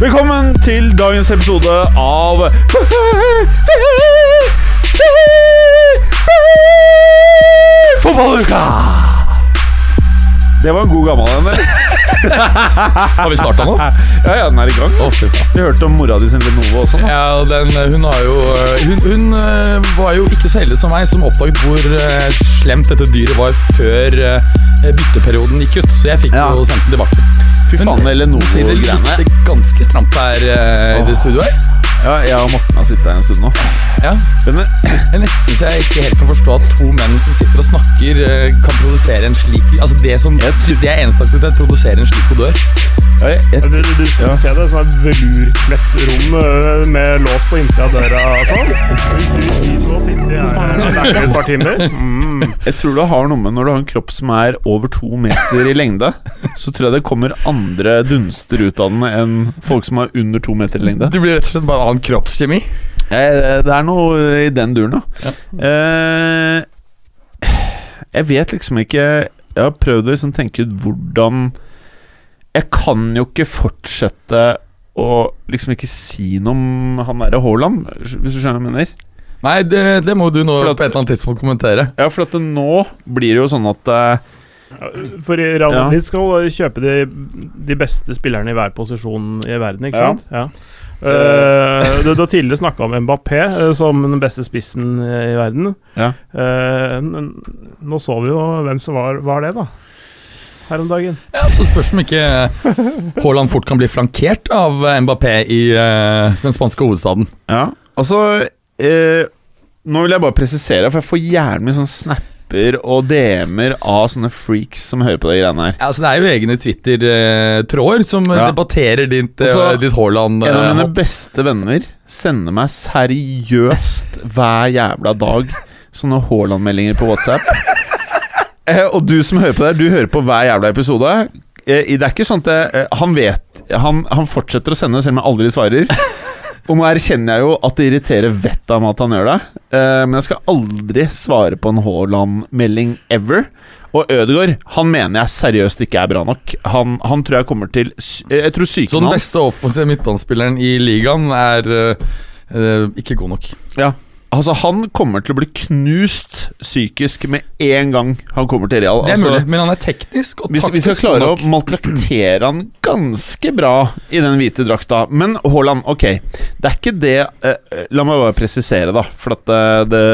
Velkommen til dagens episode av Fotballuka! Det var en god gammel en? Har vi starta nå? Ja, ja, den er i gang. Faen. Vi hørte om mora di sin Lenovo også. Da. Ja, den, hun har jo Hun, hun eh, var jo ikke så heldig som meg, som oppdaget hvor eh, slemt dette dyret var før eh, bytteperioden gikk ut. Så jeg fikk Ja. jo sendt den tilbake. Fy faen, det Det lukter ganske stramt her uh, i det studioet her. Ja, jeg og Morten har sittet her en stund nå. Ja. Men, Det er nesten så jeg ikke helt kan forstå at to menn som sitter og snakker, eh, kan produsere en slik Altså det som Hvis det er eneste aktivitet, produsere en slik odør. jeg, jeg, Du, du, du ja. ser det som et velurkledt rom øh, med lås på innsida av døra og sånn. Hvis to sitter her et par timer mm. jeg tror det har noe med når du har en kropp som er over to meter i lengde, så tror jeg det kommer andre dunster ut av den enn folk som er under to meter i lengde. Du blir rett og slett bare annen kroppskjemi. Eh, Det er noe i den duren, da. Eh, jeg vet liksom ikke Jeg har prøvd å liksom tenke ut hvordan Jeg kan jo ikke fortsette å liksom ikke si noe om han derre Haaland, hvis du skjønner hva jeg mener. Nei, det, det må du nå at- på et eller annet tidspunkt kommentere. Ja, for at det nå blir det jo sånn at eh, For Real Ja. Madrid skal kjøpe de, de beste spillerne i hver posisjon i verden, ikke Ja. sant? Ja. Du, du har tidligere snakka om Mbappé uh, som den beste spissen eh, i verden. Ja. Uh, nå så vi jo hvem som var, var det, da. Her om dagen. Ja, Så spørs om ikke Haaland fort kan bli flankert av Mbappé i den spanske hovedstaden. Ja, altså eh, Nå vil jeg bare presisere, for jeg får gjerne mye sånn snapper og DM-er av sånne freaks som hører på de greiene her. Ja, altså Det er jo egne Twitter-tråder som eh, Ja. debatterer ditt, eh, Også- ditt Haaland. En av eh, mine beste venner sender meg seriøst hver jævla dag sånne Haaland-meldinger på WhatsApp. Eh, og du som hører på det, du hører på hver jævla episode. Eh, det er ikke sånn at eh, Han vet han, han fortsetter å sende selv om jeg aldri svarer. Og nå erkjenner jeg jo at det irriterer vettet av meg at han gjør det. Eh, men jeg skal aldri svare på en Haaland-melding ever. Og Ødegaard han mener jeg seriøst ikke er bra nok. Han, han tror jeg kommer til Jeg tror psyken hans Så den beste offensive midtbanespilleren i ligaen er uh, eh, ikke god nok. Ja Altså Han kommer til å bli knust psykisk med en gang han kommer til Real. Det er altså, mulig, men han er teknisk og taktisk vi skal klare å god maltraktere han ganske bra i den hvite drakta Men Haaland, ok. Det er ikke det eh, eh, La meg bare presisere, da. For at det, det,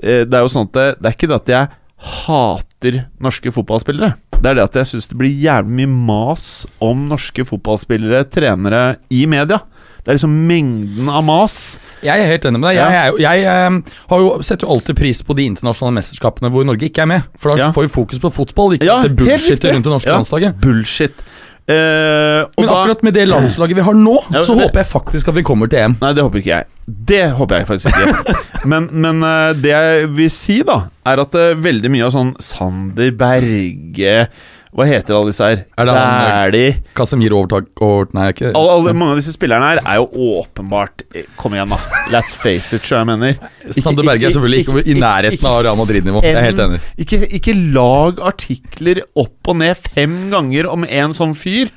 eh, det er jo sånn at det, det er ikke det at jeg hater norske fotballspillere. Det er det at jeg syns det blir jævlig mye mas om norske fotballspillere, trenere, i media. Det er liksom mengden av mas. Jeg er helt enig med deg. Jeg, jeg, jeg, jeg, eh, jo, setter jo alltid pris på de internasjonale mesterskapene hvor Norge ikke er med. For da får vi fokus på fotball, ikke Ja, det bullshitet rundt det norske Ja. landslaget. Bullshit. Uh, og Men da- akkurat med det landslaget vi har nå, Ja, så det- håper jeg faktisk at vi kommer til EM. Nei, det håper ikke jeg. Det håper jeg faktisk ikke. Men, men uh, det jeg vil si, da, er at uh, veldig mye av sånn Sander Berge Hva heter alle disse her? Er det han- Dæhlie Casemiro overtak over Nei, ikke all, all, Mange av disse spillerne her er jo åpenbart eh, Kom igjen, da. Let's face it, så jeg mener. Sander Berge er selvfølgelig ikke i nærheten av Real Madrid-nivå. Jeg er helt enig. Ikke, ikke lag artikler opp og ned fem ganger om en sånn fyr.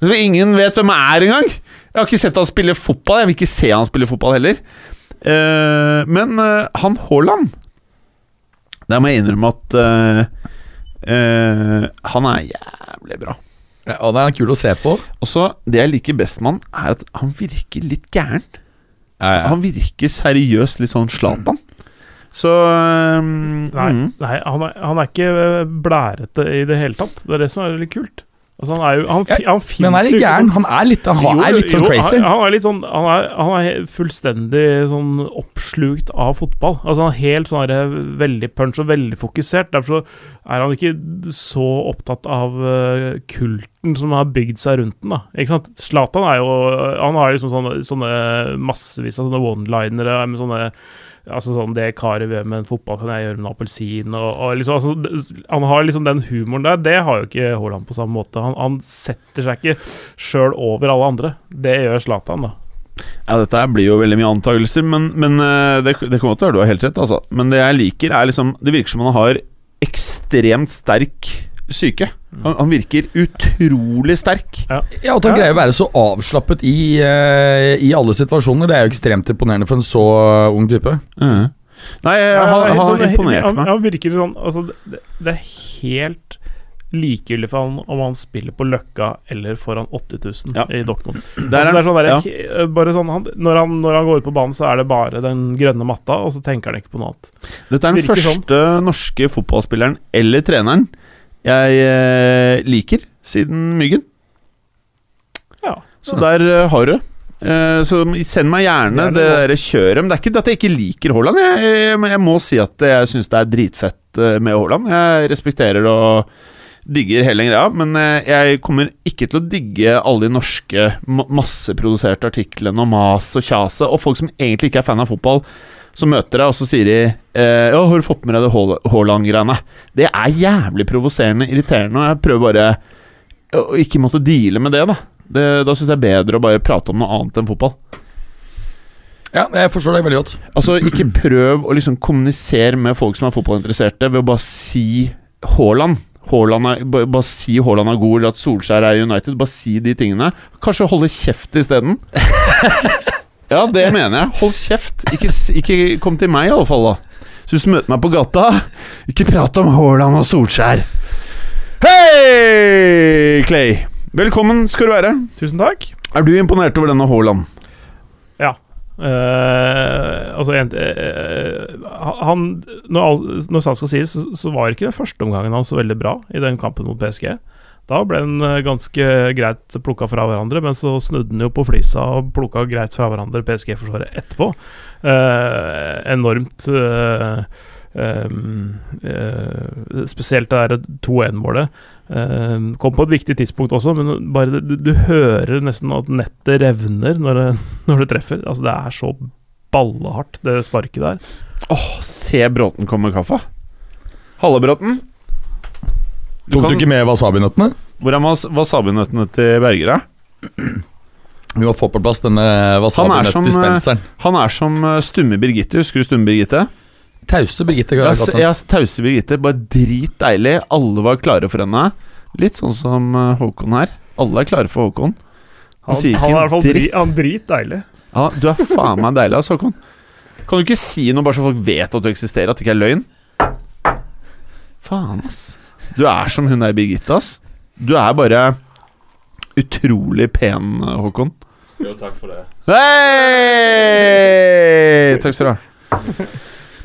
Som ingen vet hvem er engang. Jeg har ikke sett han spille fotball. Jeg vil ikke se han spille fotball heller. Uh, men uh, han Haaland Der må jeg innrømme at eh, eh, han er jævlig bra. Ja, og det er kul å se på. Også, Det jeg liker best med han, er at han virker litt gæren. Han virker seriøst litt sånn Zlatan. Så um, Nei, mm. nei han, er, han er ikke øh, blærete i det hele tatt. Det er det som er litt kult. Altså, han er jo Han, ja, han Men han er litt gæren. Han er litt, han Jo, er litt sånn jo, crazy. Han, han er litt sånn Han er, han er fullstendig sånn oppslukt av fotball. Altså Han er helt sånn her, veldig punch og veldig fokusert. Derfor så er han ikke så opptatt av eh, kulten som har bygd seg rundt den. da Ikke sant Zlatan er jo Han har liksom sånne, sånne massevis av sånne one-linere med sånne Altså sånn Det karet ved med en fotball, kan jeg gjøre med en appelsin. Og, og liksom, altså, han har liksom den humoren der. Det har jo ikke Haaland på samme måte. Han, han setter seg ikke sjøl over alle andre. Det gjør Zlatan, da. Ja, dette blir jo veldig mye antakelser, men, men eh, det, det kommer til å være du har helt rett. Altså. Men det jeg liker, er liksom Det virker som han har ekstremt sterk syke. Han, han virker utrolig sterk. Ja, At han Ja. greier å være så avslappet i, uh, i alle situasjoner, det er jo ekstremt imponerende for en så eh, ung type. Mm. Nei, han, han sånn- han, meg. Han virker sånn altså, det, det er helt likegyldig for han om han spiller på Løkka eller foran 80 000 Ja. i Dortmund. Der altså, det er sånn der, ja. sånn, han, når, han, når han går ut på banen, så er det bare den grønne matta, og så tenker han ikke på noe annet. Dette er den virker sånn. første norske fotballspilleren eller treneren jeg eh, liker siden Myggen. Ja. Så der eh, har du. Eh, så send meg gjerne Det det, er det der kjøret. Men det er ikke at jeg ikke liker Haaland. Jeg, jeg, jeg må si at jeg syns det er dritfett med Haaland. Jeg respekterer det og digger hele greia, men jeg kommer ikke til å digge alle de norske masseproduserte artiklene og mas og kjaset, og folk som egentlig ikke er fan av fotball. Så møter deg, og så sier de eh, Ja, har du fått med deg det Haaland-greiene? Det er jævlig provoserende, irriterende, og jeg prøver bare å ikke måtte deale med det, da. Det, da syns jeg det er bedre å bare prate om noe annet enn fotball. Ja, jeg forstår deg veldig godt. Altså, ikke prøv å liksom kommunisere med folk som er fotballinteresserte, ved å bare si Haaland. Er, bare si Haaland er god, eller at Solskjær er United. Bare si de tingene. Kanskje holde kjeft isteden. ja, det mener jeg. Hold kjeft. Ikke, ikke kom til meg, i alle fall. da Så hvis du møter meg på gata, ikke prat om Haaland og Solskjær. Hei, Clay! Velkommen skal du være. Tusen takk. Er du imponert over denne Haaland? Ja. Uh, altså en, uh, han, Når, all, når sant skal sies, så, så var ikke den første omgangen hans så veldig bra i den kampen mot PSG. Da ble den eh, ganske greit plukka fra hverandre, men så snudde den jo på flisa og plukka greit fra hverandre PSG-forsvaret etterpå. Eh, enormt eh, eh, Spesielt det der 2-1-målet. Eh, kom på et viktig tidspunkt også, men bare du, du hører nesten at nettet revner når det, når det treffer. Altså, det er så ballehardt, det sparket der. Åh, se Bråten komme med kaffe. Halle, Bråten. Du Tok kan- du ikke med wasabinøttene? Hvor er was wasabinøttene til Berger, da? Vi må få på plass denne som, wasabinøttdispenseren. Han er som eh, Stumme Birgitte. Husker du Stumme Birgitte? Tause Birgitte. Ja, ja, Tause Birgitte. Bare dritdeilig. Alle var klare for henne. Litt sånn som eh, Håkon her. Alle er klare for Håkon. Han Han, sier ikke han er i en dritt. dri, han dritdeilig. Ja, du er faen meg deilig, ass, Håkon. Kan du ikke si noe bare så folk vet at du eksisterer, at det ikke er løgn? Faen, ass. Du er som hun der Birgitte, ass. Du er bare utrolig pen, Håkon. Jo, takk for det. Hei! Takk skal du ha.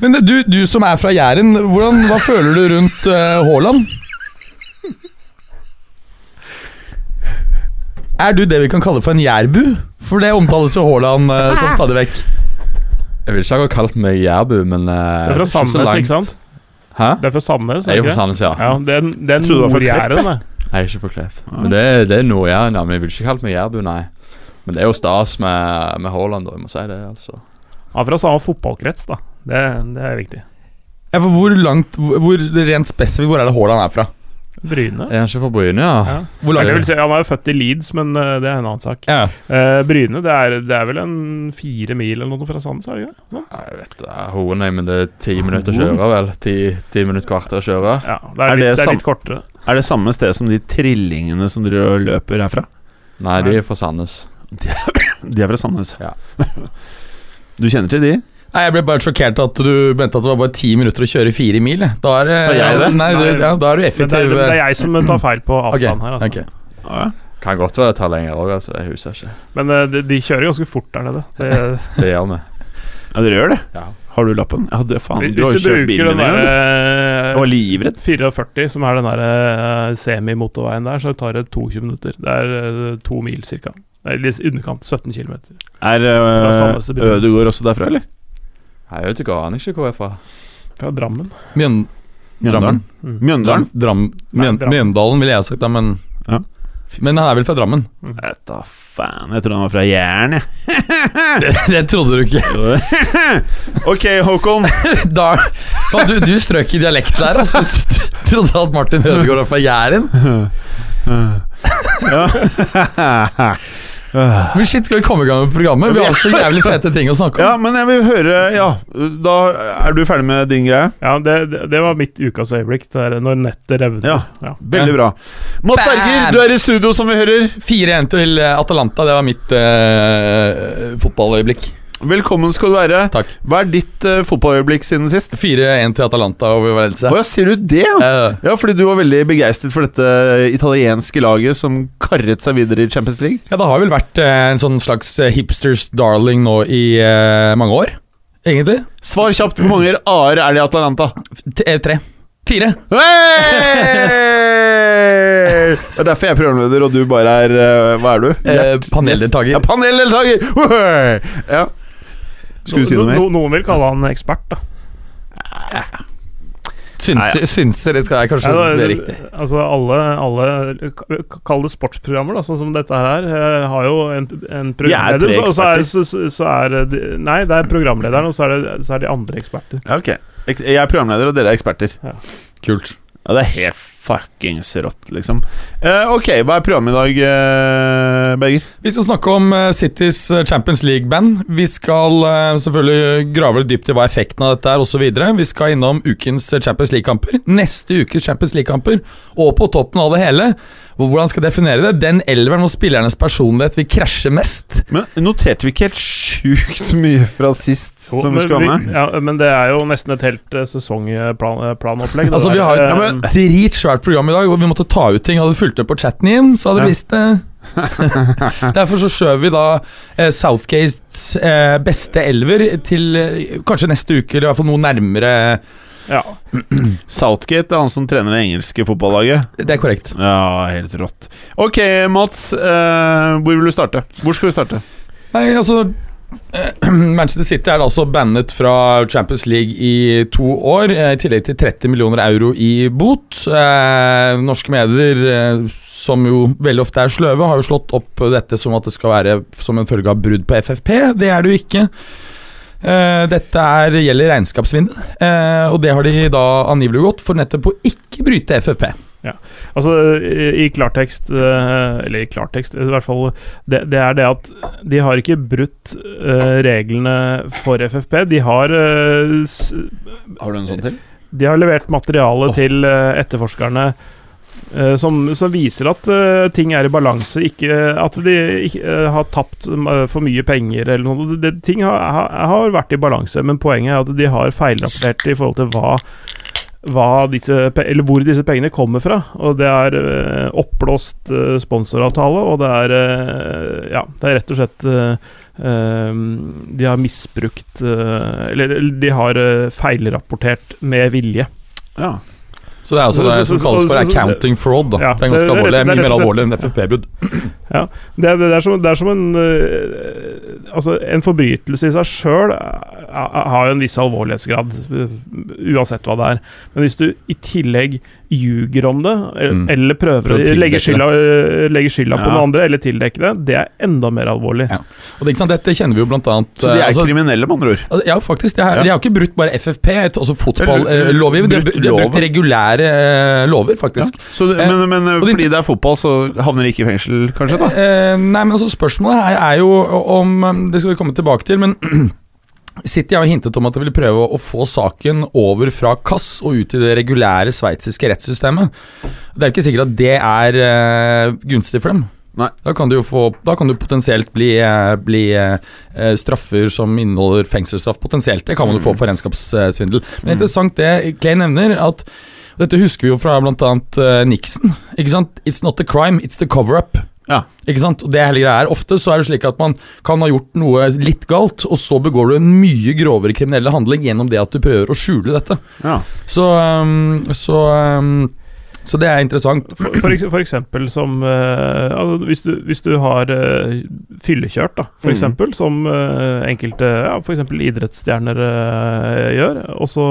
Men du, du som er fra Jæren, hvordan, hva føler du rundt Haaland? Uh, Er du det vi kan kalle for en jærbu? For det omtales jo Haaland uh, som stadig vekk. Jeg vil ikke ha kalt meg jærbu, men uh, Det er fra Sandnes, ikke sant? Hæ? Det er fra Sandnes, Jeg er fra? Sandnes, ja. Ja, det er, det er du var fra Nord-Jæren, det. Jeg er ikke fra Klepp. Men det, det er Nord-Jæren, ja. Men jeg vil ikke kalt meg jærbu, nei. Men det er jo stas med, med Haaland, da. Jeg må si det, altså. Er fra samme fotballkrets, da. Det, det er viktig. Ja, for hvor langt, hvor, hvor rent spesifikt, hvor er det Haaland er fra? Bryne. Er han ikke fra Bryne, ja? Ja. Hvor langt? vil si, han er jo født i Leeds, men eh, det er en annen sak. Ja. Uh, Bryne, det er, det er vel en fire mil eller noe fra Sandnes, er det ikke det? Sånt? Jeg vet det Hoen, nei, men det er ti minutter å kjøre, vel? Ti, ti minutter kvarter å kjøre. Ja, det er, Er det litt, det er litt kortere. Er det samme sted som de trillingene som dere løper herfra? Nei, de er fra Sandnes. De er fra Sandnes. Ja. Du kjenner til de? Nei, Jeg ble bare sjokkert at du mente at det var bare ti minutter å kjøre fire mil. Da er, Sa jeg det? Nei, du, ja, da er du Men det, effektiv. er, det er jeg som tar feil på avstand avstand her, altså. Okay. Ah, ja. Kan godt være det tar lenger òg, altså. Jeg husker ikke. Men eh, de, de kjører ganske fort der nede. Det, Det gjør vi. Ja, dere gjør det? Ja. Har du lappen? Ja, det faen. Du har jo kjørt bilen bruker den med en du. derre Jeg var livredd. 44, som er den der eh, semimotorveien der, så det tar det 22 minutter. Det er eh, to mil cirka. Det er litt i underkant. 17 km. Er Bjørn. Ødegård også derfra, eller? Jeg vet ikke, aner ikke hvor jeg er fra. Fra Drammen. Mjøn, Mjøndalen? Mm. Mjøndalen? Dram, Nei, Mjøndalen ville jeg ha sagt, da, men Ja. Men han er vel fra Drammen? Jeg vet da faen. Jeg trodde han var fra Jæren, jeg. Det, det trodde du ikke. ok, Håkon. Da, faen, du, du strøk i dialekt der, altså. Du trodde at Martin Ødegaard var fra Jæren? ja. Men shit, skal vi komme i gang med programmet? Vi har så jævlig fete ting å snakke om. ja, men jeg vil høre Ja, da er du ferdig med din greie? Ja, det, det, var mitt ukas øyeblikk, det er når nettet revner. Ja. Ja. Veldig bra. Mads Berger, du er i studio, som vi hører. 4-1 til Atalanta, det var mitt uh, fotballøyeblikk. Velkommen skal du være. Takk. Hva er ditt uh, fotballøyeblikk siden sist? 4-1 til Atalanta over Valencia. Oh, ja, sier du det? Eh, Ja, fordi du var veldig begeistret for dette italienske laget som karret seg videre i Champions League. ja, det har vel vært uh, en sånn slags eh, hipsters darling nå i eh, mange år, egentlig. Svar kjapt. Hvor mange a-er er det i Atalanta? T eh, tre. Fire. Hey! Det er derfor jeg er programleder, og du bare er eh, Hva er du? Eh, paneldeltaker. Ja, paneldeltaker! Ja. Skulle du si noe mer? No, noen vil kalle han ekspert, da. Synser, synser det skal jeg kanskje Ja, det- riktig. Altså alle, alle Kall det sportsprogrammer, da, sånn som dette her, eh, har jo en, en programleder. tre så- er, så, så- så er det Nei, det er programlederen, og så er det, så er de andre eksperter. Ja, ok. Jeg er programleder, og dere er eksperter. Kult. Ja, Det er helt fuckings rått, liksom. Uh, ok, hva er programmet i dag, eh, Berger? Vi skal snakke om eh, Citys eh, Champions League-band. Vi skal eh, selvfølgelig grave dypt i hva effekten av dette er osv. Vi skal innom ukens eh, Champions League-kamper. Neste ukes Champions League-kamper. Og på toppen av det hele, hvordan skal jeg definere det? Den elveren hvor spillernes personlighet vil krasje mest. Men Noterte vi ikke helt sjukt mye fra sist Jo, som skulle ha vi- med? ja, men det er jo nesten et helt sesongplanopplegg. Altså, vi har Ja, dritsvært program i dag, og vi måtte ta ut ting. Hadde du fulgt med på chatten igjen, så hadde du Ja. visst det. Derfor så skjøv vi da eh, Southgates eh, beste elver til eh, kanskje neste uke, eller i hvert fall noe nærmere. ja. Southgate er han som trener det engelske fotballaget. Det er korrekt. Ja, helt rått. Ok, Mats. eh, hvor vil du starte? Hvor skal vi starte? Nei, altså Manchester City er altså bannet fra Champions League i to år, eh, i tillegg til 30 millioner euro i bot. Eh, norske medier, eh, som jo veldig ofte er sløve, har jo slått opp dette som at det skal være som en følge av brudd på FFP. Det er det jo ikke. Dette er, gjelder regnskapssvindel, eh, og det har de da angivelig gått for nettopp å ikke bryte FFP. Altså, i, i klartekst eh, Eller i klartekst, i hvert fall det, det er det at de har ikke brutt eh, reglene for FFP. De har eh, Har du en sånn til? De har levert materiale oh. til etterforskerne som, som viser at ting er i balanse, ikke at de ikke, har tapt for mye penger eller noe. Det, ting har, har, vært i balanse, men poenget er at de har feilrapportert i forhold til hva disse, hvor disse pengene kommer fra. Og det er eh, oppblåst eh, sponsoravtale, og det er eh, Ja, det er rett og slett De har misbrukt Eller de har feilrapportert med vilje. Ja. Så det er altså Så- det som kalles for accounting fraud. Da. Ja, det er ganske alvorlig. Det er mye mer alvorlig enn FFP-brudd. Det, er- det, er som, det er som en eh, Altså, en forbrytelse i seg sjøl har jo en viss alvorlighetsgrad, uh, uansett hva det er. Men hvis du i tillegg ljuger om det, eh, Mm. eller prøver å legge skylda, eh, legge skylda på Ja. noen andre, eller tildekke det, det er enda mer alvorlig. Ja. Og det, ikke sant, Dette kjenner vi jo blant annet Så de er eh, altså, kriminelle, med andre ord? Altså, Ja, faktisk. De har, Ja. de har ikke brutt bare FFP, et- altså fotballovgivning. De, har- brutt de har brukt regulære eh, lover, faktisk. Så, Eh, men men eh, de- fordi det er fotball, så havner de ikke i fengsel, kanskje? da? Eh, nei, men altså Spørsmålet her er jo om Det skal vi komme tilbake til, men City har hintet om at de vil prøve å få saken over fra KASS og ut i det regulære sveitsiske rettssystemet. Det er jo ikke sikkert at det er uh, gunstig for dem. Nei. Da kan du jo få kan du potensielt bli, eh, bli uh, straffer som inneholder fengselsstraff. Potensielt. Det kan man jo få for regnskapssvindel. Men interessant det Clay nevner, at dette husker vi jo fra bl.a. Uh, Nixon. Ikke sant? It's not a crime, it's the cover-up. Ja. Ikke sant? Og det hele greia er Ofte så er det slik at man kan ha gjort noe litt galt, og så begår du en mye grovere kriminelle handling gjennom det at du prøver å skjule dette. Ja. Så, um, så, um, så det er interessant. For, for, for eksempel som uh, altså, hvis, du, hvis du har uh, fyllekjørt, da, for Mm. eksempel, som uh, enkelte ja, for eksempel idrettsstjerner gjør, og så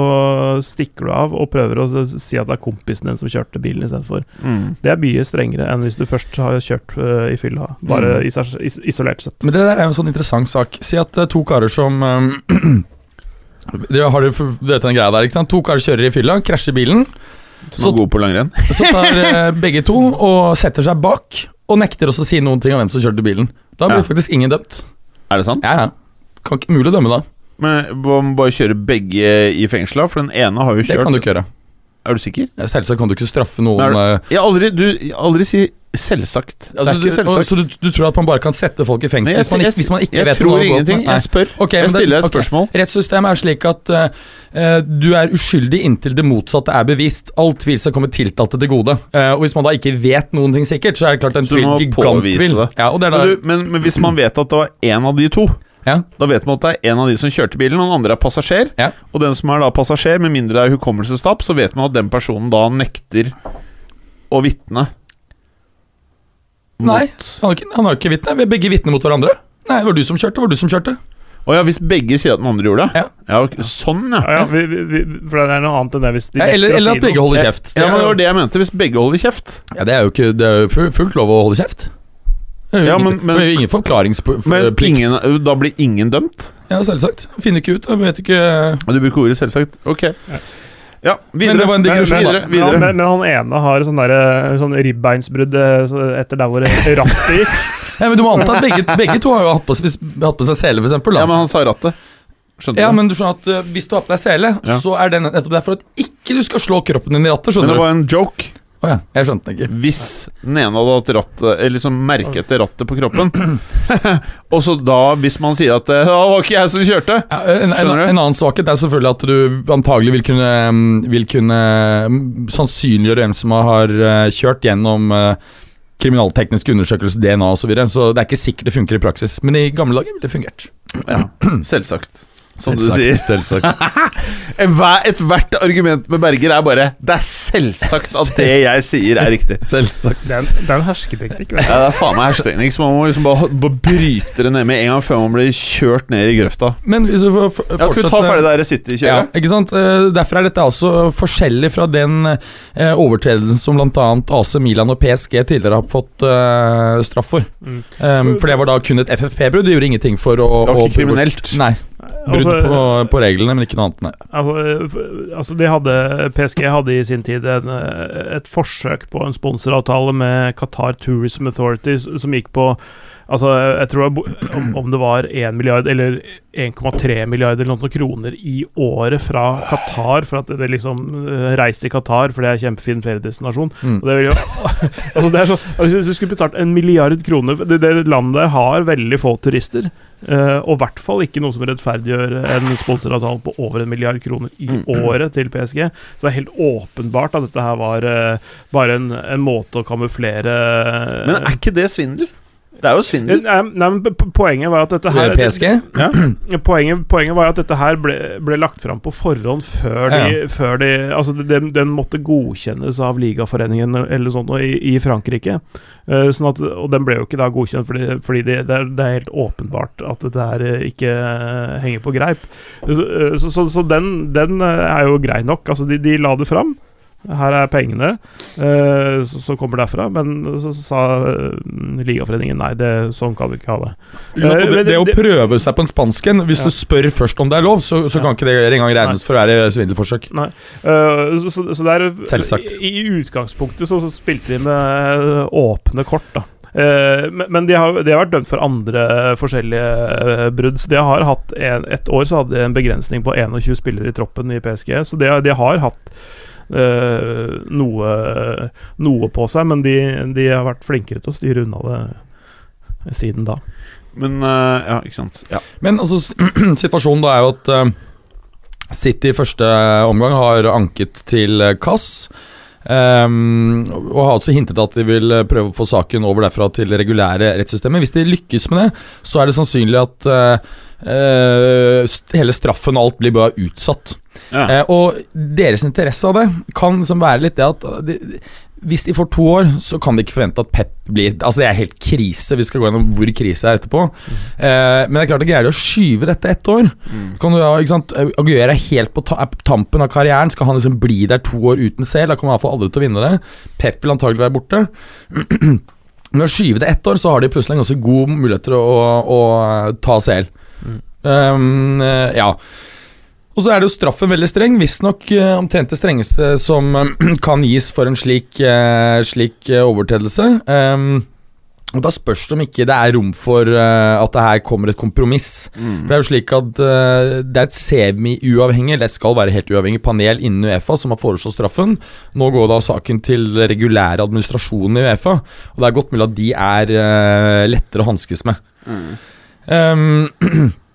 stikker du av og prøver å si at det er kompisen din som kjørte bilen istedenfor. Mm. Det er mye strengere enn hvis du først har kjørt i fylla, bare i is isolert sett. Men det der er jo en sånn interessant sak. Si at det er to karer som Dere har dere vet den greia der, ikke sant? To karer kjører i fylla, krasjer bilen. Som Så- er god på langrenn. Så tar eh, begge to og setter seg bak og nekter også å si noen ting om hvem som kjørte bilen. Da blir Ja. faktisk ingen dømt. Er det sant? Ja, ja. Kan ikke mulig å dømme da. Men man bare kjøre begge i fengsel, da? For den ene har jo kjørt Det kan du ikke gjøre. Er du sikker? Selvsagt kan du ikke straffe noen Nei, eh, Jeg aldri, du, aldri si selvsagt. altså, det er ikke du, selvsagt. Så du, du tror at man bare kan sette folk i fengsel jeg, hvis, man jeg, ikke, hvis man ikke jeg vet noe tror ingenting. Jeg spør. Okay, jeg stiller et ok. spørsmål. Rettssystemet er slik at eh, eh, du er uskyldig inntil det motsatte er bevist. All tvil skal komme tiltalte til gode. Uh, og hvis man da ikke vet noen ting sikkert, så er det klart en tvil må gigant påvise Ja, Men, men, men hvis man vet at det var en av de to, ja. da vet man at det er en av de som kjørte bilen, og den andre er passasjer. Ja. Og den som er da passasjer, med mindre det er hukommelsestap, så vet man at den personen da nekter å vitne. Nei, han har ikke, han har ikke vitne. Vi er begge vitner mot hverandre. Nei, det var du som kjørte, det var du som kjørte. Å ja, hvis begge sier at den andre gjorde det? Ja. ok, sånn, ja. Ja, ja, vi, vi, for det er noe annet enn det hvis de Ja, eller, eller at begge holder kjeft. Ja, men Det var det jeg mente. Hvis begge holder kjeft. Ja, det er jo ikke Det er jo fullt lov å holde kjeft. Det er jo Ja, ingen, men- men- det er jo ingen forklaringsplikt. Men ingen, da blir ingen dømt? Ja, selvsagt. Finner ikke ut. Jeg vet ikke Du bruker ordet selvsagt? Ok. Ja, videre. Men det var en digresjon, videre, da. Men, han, men, men han ene har sånn, der, sånn ribbeinsbrudd eh, etter der hvor rattet gikk. ja, Men du må anta at begge, begge to har jo hatt på, hvis- hatt på seg sele, eksempel. Ja, men han sa rattet. Skjønte Ja, du? men du skjønner at uh, hvis du har på deg sele, Ja. så er det nettopp derfor at ikke du skal slå kroppen din i rattet. Men det var en joke. Å ja, jeg skjønte den ikke. Hvis den ene hadde hatt rattet Eller liksom merket etter rattet på kroppen Og så da, hvis man sier at eh, Det var ikke jeg som kjørte Ja, en, en, en annen svakhet er selvfølgelig at du antagelig vil kunne, mm, vil kunne mm, sannsynliggjøre en som har eh, kjørt gjennom kriminalteknisk undersøkelse, DNA osv. Så, videre. så det er ikke sikkert det funker i praksis. Men i gamle dager ville det fungert. Ja, selvsagt Som du Selvsagt, sier Selvsagt. Ethvert argument med Berger er bare Det er selvsagt at det jeg sier er riktig selvsagt. Det er en, det er en hersketeknikk. Ja, det er faen meg hersketeknikk Så man må liksom bare, bare bryte det ned med en gang Før man blir kjørt ned i grøfta Men hvis vi får Ja, skal vi ta ferdig der Ja, City-kjøret? Ja, ikke sant? Eh, Derfor er dette altså forskjellig fra den eh, overtredelsen som bl.a. AC Milan og PSG tidligere har fått eh, straff for. Mm. Um, for det var da kun et FFP-brudd. Det gjorde ingenting for å Det var ikke kriminelt. Nei. Brudd Altså, på, på reglene, men ikke noe annet. Nei. Altså, altså de hadde, PSG hadde i sin tid en, eh, et forsøk på en sponsoravtale med Qatar Tourism Authority som gikk på Altså, jeg tror om, det var 1 milliard eller 1,3 milliarder eller noen kroner i året fra Qatar, for at det liksom eh, reiste til Qatar, for det er kjempefin feriedestinasjon. Mm. Og det vil jo Altså, det er sånn altså, Hvis du skulle betalt en milliard kroner det, det landet der har veldig få turister. Eh, og i hvert fall ikke noe som rettferdiggjør en sponsoravtale på over en milliard kroner i Mm. året til PSG. Så det er helt åpenbart at dette her var uh, bare en, en måte å kamuflere Men er ikke det svindel? Det er jo svindel Nei, nei, men Poenget var at dette her PSG? ja. Poenget, poenget var at dette her ble, ble lagt fram på forhånd før de, Ja, før de Altså, den, den måtte godkjennes av ligaforeningen eller sånt i, i Frankrike. Uh, sånn at, og den ble jo ikke da godkjent fordi, fordi det, det, er, det er helt åpenbart at dette her eh, ikke eh, henger på greip. Så, så, så, så den, den er jo grei nok. Altså, de, de la det fram. Her er pengene uh, som som kommer derfra. Men så, sa eh, Ligaforeningen nei, det, sånn kan vi ikke ha det. Og det, men det, å prøve seg på en spansk en, hvis Ja. du spør først om det er lov, så, så Ja. kan ikke det engang regnes for å være svindelforsøk. Eh, så, så, så der, Selvsagt. I, I utgangspunktet så, så spilte de med eh, åpne kort, da. Eh, men men de har, de har vært dømt for andre forskjellige eh, brudd. Så de har hatt en, Et år så hadde de en begrensning på 21 spillere i troppen i PSG, så de, de har hatt eh, noe, noe på seg, men de, de har vært flinkere til å styre unna det siden da. Men eh, Ja, ikke sant ja. Men altså, situasjonen da er jo at eh, City i første omgang har anket til Kass. Um, og har også hintet at de vil eh, prøve å få saken over derfra til det regulære rettssystemet. Hvis de lykkes med det, så er det sannsynlig at uh, uh, hele straffen og alt blir bare utsatt. Ja. Eh, og deres interesse av det kan liksom være litt det at eh, de, hvis de får to år, så kan de ikke forvente at Pep blir Altså Det er helt krise. Vi skal gå gjennom hvor krise er etterpå. Eh, men det er klart det greier de å skyve dette ett år. Kan du ja, ikke sant Aguera er helt på ta på tampen av karrieren. Skal han liksom bli der to år uten sel? Da kommer han iallfall aldri til å vinne det. Pep vil antagelig være borte. Med å skyve det ett år, så har de plutselig en ganske god mulighet til å, å, å ta CL. Um, eh, ja. Og så er det jo straffen veldig streng, visstnok uh, omtrent det strengeste som eh, kan gis for en slik, eh, slik eh, overtredelse. Um, og Da spørs det om ikke det er rom for eh, at det her kommer et kompromiss. Mm. For Det er jo slik at eh, det er et semi-uavhengig, det skal være helt uavhengig, panel innen Uefa som har foreslått straffen. Nå går da saken til regulære administrasjonen i Uefa, og det er godt mulig at de er eh, lettere å hanskes med. Um,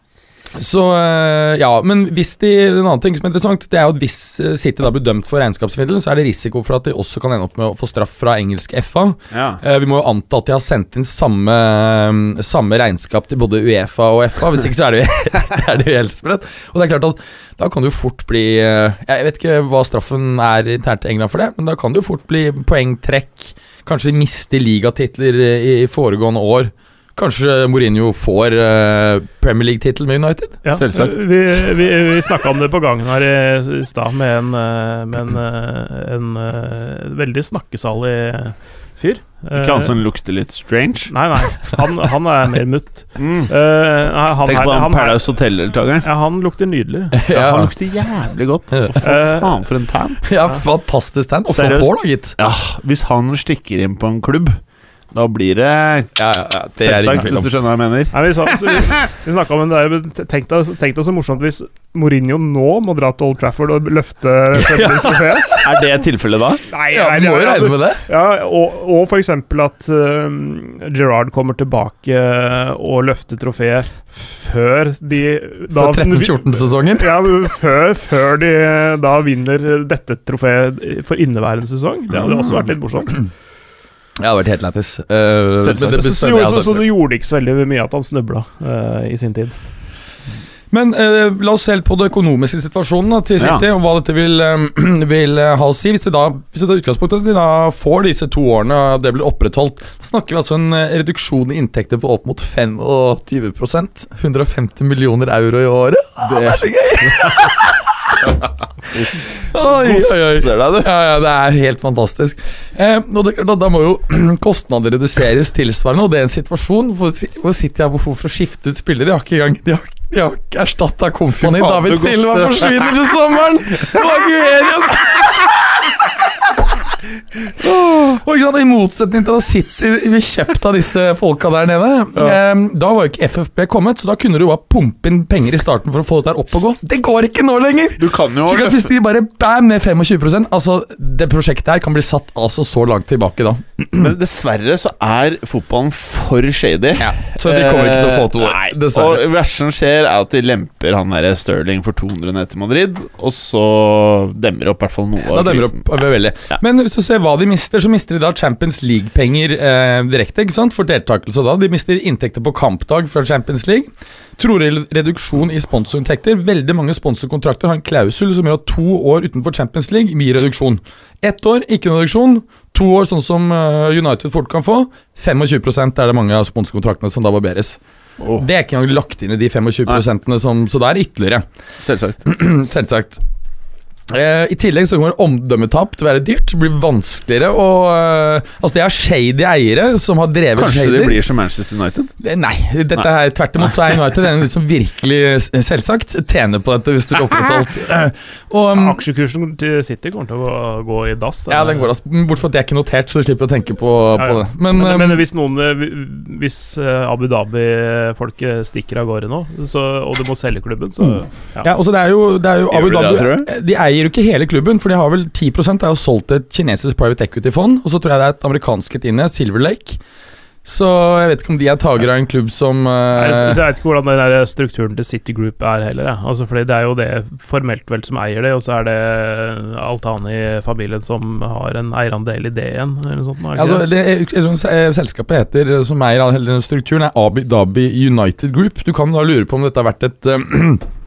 så eh, ja, men hvis de En annen ting som er interessant, det er jo at hvis eh, City da blir dømt for regnskapssvindel, så er det risiko for at de også kan ende opp med å få straff fra engelsk FA. Ja. Eh, vi må jo anta at de har sendt inn samme, mm, samme regnskap til både Uefa og FA. Hvis ikke så er det jo det er det jo helt spredt. Og det er klart at da kan det jo fort bli Jeg vet ikke hva straffen er internt i England for det, men da kan det jo fort bli poengtrekk. Kanskje de mister ligatitler i, i foregående år. Kanskje Mourinho får eh, Premier League-tittel med United? Ja, Selvsagt. Vi, vi, vi snakka om det på gangen her i, i stad med en, eh, med en, en, en eh, veldig snakkesalig fyr. Ikke han som lukter litt strange? Nei, nei. Han, han er mer mutt. Mm. Uh, han Tenk på han han Paradise Hotel-deltakeren. Ja, han lukter nydelig. Ja, han lukter jævlig godt. Og for Eh, faen for en tan. Ja, fantastisk tan. Og flott hår, da, gitt. Ja, hvis han stikker inn på en klubb, da blir det Ja, ja, ja, selvsagt, hvis du skjønner hva jeg mener. Nei, vi, sa, så vi, vi om det der, Tenk deg, tenk deg så morsomt hvis Mourinho nå må dra til Old Trafford og løfte League-trofeet. Er det tilfellet da? Nei, Ja, nei, må jo regne med det. Ja, og, og eksempel at uh, Gerard kommer tilbake og løfter trofeet før de For 13-14-sesongen. Ja, før, før de da vinner dette trofeet for inneværende sesong. Det hadde også vært litt morsomt. Ja, det har vært helt lættis. Uh, Så, så, så, så, så det gjorde ikke så veldig mye at han snubla uh, i sin tid. Men eh, la oss se litt på det økonomiske situasjonen da, til City, og hva dette vil, eh, vil eh, ha å si. Hvis de da hvis det tar utgangspunkt at de da får disse to årene, og det blir opprettholdt, da snakker vi altså en eh, reduksjon i inntekter på opp mot 25% 150 millioner euro i året. Ah, det er så gøy! oi, oi, oi. Deg, du. Ja, ja, det er helt fantastisk. Eh, det, da, da må jo kostnader reduseres tilsvarende, og det er en situasjon hvor, hvor City har behov for å skifte ut spillere. De har ikke engang De har, de har erstatta David Silva forsvinner til sommeren! Og Aguero Og I motsetning til å sitte ble kjøpt av disse folka der nede, eh, da var jo ikke FFP kommet, så da kunne du bare pumpe inn penger i starten for å få dette der opp og gå. Det går ikke nå lenger! Du kan jo så hvis de bare bam ned 25 Altså, det prosjektet her kan bli satt altså så langt tilbake da. Men dessverre så er fotballen for shady. Så de kommer ikke til å få to år. Nei, Dessverre. Og det verste som skjer, er at de lemper han der Sterling for 200 ned til Madrid, og så demmer opp i hvert fall noe Da av krisen. opp. Ja. Men hvis du ser hva de mister, så mister de da Champions League-penger eh, direkte ikke sant, for deltakelse da. De mister inntekter på kampdag fra Champions League. Trolig reduksjon i sponsorinntekter. Veldig mange sponsorkontrakter har en klausul som gjør at to år utenfor Champions League gir reduksjon. Ett år, ikke noe reduksjon. To år, sånn som eh, United fort kan få. 25% er det mange av sponsorkontraktene som da barberes. Oh. Det er ikke engang lagt inn i de 25 som, så det er ytterligere. selvsagt. Selvsagt. Eh, I tillegg så kommer omdømmetap til å være dyrt. Det blir vanskeligere å eh, Altså, det er shady eiere som har drevet Kanskje shady. det blir som Manchester United? Eh, Nei, dette er tvert imot så er United en som virkelig s- selvsagt tjener på dette hvis det blir opprettholdt. Eh, Og um, Aksjekursen til City kommer til å gå, i dass. ja, den går altså Bortsett fra at det er ikke notert, så du slipper å tenke på, Ja, på ja. det. Men, Men, men hvis noen eh, Hvis eh, Abu Dhabi-folket stikker av gårde nå, så, og du må selge klubben, så ja. Ja, altså det er jo, det er jo Abu Gjør de det, Dhabi tror De eier jo ikke hele klubben, for de har vel 10 er jo solgt til et kinesisk private equity-fond. Og så tror jeg det er et amerikansk et inne, Silver Lake. Så jeg vet ikke om de er tager av en klubb som uh, eh, så jeg vet ikke hvordan den der strukturen til City Group er heller. Ja. Altså, fordi Det er jo det formelt vel som eier det, og så er det Altani-familien som har en eierandel i det igjen. Eller noe sånt, er Altså, det? det, jeg Selskapet heter, eh, som eier hele den strukturen, er Abu Dhabi United Group. Du kan da lure på om dette har vært et eh,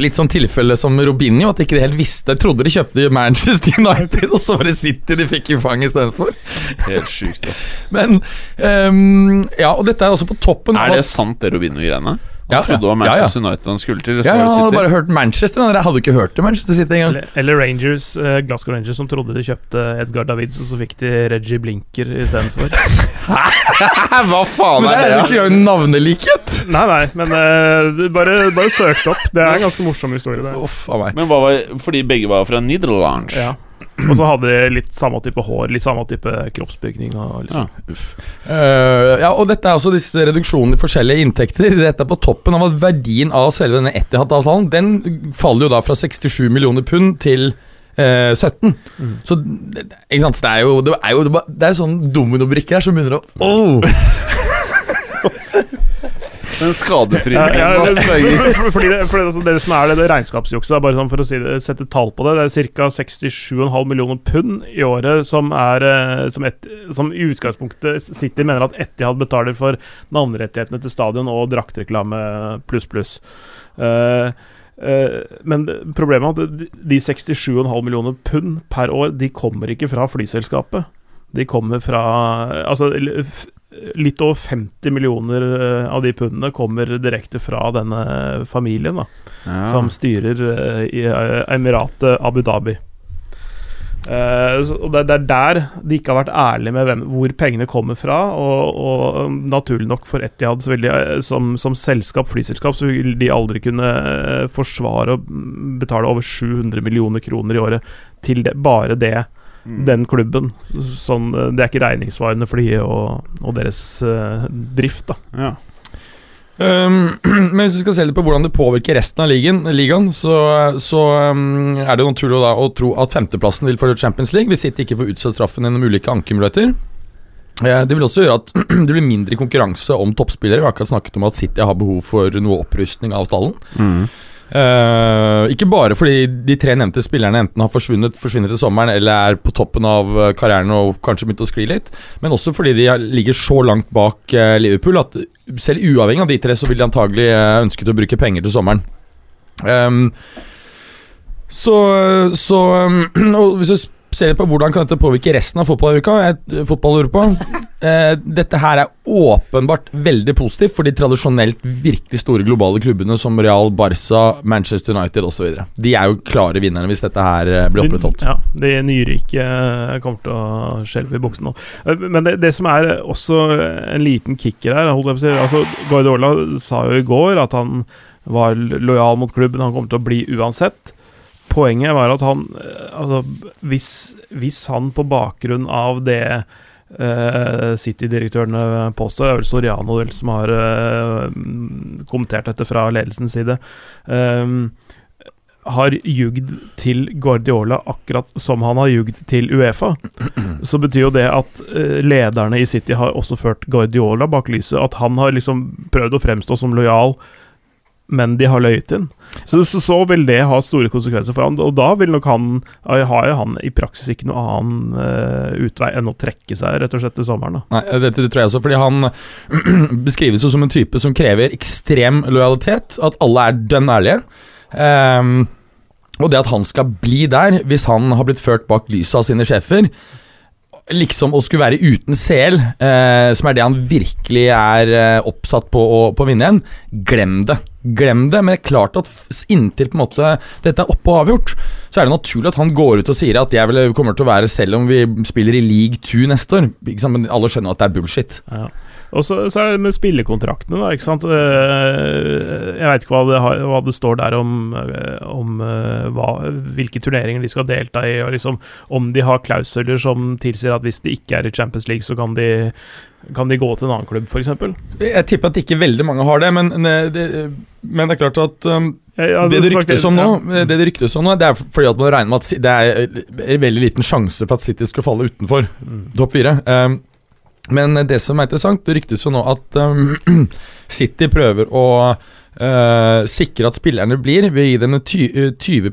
Litt sånn tilfelle som Robinho, at de ikke helt visste. Trodde de kjøpte Manchester United, og så var det City de fikk i fang istedenfor. Helt sjukt, ass. Men um, Ja, og dette er også på toppen Er det sant, det Robinho-greiene? Han Ja, trodde det var ja, ja. Manchester United han skulle til. Ja, ja, han hadde bare hørt Manchester. Han hadde ikke hørt det Manchester City engang. Eller, eller Rangers, eh, Glasgow Rangers som trodde de kjøpte Edgar Davids, og så fikk de Reggie Blinker istedenfor. Hva faen Men det er er jo ikke engang navnelikhet! nei, nei, men eh, bare, bare søkt opp. Det er en ganske morsom historie. Det. Uff a meg. Men hva var Fordi begge var fra Nederland? Ja. Og så hadde de litt samme type hår, litt samme type kroppsbygning. Og liksom. Ja, uff. Eh, ja, og dette er også disse reduksjonene i forskjellige inntekter. Dette er på toppen av at verdien av selve denne Etihad-avtalen Den faller jo da fra 67 millioner pund til eh, 17. Mm. Så ikke sant, det er jo Det er jo det er sånn dominobrikker her som begynner å oh! Den skadefrie Ja, ja, men- for- fordi det, for det, det som er det, det regnskapsjukset, bare sånn for å si det, sette tall på det, det er ca. 67,5 millioner pund i året som er eh, som, et, som i utgangspunktet City mener at Etihad betaler for navnerettighetene til stadion og draktreklame pluss, pluss. Uh, men problemet er at de- de 67,5 millioner pund per år, de kommer ikke fra flyselskapet. De kommer fra Altså litt over 50 millioner eh, av de pundene kommer direkte fra denne familien, da, Ja. som styrer eh, i eh, Emiratet Abu Dhabi. Uh, og det, det er der de ikke har vært ærlige med hvem, hvor pengene kommer fra. Og, og um, naturlig nok for Etihad de, som, som selskap, flyselskap, så vil de aldri kunne forsvare å betale over 700 millioner kroner i året til det, bare det Mm. den klubben. Sånn, eh, det er ikke regningssvarende for de og, og deres uh, drift, da. Ja. Um, men hvis vi skal se litt på hvordan det påvirker resten av ligaen, ligaen så, så um, er det jo naturlig da å tro at femteplassen vil få Champions League hvis sitter ikke får utsatt straffen gjennom ulike ankemuligheter. Eh, Det vil også gjøre at det blir mindre konkurranse om toppspillere. Vi har akkurat snakket om at City har behov for noe opprustning av stallen. Mm. Eh, ikke bare fordi de tre nevnte spillerne enten har forsvunnet forsvinner til sommeren eller er på toppen av eh, karrieren og kanskje begynt å skli litt, men også fordi de ligger så langt bak eh, Liverpool at selv uavhengig av de tre, så vil de antagelig ønske å bruke penger til sommeren. Um, så, så og Hvis du ser på hvordan kan dette påvirke resten av fotball-Europa, eh, fotball-Europa eh, Dette her er åpenbart veldig positivt for de tradisjonelt virkelig store globale klubbene som Real, Barca, Manchester United osv. De er jo klare vinnerne hvis dette her eh, blir opprettholdt. Ja, de nyrike eh, kommer til å skjelve i buksen nå. Eh, Men det, det som er også en liten kicker her altså Guardiola sa jo i går at han var lojal mot klubben, han kommer til å bli uansett. Poenget var at han eh, Altså, hvis, hvis han på bakgrunn av det uh, City-direktørene påstår, det er vel Soriano som har uh, kommentert dette fra ledelsens side um, har jugd til Guardiola akkurat som han har jugd til Uefa, så betyr jo det at eh, lederne i City har også ført Guardiola bak lyset. At han har liksom prøvd å fremstå som lojal, men de har løyet inn. Så, så, så vil det ha store konsekvenser for han, og da vil nok han eh, har jo han i praksis ikke noe annen uh, utvei enn å trekke seg rett og slett til sommeren. da. Nei, det, tror jeg også, fordi han beskrives jo som en type som krever ekstrem lojalitet. At alle er dønn ærlige. Um, og det at han skal bli der, hvis han har blitt ført bak lyset av sine sjefer Liksom å skulle være uten CL, eh, som er det han virkelig er eh, oppsatt på å, på å vinne igjen, glem det. Glem det, men det er klart at inntil på en måte dette er oppe og avgjort, så er det naturlig at han går ut og sier at jeg kommer til å være selv om vi spiller i league 2 neste år. Ikke sant? Alle skjønner at det er bullshit. Ja. Og så, så er det med spillekontraktene, da. Ikke sant? Eh, Jeg veit ikke hva det, hva det står der om, eh, om eh, hva, hvilke turneringer de skal delta i, og liksom om de har klausuler som tilsier at hvis de ikke er i Champions League, så kan de, kan de gå til en annen klubb, f.eks. Jeg tipper at ikke veldig mange har det, men, det, men det er klart at um, Ja, det det ryktes om nå, ja. det det ryktes om nå, det er fordi at man regner med at det er en veldig liten sjanse for at City skal falle utenfor Mm. topp fire. Um, Men det som er interessant, det ryktes jo nå at um, City prøver å uh, sikre at spillerne blir ved å gi dem en ty eh, 20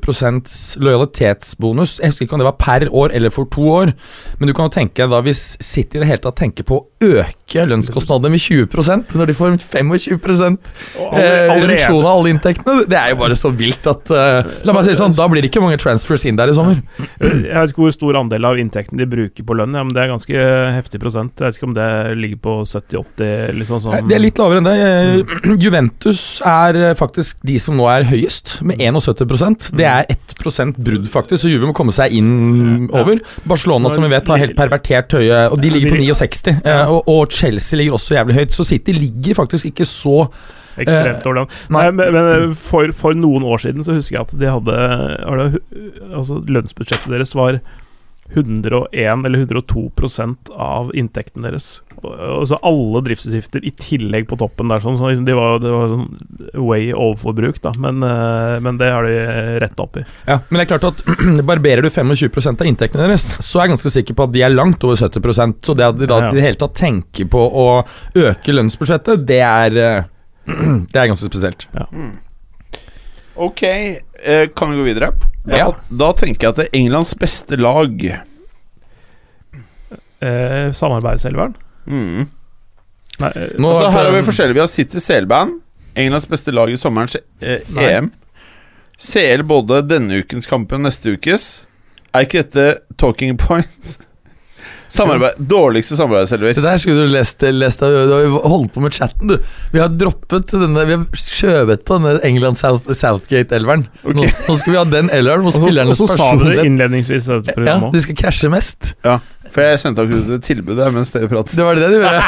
lojalitetsbonus. Jeg husker ikke om det var per år eller for to år, men du kan jo tenke da hvis City i det hele tatt tenker på å øke lønnskostnadene med 20% når de får 25 Og eh, reduksjon av alle inntektene. Det er jo bare så vilt at eh, La meg si sånn, da blir det ikke mange transfers inn der i sommer. Jeg vet ikke hvor stor andel av inntekten de bruker på lønn, ja, men det er ganske heftig prosent. Jeg vet ikke om det ligger på 70-80, liksom sånn Det er litt lavere enn det. Eh, Juventus er eh, faktisk de som nå er høyest, med 71% Det er 1% brudd, faktisk, så Juve må komme seg inn over. Barcelona, som vi vet, har helt pervertert høye, og de ligger på 69. eh, Og, og Chelsea ligger også jævlig høyt, så City ligger faktisk ikke så ekstremt dårlig an. nei. Men, men for, for noen år siden så husker jeg at de hadde, altså Lønnsbudsjettet deres var 101 eller 102% av inntekten deres. Og- Altså alle driftsutgifter i tillegg på toppen der, sånn, så liksom de var, det var sånn way overforbruk, da. Men, eh, men det har de retta opp i. Ja, Men det er klart at barberer du 25 av inntektene deres, så er jeg ganske sikker på at de er langt over 70% Så det at de da Ja, ja. i det hele tatt tenker på å øke lønnsbudsjettet, det er eh, Det er ganske spesielt. Ok, eh, kan vi gå videre? Ja. Da tenker jeg at det er Englands beste lag Eh, Samarbeidselveren? Mm. Nei, eh, Nå altså, Her har vi forskjellige. Vi har City CL-band. Englands beste lag i sommerens eh, EM. CL både denne ukens kamp og neste ukes. Er ikke dette talking point? Samarbeid, Dårligste samarbeidselver. Det der skulle du lest, lest av Du har jo holdt på med chatten, du. Vi har droppet denne Vi har skjøvet på denne England South, Southgate-elveren. Nå, nå skal vi ha den elveren hvor og så- og så sa du det innledningsvis i dette Ja, de skal krasje mest. Ja, for jeg sendte akkurat et tilbud der mens dere pratet. Det var det du gjorde.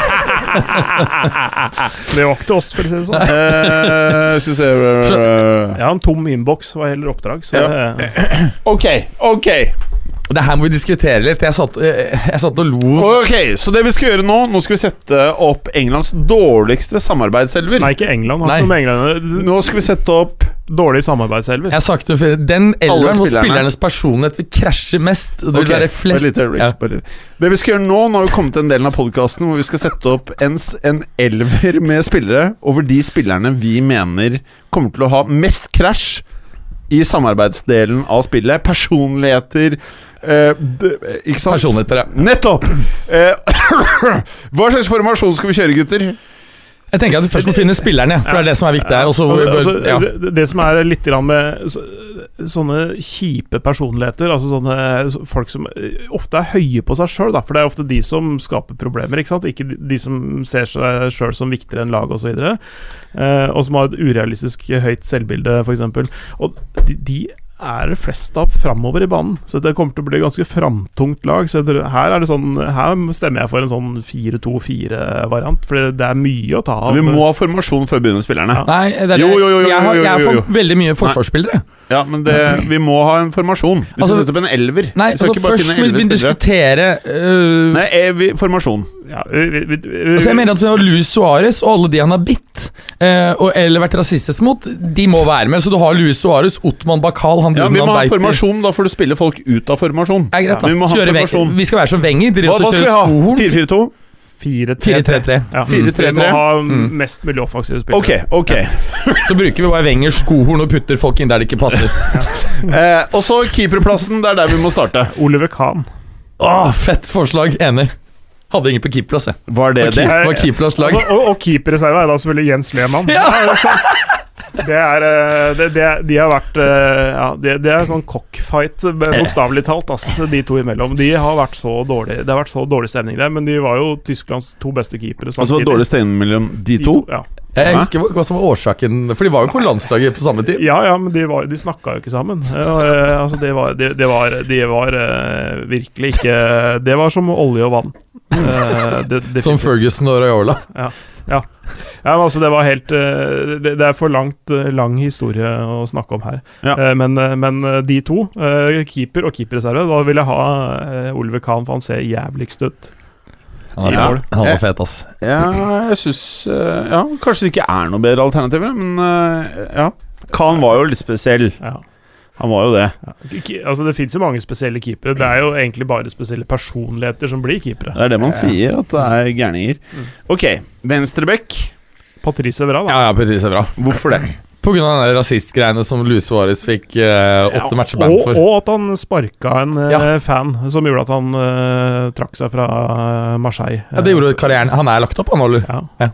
Det var ikke til oss, for å si det sånn. Eh, skal vi se Jeg har en tom innboks, var heller oppdrag. Så Ja. Ok, ok. Det her må vi diskutere litt. Jeg satt, jeg, satt og lo. Ok, Så det vi skal gjøre nå Nå skal vi sette opp Englands dårligste samarbeidselver. nei, ikke England. Nei. med England Nå skal vi sette opp Dårlig samarbeidselver. Jeg har sagt det før. Den elveren hvor spillernes personlighet vil krasje mest. og Det vil være flest litt ja. Det vi skal gjøre nå, nå har vi kommet til en delen av podkasten hvor vi skal sette opp en, en elver med spillere over de spillerne vi mener kommer til å ha mest krasj i samarbeidsdelen av spillet. Personligheter eh, Ikke sant? Personligheter, ja. Nettopp! Eh, hva slags formasjon skal vi kjøre, gutter? Jeg tenker at vi først må finne spillerne, for det er det som er viktig her. Også, Altså, altså, ja. det, det som er litt med sånne kjipe personligheter, altså sånne folk som eh, ofte er høye på seg sjøl, for det er ofte de som skaper problemer, ikke sant? Ikke de, som ser seg sjøl som viktigere enn lag osv., eh, og som har et urealistisk høyt selvbilde, f.eks. Og de, de er det flest av framover i banen, så det kommer til å bli ganske framtungt lag. Så det, her er det sånn Her stemmer jeg for en sånn 4-2-4-variant, for det er mye å ta av. Vi må ha formasjon før vi begynner spillerne. Ja. Nei, det er, Jo, jo, jo, jo, jeg, har, jo, jo, jeg har jo, jo. fått veldig mye forsvarsspillere. Ja, men det, vi må ha en formasjon. Vi skal Altså- sette opp en elver. Nei, vi skal altså ikke bare Først må vi elleve begynne å diskutere uh, Nei, er vi, formasjon. Ja, vi, vi, vi, altså Jeg mener at vi har Luis Suárez og alle de han har bitt, uh, og, eller vært rasistisk mot, de må være med. Så du har Luis Suárez, Ottman Bakal han Ja, Vi må han ha formasjon. Da får du spille folk ut av formasjon. Ja, greit, da. Vi må ha Kjøre formasjon. Vi skal være som Wenger. Hva, hva skal vi ha? 4-4-2? 4-3-3. Ja, 4-3-3. Vi må ha Mm. mest mulig offensive spillere. Ok, ok. Så bruker vi bare Wengers skohorn og putter folk inn der det ikke passer. Eh, og så keeperplassen. Det er der vi må starte. Oliver Kahn. Åh, Fett forslag. Enig. Hadde ingen på keeperplass, jeg. Var det det? Det var keeperplass lag. Altså, og og keeperreserva er da selvfølgelig Jens Lehmann. Ja. Ja, sant. Det er eh, det, det, De har vært eh, Ja, det, det er sånn cockfight, eh, bokstavelig talt, ass, de to imellom. De har vært så dårlig Det har vært så dårlig stemning der, men de var jo Tysklands to beste keepere Altså det var dårlig stemning mellom de to? Ja. Jeg husker hva, som var årsaken, for de var jo på landslaget på samme tid. Ja, ja, men de, var, de snakka jo ikke sammen. Ja, eh, altså, det var, det, det var, de var eh, virkelig ikke Det var som olje og vann. Eh, det, Som. Ferguson og Rayola? Ja, men altså, det var helt eh, Det, det er for langt lang historie å snakke om her. Ja. Men, men de to, keeper og keeperreserve, da vil jeg ha Olve Oliver Kahn, for han ser jævligst ut. Han er, Ja. fet. han var fet, ass. Ja, jeg syns Ja, kanskje det ikke er noe bedre alternativer, men eh, ja. Khan var jo litt spesiell. Ja. Han var jo det. Ja. Altså, det fins jo mange spesielle keepere. Det er jo egentlig bare spesielle personligheter som blir keepere. Det er det man sier, at det er gærninger. Mm. Ok, venstreback. Patrice Evra, da. Ja, ja, Patrice er bra. Hvorfor det? På grunn av den rasistgreiene som Luis Suárez fikk eh, åtte Ja, matcher band og, for. og at han sparka en eh, Ja. fan, som gjorde at han eh, trakk seg fra Marseille. Ja, det gjorde karrieren Han er lagt opp, han, eller? Ja.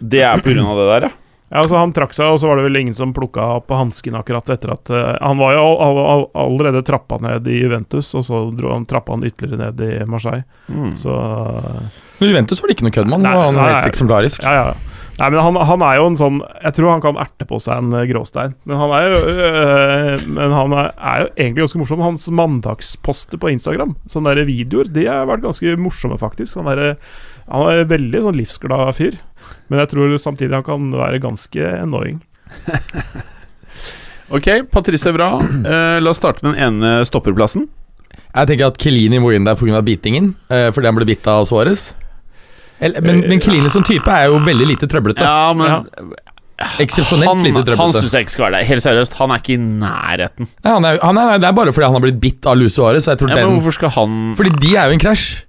Det er av det der, ja. Ja, altså Han trakk seg, og så var det vel ingen som plukka opp hansken akkurat etter at uh, Han var jo all, all, all, allerede trappa ned i Juventus, og så dro han, trappa han ytterligere ned i Marseille. Mm. Så uh, Men Juventus var det ikke noe kødd med. Han var helt eksemplarisk eksemplarisk. Ja, ja. Nei, men han, han er jo en sånn Jeg tror han kan erte på seg en eh, gråstein. Men han er jo øh, Men han er, er jo egentlig ganske morsom. Hans mandagsposter på Instagram, sånne der videoer, de har vært ganske morsomme, faktisk. Han er, han er en veldig sånn livsglad fyr. Men jeg tror samtidig han kan være ganske annoying. Ok, Patrice Evra. Uh, la oss starte med den ene stopperplassen. Jeg tenker at Kelini må inn der pga. bitingen, uh, fordi han ble bitt av Suárez. Eller- Men, men Kelini som type er jo veldig lite trøblete. Ja, men Ja. Eksepsjonelt han, lite han trøblete. syns jeg ikke skal være der. Helt seriøst, han er ikke i nærheten. Ja, han er, han er, det er bare fordi han har blitt bitt av lusehåret. Så jeg tror Ja, men den- hvorfor skal han Fordi de er jo en krasj.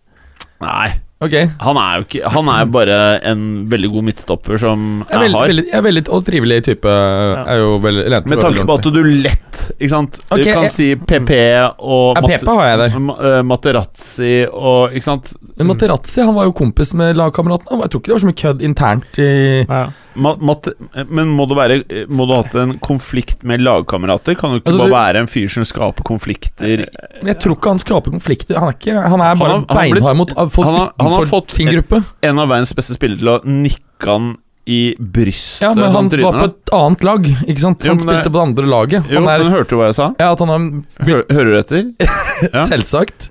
Nei, Ok. han er jo ikke Han er bare en veldig god midtstopper som Jeg er er veldig, jeg er veldig og trivelig type. Er jo veldig Med tanke på at du lett Ikke sant? Okay, du kan jeg- si PP og Ja, Pepe har jeg der. Eh, Materazzi og Ikke sant? Men Materazzi han var jo kompis med lagkameratene. Jeg tror ikke det var så mye kødd internt i Ja. Men må du, være, må du ha hatt en konflikt med lagkamerater? Kan du ikke Altså, bare være en fyr som skaper konflikter? Men jeg tror ikke han skaper konflikter. Han er, ikke, han er bare beinhard mot han har- han har fått- sin gruppe. En av verdens beste spillere til å nikke han i brystet. Ja, men sånn han sånn var på et annet lag, ikke sant? Jo, Han det- spilte på det andre laget. Jo, Han er, men hørte du hva jeg sa? ja, at han har Hø hører du etter? Ja. Selvsagt.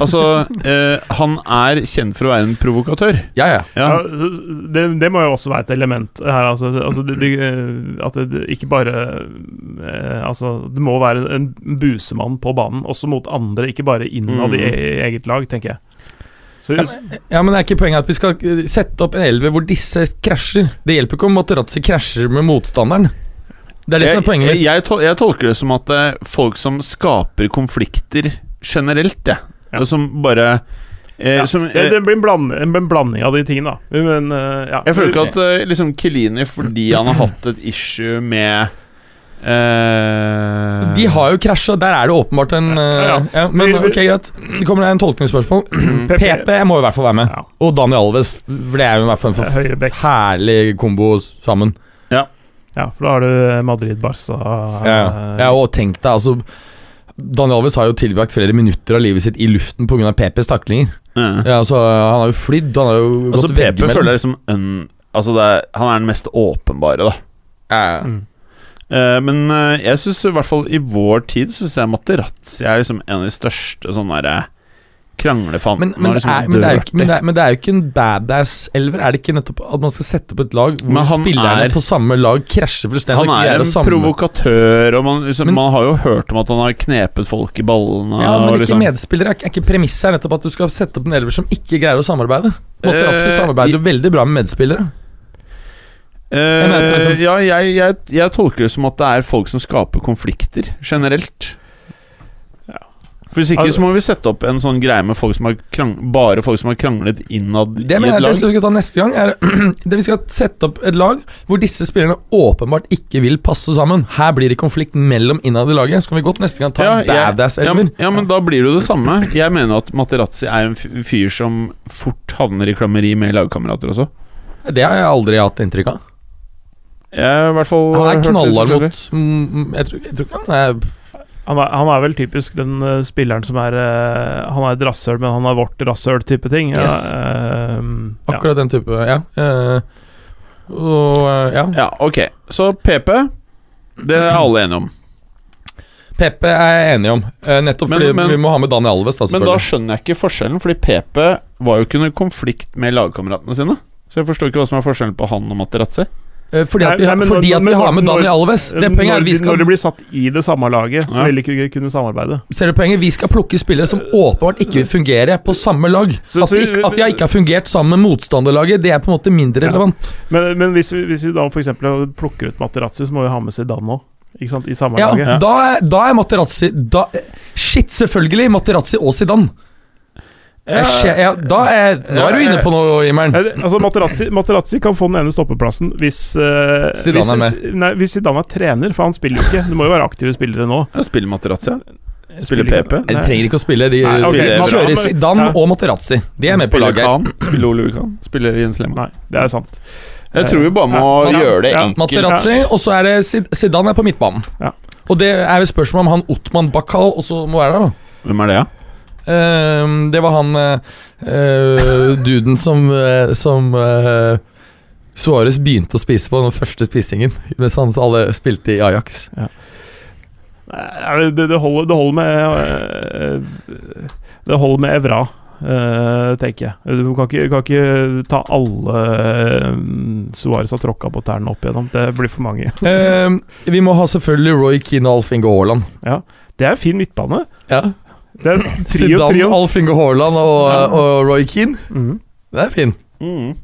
Altså, eh, han er kjent for å være en provokatør. Ja, ja. Ja. Ja, det, det må jo også være et element her. Altså, altså det, det, at det, det ikke bare eh, Altså, det må være en busemann på banen, også mot andre, ikke bare innad i Mm. i eget lag, tenker jeg. Så, Ja, men- Ja, men det er ikke poenget at vi skal eh, sette opp en elver hvor disse krasjer. Det hjelper ikke om Materazzi krasjer med motstanderen. Det er det som er poenget jeg, mitt. jeg, tol jeg tolker det som at det er folk som skaper konflikter generelt, det. Ja. Som bare eh, ja, som, eh, det blir en, bland, en blanding av de tingene, da. Men uh, ja. Jeg føler ikke at uh, liksom Kelini, fordi han har hatt et issue med eh, De har jo krasja, der er det åpenbart en Ja, eh, ja. ja, Men Vi- vi- ok, greit. Det kommer det en tolkningsspørsmål. PP må i hvert fall være med. Ja. Og Daniel Alves, for det er jo i hvert fall en for herlig kombo sammen. Ja, for da har du Madrid-Barca Ja, ja, og tenk deg, altså Daniel Alves har jo tilbrakt flere minutter av livet sitt i luften pga. PPs taklinger. ja. Ja, altså, han har jo flydd, han har jo Altså gått PP føler jeg liksom en, Altså det er, Han er den mest åpenbare, da. Ja, ja. Mm. Eh, men eh, jeg syns i hvert fall i vår tid Synes jeg Materazzi er liksom en av de største sånne derre kranglefantene. Men, men, liksom men, ikke, men, det er, jo ikke en badass-elver. Er det ikke nettopp at man skal sette opp et lag hvor spillerne er- på samme lag krasjer fullstendig? Han er en samle- provokatør, og man, liksom, man har jo hørt om at han har knepet folk i ballene. Ja, men og ikke liksom, medspillere. Er ikke- ikke premisset nettopp at du skal sette opp en elver som ikke greier å samarbeide? Materazzi Eh, samarbeider jo veldig bra med medspillere. Eh, Jeg liksom- ja, jeg, jeg, jeg tolker det som at det er folk som skaper konflikter, generelt. Ja. For Hvis ikke Altså- så må vi sette opp en sånn greie med folk som har krang, bare folk som har kranglet innad Det i mener et lag. det skal vi ta neste gang. Er det Vi skal sette opp et lag hvor disse spillerne åpenbart ikke vil passe sammen. Her blir det konflikt mellom innad i laget. Så kan vi godt neste gang ta Ja, en badass-elver. Ja, ja, men da blir det jo det samme. Jeg mener at Materazzi er en fyr som fort havner i klammeri med lagkamerater også. det har jeg aldri hatt inntrykk av. Jeg i hvert fall Han er knallhard mot mm, mm, jeg, tror, jeg tror ikke han er Han er, han er vel typisk den uh, spilleren som er uh, Han er et rasshøl, men han er vårt rasshøl-type ting. Ja, uh, Akkurat ja. akkurat den type Ja. eh, og eh, ja. Ja, ok. Så PP, det er alle enige om. PP er jeg enig om. eh, nettopp Men- fordi men- vi må ha med Daniel Alves. Da, Men da skjønner jeg ikke forskjellen, fordi PP var jo ikke noen konflikt med lagkameratene sine. Så jeg forstår ikke hva som er forskjellen på han og Materazzi. Eh, fordi at vi, Nei, har- nei, fordi når- at vi har med når- Daniel Alves. Det poenget når, er vi skal når de blir satt i det samme laget, så Ja. vil de ikke kunne samarbeide. Ser du poenget? Vi skal plukke spillere som åpenbart ikke vil fungere på samme lag. Så- At de, ikke, at de ikke har fungert sammen med motstanderlaget, det er på en måte mindre Ja. relevant. Men, men hvis, vi, hvis vi da f.eks. plukker ut Materazzi, så må vi ha med Zidane òg. ikke sant, i samme Ja, laget. da, er, da er Materazzi da, Shit, selvfølgelig! Materazzi og Zidane. Jeg, ja, da er, nå er du inne på noe, Imeren. Altså, Materazzi, Materazzi kan få den ene stoppeplassen hvis uh, Zidane hvis, er med. Nei, hvis Zidane er trener, for han spiller jo ikke. Det må jo være aktive spillere nå. Ja, spiller Materazzi, ja. Spiller PP? De trenger ikke å spille. De Nei, okay. spiller, man- kjører Zidane og Materazzi. De er med på laget. Kan. Spiller Ole Khan. Spiller Jens Lehmann. Nei, det er sant. Jeg tror vi bare må Ja, ja, gjøre det ja, enkelt. Materazzi, og så er det Zidane er på midtbanen. Ja. Og det er vel spørsmål om han Ottman Bakkal også må være der, da. Hvem er det, da? Ehm, det var han eh, duden som, uh, som Suarez begynte å spise på den første spisingen, mens han alle spilte i Ajax. Nei, Det, det, holder, det holder med Det holder med Evra, tenker jeg. Du kan ikke, kan ikke ta alle Suarez Suárez har tråkka på tærne opp igjennom. Det blir for mange. Ehm, vi må ha selvfølgelig Roy Keane og Alf Inge Haaland. Det er fin midtbane. Ja. Det er trio, Zidane, trio. Alf Inge Haaland og, Ja. og Roy Keane. Mm. Det er fin. Mm.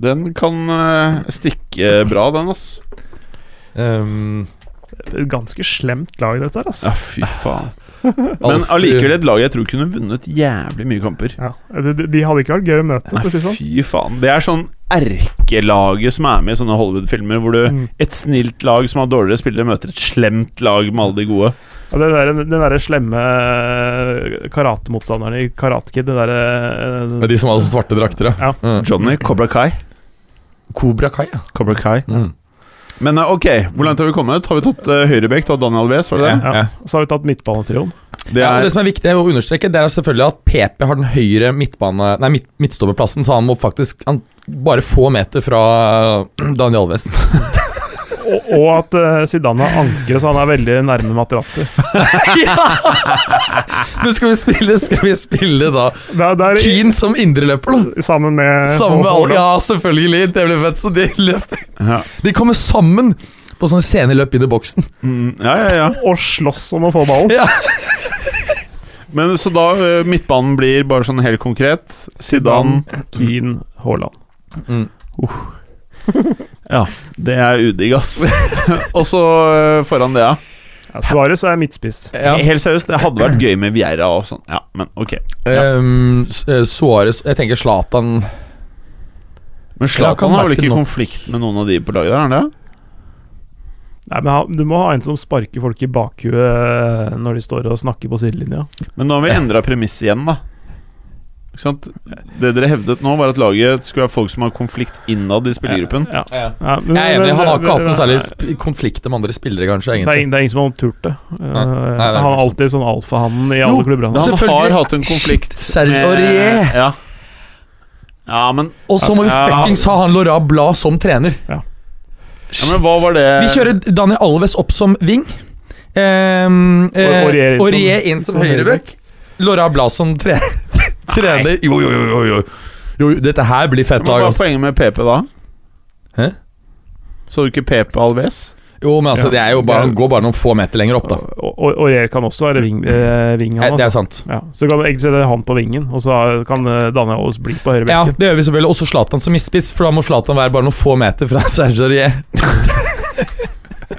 Den kan uh, stikke bra, den, ass. er Et Ganske slemt lag, dette her, ass. Ja, fy faen. Men allikevel et lag jeg tror kunne vunnet jævlig mye kamper. Ja. De, de- de hadde ikke vært gøy å møte, Nei, å si sånn. fy faen. Det er sånn erkelaget som er med i sånne Hollywood-filmer, hvor du Mm. et snilt lag som har dårligere spillere, møter et slemt lag med alle de gode. Ja, den der, den der slemme eh, karatemotstanderen i Karate Kid, den derre Det er de som hadde svarte drakter, Ja. Mm. Johnny Cobra Kai. Cobra Kai, ja. Cobra Kai. Mm. Men eh, ok, hvor langt har vi kommet? Har vi tatt uh, høyrebekk? Tatt Daniel Wes, var det det? ja. Ja. Så har vi tatt midtbanetrioen. Det ja, er det som er viktig å understreke, det er selvfølgelig at PP har den høyre midtbane Nei, midt, midtstopperplassen, så han må faktisk han, bare få meter fra Daniel Alves. Og, og at uh, Zidane har ankre, så han er veldig nærme Materazzi. Men skal vi spille Skal vi spille da Det det er Keane som indreløper, da? sammen med Sammen med alle Ja, selvfølgelig. Det blir fett. Så de løper ja. De kommer sammen på sånne sceneløp inn i boksen. Mm, ja, ja, ja. Og slåss om å få ballen. Ja. Men så da eh, midtbanen blir bare sånn helt konkret. Zidane Keane, Haaland. Mm. Ja, det er udigg, ass. Og så eh, foran det, ja. Ja, Suárez er midtspiss. Ja. Helt seriøst, det hadde vært gøy med Vieira og sånn. Ja, men ok. Ja. Um, S- eh, Suarez Jeg tenker Zlatan Men Zlatan har vel ikke ikke nok. konflikt med noen av de på laget der? er det? Nei, men Du må ha en som sparker folk i bakhuet eh, når de står og snakker på sidelinja. Men nå har vi endra premiss igjen, da. Ikke sant? Det dere hevdet nå, var at laget skulle ha folk som har konflikt innad i spillergruppen. Ja. Jeg Ja, men- er enig, han har ikke hatt noe særlig nei, konflikter med andre spillere, kanskje. Det er, det er ingen som har turt det. Nei, nei, det er han har alltid sånn alfahannen i alle klubber. han har. Hatt en konflikt Shit, Serge Aurier. Ja. ja, men Og så må vi fuckings ha han Laura Blad som trener. Ja, men hva var det Vi kjører Daniel Alves opp som wing. Um, eh, Aurier inn som- som som Laura Blad som tre trener. Jo, jo, jo, jo, jo. jo. Dette her blir fett Men. Hva er poenget med PP da? Hæ? Så du ikke PP Alves? Jo, men altså, Ja. det er jo bare, han går bare noen få meter lenger opp, da. Og- og- Aurier kan også være ving, eh, ving han, altså. det er altså. sant. Ja, så kan du egentlig sette han på vingen, og så kan eh, Daniel Aas bli på høyre Ja, det gjør vi selvfølgelig. Også Zlatan som misspiss, for da må Zlatan være bare noen få meter fra Serge Aurier.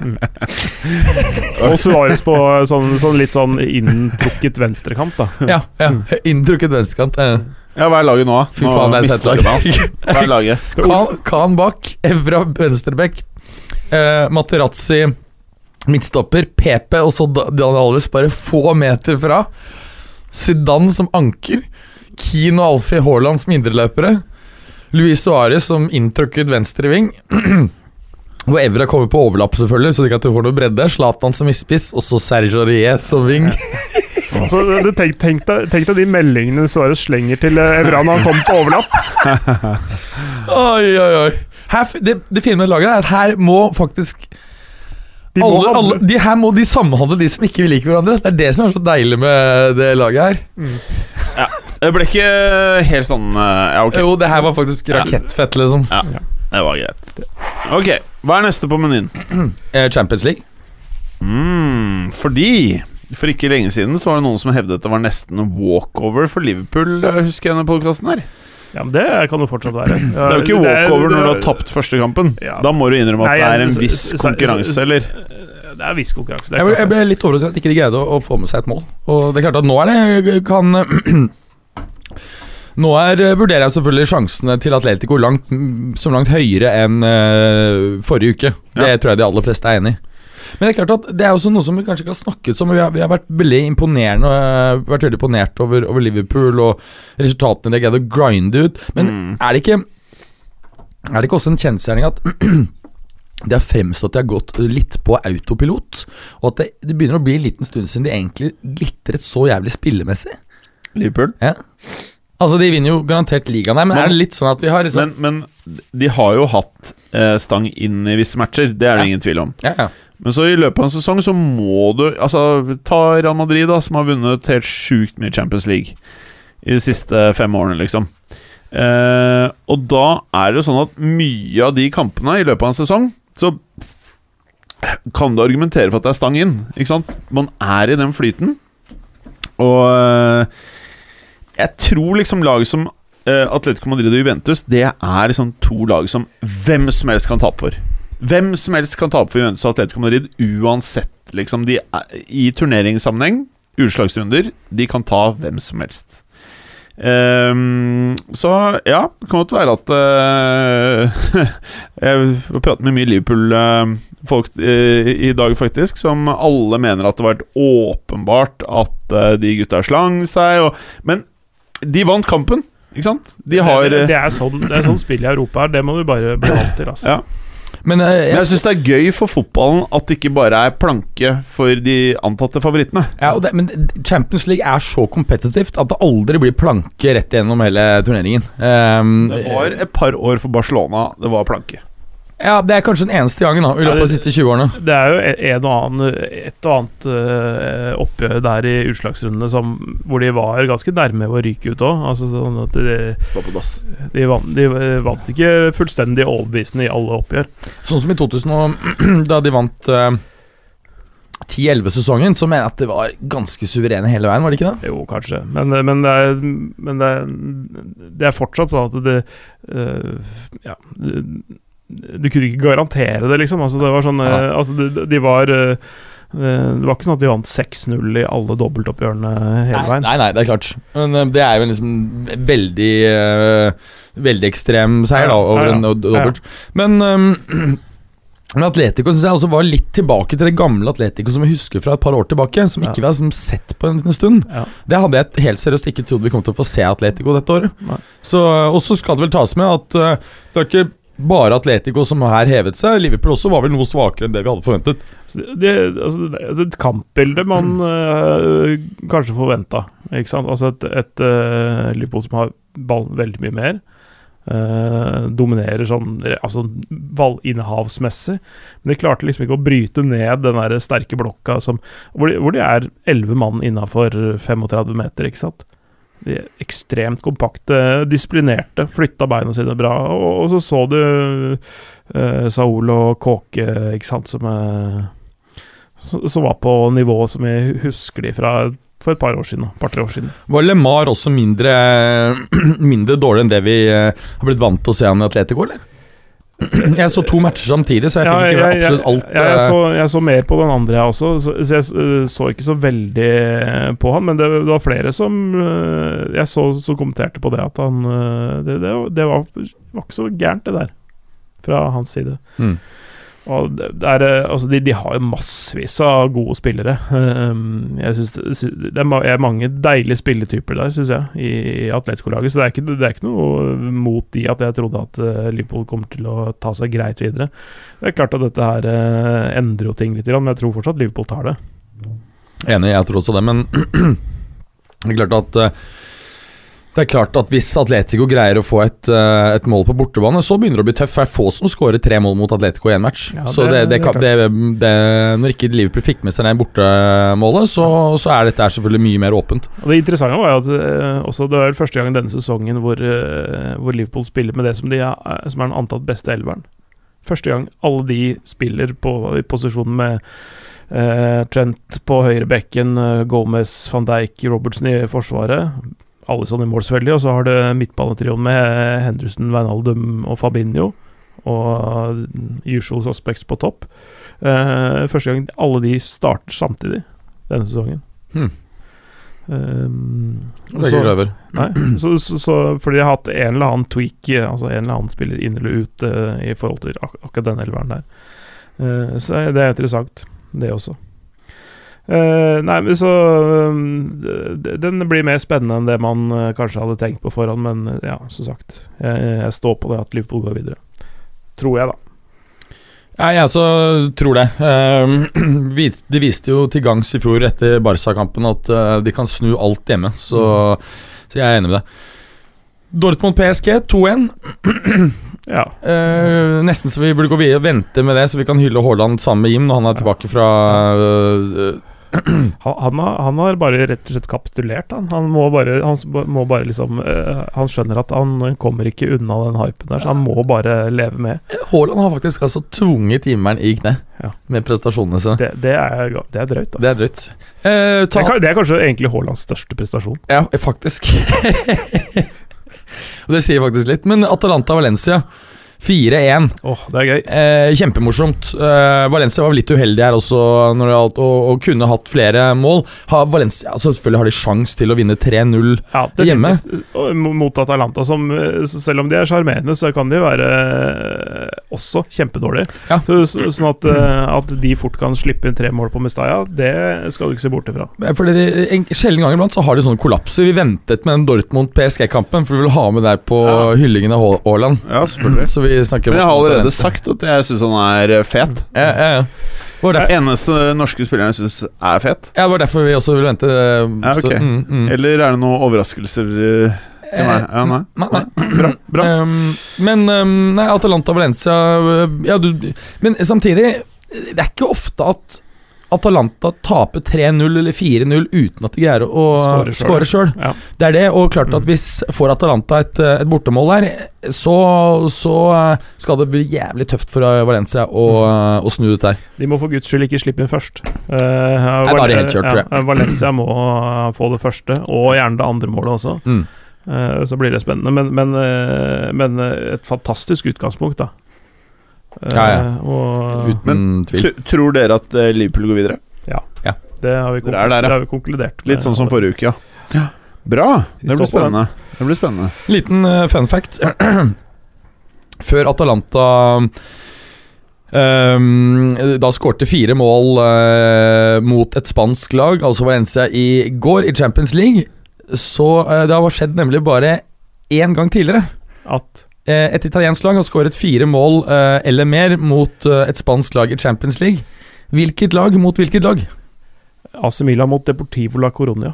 Og Suárez på sånn, sånn litt sånn inntrukket venstrekant, da. Ja, ja. Inntrukket venstrekant. Eh. Ja, hva er laget nå? Fy Nå faen, det er lag. du. Hva er laget? Kan, kan bak, Evra venstrebekk, eh, Materazzi midtstopper, PP og så Daniel Alves bare få meter fra. Zidane som anker, Keane og Alfie Haaland som indreløpere. Luis Suárez som inntrukket venstreving. Hvor Evra kommer på overlapp, selvfølgelig, så de kan få noe bredde. Zlatan som isspiss, og så Serge Aurier som wing. Så du, tenk, tenk, deg, tenk deg de meldingene Suárez slenger til eh, Evra når han kommer på overlapp. Oi, oi, oi. Her, det, det fine med laget er at her må faktisk De må alle, alle, de her må de samhandle, de som ikke liker hverandre. Det er det som er så deilig med det laget her. Ja, Det ble ikke helt sånn eh, Ja, okay. Jo, det her var faktisk rakettfett, liksom. Det var greit. Ok, hva er neste på menyen? Eh, Champions League. Mm, fordi for ikke lenge siden så var det noen som hevdet det var nesten walkover for Liverpool, eh, husker jeg denne podkasten her. Ja, men Det kan jo fortsatt være. Det er jo ikke walkover når du har tapt første kampen. Ja. Da må du innrømme at Nei, det er en viss konkurranse, eller? Det er viss konkurranse. Jeg er ble, jeg ble litt overrasket at ikke de greide å, å få med seg et mål. Og det er klart at nå er det kan Nå er, eh, vurderer jeg selvfølgelig sjansene til Atletico langt, som langt høyere enn uh, forrige uke. Det Ja. tror jeg de aller fleste er enig i. Men det er klart at det er også noe som vi kanskje ikke har snakket om. Vi har, vi har vært veldig imponerende og Vært veldig imponert over, over Liverpool og resultatene de har greid å grinde ut. Men Mm. er det ikke Er det ikke også en kjensgjerning at det har fremstått at de har gått litt på autopilot, og at det, det begynner å bli en liten stund siden de egentlig glitret så jævlig spillemessig? Liverpool? Ja. Altså, de vinner jo garantert ligaen her, men, Men- er det litt sånn at vi har liksom Men, men de har jo hatt eh, stang inn i visse matcher, det er det Ja. ingen tvil om. ja, ja. Men så i løpet av en sesong så må du Altså, ta Real Madrid, da, som har vunnet helt sjukt mye Champions League i de siste fem årene, liksom. Eh, og da er det jo sånn at mye av de kampene i løpet av en sesong, så kan du argumentere for at det er stang inn. Ikke sant? Man er i den flyten. Og eh, jeg tror liksom lag som eh, Atletico Madrid og Juventus, det er liksom to lag som hvem som helst kan tape for. Hvem som helst kan tape for Juventus og Atletico Madrid uansett. Liksom de er, I turneringssammenheng, utslagsrunder, de kan ta hvem som helst. Um, så ja, det kan godt være at uh, Jeg har pratet med mye Liverpool-folk i dag, faktisk, som alle mener at det har vært åpenbart at uh, de gutta slang seg. Og, men de vant kampen, ikke sant? De har det, eh, det, er sånn, det er sånn spill i Europa er. Det må du bare bli vant til. Altså. Ja. Men jeg, jeg, jeg syns det er gøy for fotballen at det ikke bare er planke for de antatte favorittene. ja, og det, men Champions League er så kompetitivt at det aldri blir planke rett gjennom hele turneringen. Um, Det var et par år for Barcelona det var planke. Ja, Det er kanskje den eneste gangen da i løpet av de siste 20 årene. Det er jo en og annen, et og annet uh, oppgjør der i utslagsrundene som, hvor de var ganske nærme å ryke ut òg. Altså, sånn at de, de, vant, de vant ikke fullstendig overbevisende i alle oppgjør. Sånn som i 2000, da de vant uh, 10-11-sesongen, så mener jeg at det var ganske suverene hele veien, var det ikke det? Jo, kanskje. Men, men, det, er, men det, er, det er fortsatt sånn at det uh, Ja. Du kunne ikke garantere det, liksom. Altså, det var sånn eh, Ja. altså, de, de var eh, eh, Det var ikke sånn at de vant 6-0 i alle dobbeltoppgjørene hele Nei, veien. nei, nei, det er klart. Men eh, det er jo liksom veldig eh, Veldig ekstrem seier da over ja, ja. en do- dobbelt. Men um, men Atletico synes jeg også var litt tilbake til det gamle Atletico som vi husker fra et par år tilbake. Som ikke Ja. vi har sett på en liten stund. Ja. Det hadde jeg helt seriøst ikke trodd vi kom til å få se Atletico dette året. Og så skal det vel tas med at uh, det er ikke bare Atletico som har hevet seg. Liverpool også var vel noe svakere enn det vi hadde forventet. Det, altså, det er et kampbilde man eh, kanskje forventa. Altså et, et eh, Liverpool som har ball veldig mye mer. eh, dominerer sånn altså ballinnehavsmessig. Men de klarte liksom ikke å bryte ned den der sterke blokka som, hvor, de, hvor de er elleve mann innafor 35 meter, ikke sant. De ekstremt kompakte, disiplinerte, flytta beina sine bra. Og, og så så du uh, Saul og Kåke, ikke sant, som uh, som var på nivået som vi husker de fra for et par år siden. par-tre år siden. Var LeMar også mindre, mindre dårlig enn det vi eh, har blitt vant til å se han i Atletico, eller? Jeg så to matcher samtidig, så jeg fikk ikke jeg, absolutt alt. jeg, jeg, eh, så, jeg så mer på den andre, jeg også. Så, så jeg eh, så ikke så veldig på han, men det, det var flere som eh, Jeg så som kommenterte på det, at han eh, Det, det, det var, var ikke så gærent, det der. Fra hans side. Mm. Og er, eh, altså de, de har jo massevis av gode spillere. Um, jeg synes det, er mange deilige spilletyper der, syns jeg, i, atletskolaget. Så det er, ikke, det er ikke noe mot de at jeg trodde at eh, Liverpool kommer til å ta seg greit videre. Det er klart at dette her eh, endrer jo ting litt, men jeg tror fortsatt Liverpool tar det. Enig, jeg tror også det, men det er klart at det er klart at Hvis Atletico greier å få et, eh, et mål på bortebane, så begynner det å bli tøft. For det er få som skårer tre mål mot Atletico i én match. Ja, så det- det, det, det kan- Når ikke Liverpool fikk med seg det bortemålet, så, så er dette selvfølgelig mye mer åpent. Og Det interessante var jo at eh, også det er første gang denne sesongen hvor, eh, hvor Liverpool spiller med det som, de er, som er den antatt beste elveren. Første gang alle de spiller på, i posisjonen med Uh, Trent på høyrebekken, uh, Gomez, van Dijk, Robertson i forsvaret. Alisson i mål, selvfølgelig. Og så har du midtbanetrioen med Henderson, Wijnaldum og Fabinho. Og usual suspects på topp. Uh, første gang alle de starter samtidig denne sesongen. Hmm. Um, kløver. Nei, så, så, så fordi de har hatt en eller annen tweak, eh, altså en eller annen spiller inn eller ut uh, i forhold til ak akkurat denne elveren der. Uh, så det er interessant, det også. Eh, nei, men så um, Den blir mer spennende enn det man uh, kanskje hadde tenkt på forhånd, men ja, som sagt. Jeg, jeg står på det at Liverpool går videre. Tror jeg, da. Ja, jeg også tror det. De viste jo til gangs i fjor etter Barca-kampen at de kan snu alt hjemme, så, så jeg er enig med deg. Dortmund PSG 2-1. Ja. Uh, nesten så vi burde gå videre og vente med det, så vi kan hylle Haaland sammen med Jim når han er tilbake fra eh, Han, han, har, han har bare rett og slett kapitulert, han. Han må bare, han må bare liksom eh, Han skjønner at han kommer ikke unna den hypen der, så han må bare leve med. Haaland har faktisk altså tvunget timeren i kne Ja. med prestasjonene sine. Det, det, er, det er drøyt, Det er altså. drøyt. Eh, ta, det er kanskje egentlig Haalands største prestasjon. ja, faktisk. Og det sier faktisk litt. Men Atalanta-Valencia 4-1. Åh, det er gøy. Eh, kjempemorsomt. Eh, Valencia var litt uheldig her også når det gjaldt å, Og kunne hatt flere mål. Har Valencia, altså Selvfølgelig har de sjanse til å vinne 3-0. Ja, Hjemme? Og Mot Atalanta, som eh, selv om de er sjarmerende, så kan de være eh, også kjempedårlige. Ja. Så, så, sånn at, eh, at de fort kan slippe inn tre mål på Mestalla, det skal du ikke se bort ifra. Fordi de, en, Sjelden ganger iblant så har de sånne kollapser. Vi ventet med den Dortmund-PSG-kampen, for vi vil ha med der på Ja. hyllingen av Haaland. Ja, selvfølgelig. Så vi snakker om. Men jeg har allerede Valencia. sagt at jeg syns han er eh, fet. Ja, ja, ja. Var derfor, Eneste norske spilleren jeg syns er fet. ja, det var derfor vi også ville vente. eh, Ja, så- ok. mm, mm. Eller er det noen overraskelser eh, til meg? Ja, nei. Nei, nei. Bra. bra. Um, men um, Nei, Atalanta-Valencia Ja, du Men samtidig, det er ikke ofte at Atalanta taper 3-0 eller 4-0 uten at de greier å Skåre sjøl. Ja. Det er det, og klart at Mm. hvis får Atalanta et, eh, et bortemål her, så, så eh, skal det bli jævlig tøft for eh, Valencia å, Mm. å snu dette her. De må for guds skyld ikke slippe inn først. Uh, Nei, da er de helt kjørt, tror jeg. Valencia må få det første, og gjerne det andre målet også. Mm. Uh, så blir det spennende. Men, men, uh, men et fantastisk utgangspunkt, da. Eh, Ja, ja. Og Uten tvil. Tror dere at eh, Liverpool går videre? det har vi, er der, ja. det har vi konkludert med. Litt sånn som forrige uke, ja. Bra. Det blir spennende. Det blir spennende. Liten uh, fun fact. Før Atalanta Um, da skårte fire mål uh, mot et spansk lag, altså Valencia, i går i Champions League, så uh, det har skjedd nemlig bare én gang tidligere. At Eh, et italiensk lag har skåret fire mål eh, eller mer mot eh, et spansk lag i Champions League. Hvilket lag mot hvilket lag? AC Milan mot Deportivo la Coronia.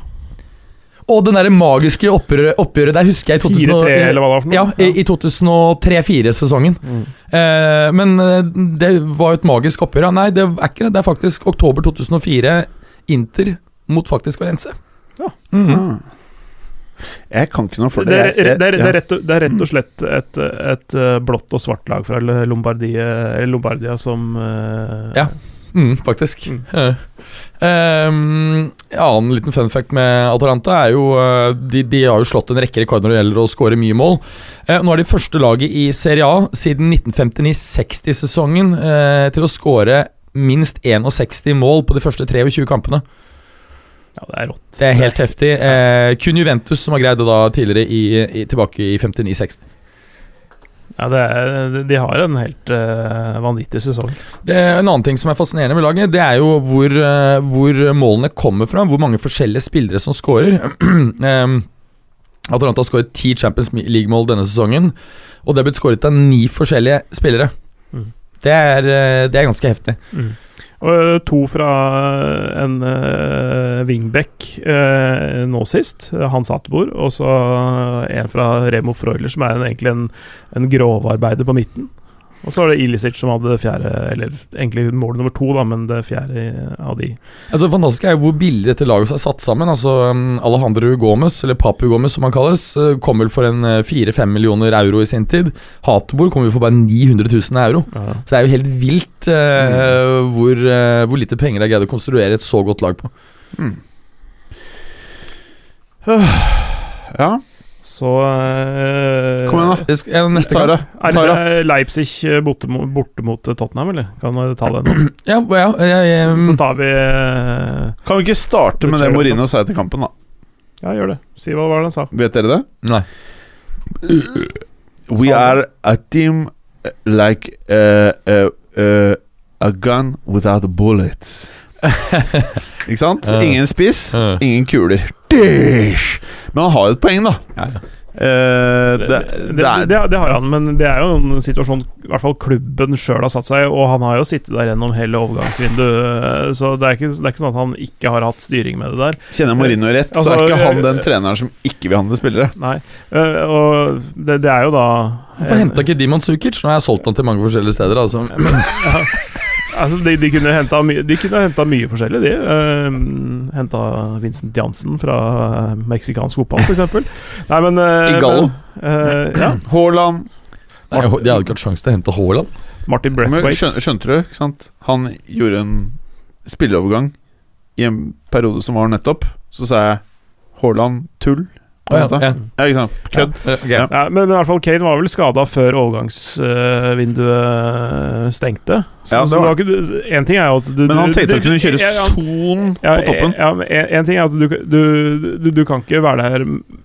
Og den der magiske oppgjøret, oppgjøret der husker jeg i 2000 og- 4-3, eller hva det var for noe? Ja, i, i 2003-2004-sesongen. Mm. Eh, men eh, det var jo et magisk oppgjør. Ja, Nei, det er ikke det. Det er faktisk oktober 2004. Inter mot faktisk Valencia. Ja. Mhm. Ah. Jeg kan ikke noe for Det, det. er, det, er, det, er, rett, det er rett og slett et, et, eh, blått og svart lag fra Lombardia, Lombardia som uh, Ja. Mm, faktisk. Mm. Eh, ehm, annen liten fun fact med Atalanta er jo eh, de, de har jo slått en rekke rekorder når det gjelder å skåre mye mål. Uh, nå er de første laget i Serie A siden 1959-60-sesongen uh, til å skåre minst 61 mål på de første 23 kampene. Ja, det er rått. Det er helt heftig. Eh, kun Juventus som har greid det da tidligere i, i, tilbake i 59-60. Ja, det er, de har en helt uh, vanvittig sesong. Det er En annen ting som er fascinerende med laget, det er jo hvor, uh, hvor målene kommer fra. Hvor mange forskjellige spillere som scorer. um, Atalanta har skåret ti Champions League-mål denne sesongen, og det er blitt skåret av ni forskjellige spillere. Mm. Det, er, uh, det er ganske heftig. Eh, to fra en uh, wingback uh, nå sist, eh, Hans Atebor, og så en fra Remo Freuler, som er en, egentlig en, en grovarbeider på midten. Og så var det Ilicic som hadde det fjerde, eller egentlig mål nummer to, da, men det fjerde av de. Ja, det fantastiske er jo hvor billig dette laget er satt sammen. Altså, um, Alejandro Gomez, eller Papu Gomez som han kalles, eh, kom vel for en eh, 4-5 millioner euro i sin tid. Hatebor kom jo for bare 900 000 euro. Så det er jo helt vilt eh, hvor, eh, hvor lite penger de har greid å konstruere et så godt lag på. Ja, Så uh, kom igjen, da. Neste Tara. gang. Er det Leipzig eh, borte, borte mot Tottenham, eller? Kan vi ta den nå? Ja, ja, ja um, Så tar vi uh, Kan vi ikke starte med det Morino sa etter kampen, da? Ja, gjør det. Si hva var det han sa. Vet dere det? Nei. We are a team like uh, uh, uh, a gun without bullets. Ikke sant? Ja. Ingen spiss, Ja. ingen kuler. Dish! Men han har jo et poeng, da. Ja, ja. Uh, det, Det, det, det, det, har han, men det er jo en situasjon i hvert fall klubben sjøl har satt seg i, og han har jo sittet der gjennom hele overgangsvinduet, så det er, ikke, det er ikke sånn at han ikke har hatt styring med det der. Kjenner jeg Marino rett, så Altså, er ikke han eh, den treneren som ikke vil handle spillere. Nei. uh, og det, det er jo da Hvorfor henta ikke Dimon Sukic? Nå har jeg solgt han til mange forskjellige steder. Altså. Altså, de, de kunne henta mye, mye forskjellig, de. Uh, henta Vincent Jansen fra eh, meksikansk fotball, f.eks. Nei, men uh, Igalo. ja. Haaland Nei, De hadde ikke hatt sjanse til å hente Haaland. Martin Men Breathwaite. skjøn, Skjønte du? ikke sant? Han gjorde en spilleovergang i en periode som var nettopp. Så sa jeg Haaland tull. Ja, ikke sant? Kødd. Men, men i hvert fall Kane var vel skada før overgangsvinduet stengte. Så, Ja, det så var- var ikke En ting er jo at du Men han tenkte å kunne kjøre son på toppen. Ja, men en, en ting er at du, du, kan ikke være der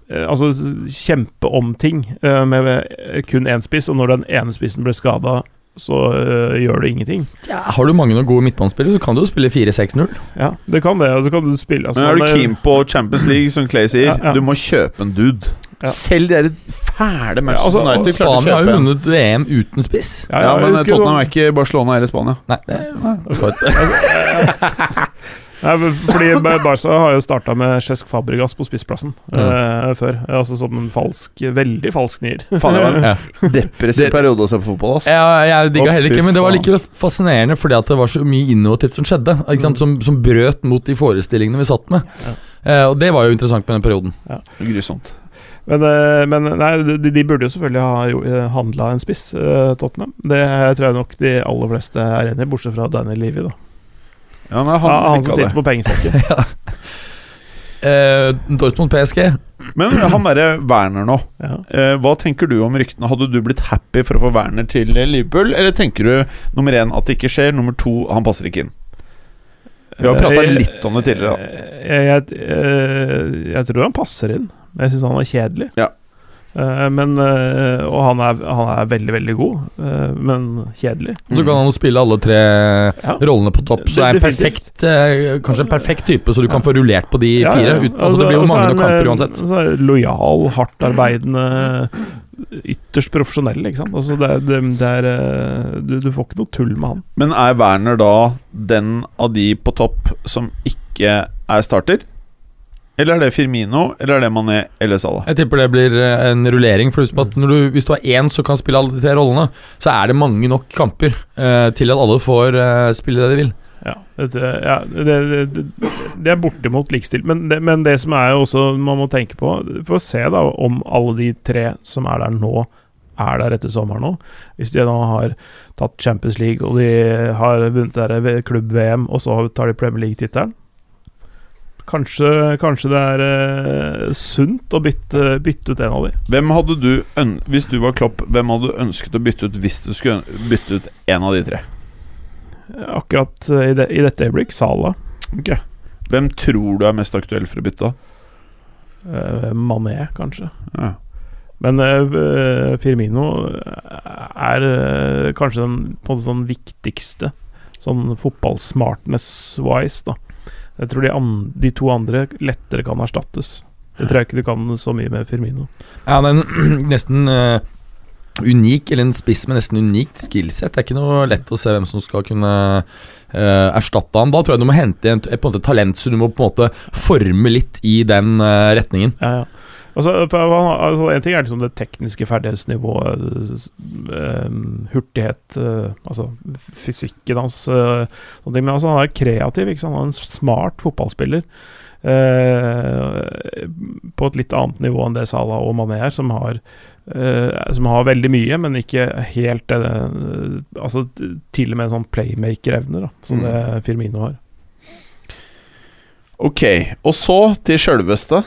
eh, Altså kjempe om ting eh, med eh, kun én spiss, og når den ene spissen ble skada, så eh, gjør det ingenting. Ja, har du mange noen gode midtbanespillere, så kan du jo spille 4-6-0. Ja, det kan det. Så kan du spille altså, Men er du keen på Champions League, som Clay sier? Ja, ja. Du må kjøpe en dude. Ja. Selv de fæle Manchester altså, United Spania har jo vunnet VM uten spiss. Ja, Ja, ja, men Tottenham er ikke Barcelona eller Spania. Nei, det Nei, fordi Bar- Barca har jo starta med Cesc Fabregas på spissplassen eh, før. Altså som en falsk Veldig falsk nier. Faen, det var en ja. depressiv periode å se på fotball, ass. Ja, jeg digga heller ikke, men det var faen. like fascinerende fordi at det var så mye innovativt som skjedde. Ikke sant? Som, som brøt mot de forestillingene vi satt med. Eh, og det var jo interessant med den perioden. Grusomt. Men, eh, men nei, de, de burde jo selvfølgelig ha handla en spiss, Tottenham. Det tror jeg nok de aller fleste er enig i, bortsett fra Daniel Levy. da Ja, nei, Han, ja, han som det. sitter på pengesekken. Eh, Dortmund PSG. Men han derre Werner nå, Ja. eh, hva tenker du om ryktene? Hadde du blitt happy for å få Werner til Liverpool, eller tenker du nummer én at det ikke skjer, nummer to han passer ikke inn? Vi har prata Eh, litt om det tidligere. da Jeg, jeg, eh, jeg tror han passer inn. Jeg syns han er kjedelig. Ja. Eh, men, eh, og han er, han er veldig, veldig god, eh, men kjedelig. Så kan han spille alle tre Ja. rollene på topp. Så det er en perfekt, kanskje en perfekt type, så du kan få rullert på de fire. ja. Ut, altså, det blir jo mange noen kamper uansett. Så er lojal, hardtarbeidende, ytterst profesjonell, ikke sant. Altså det, er- det, det er du, du får ikke noe tull med han. Men er Werner da den av de på topp som ikke er starter? Eller er det Firmino, eller er det Mané eller Salah? Jeg tipper det blir eh, en rullering. For husk at når du, Hvis du har én som kan spille alle de tre rollene, så er det mange nok kamper eh, til at alle får eh, spille det de vil. Ja, det, ja, det, det, det, er bortimot likestilt. Men men det som er jo også man må tenke på For å se da om alle de tre som er der nå, er der etter sommeren nå. Hvis de nå har tatt Champions League og de har vunnet klubb-VM, og så tar de Premier League-tittelen Kanskje, kanskje det er eh, sunt å bytte, bytte ut en av de. Hvem hadde du Hvis du var Klopp, hvem hadde du ønsket å bytte ut hvis du skulle bytte ut en av de tre? Akkurat eh, i, de, i dette øyeblikk Sala. Ok Hvem tror du er mest aktuell for å bytte? Eh, Mané, kanskje. Ja. Men eh, Firmino er eh, kanskje den på en måte sånn viktigste sånn fotballsmartness-wise, da. Jeg tror de, de to andre lettere kan erstattes. Det tror jeg ikke du kan så mye med Firmino. Ja, det er en nesten uh, unik, eller en spiss med nesten unikt skillset. Det er ikke noe lett å se hvem som skal kunne uh, erstatte han. Da tror jeg du må hente en, et, på en måte, talent, så du må på en måte forme litt i den uh, retningen. Ja, ja. Altså, altså, en ting er liksom det tekniske ferdighetsnivået, eh, hurtighet eh, Altså fysikken hans, eh, sånne ting. Men altså, han er kreativ. Ikke sant? Han er en smart fotballspiller. eh, på et litt annet nivå enn det Salah og Mané er, som har, eh, som har veldig mye, men ikke helt det Altså til og med sånn playmaker-evner, som Mm. det Firmino har. Ok, og så til sjølveste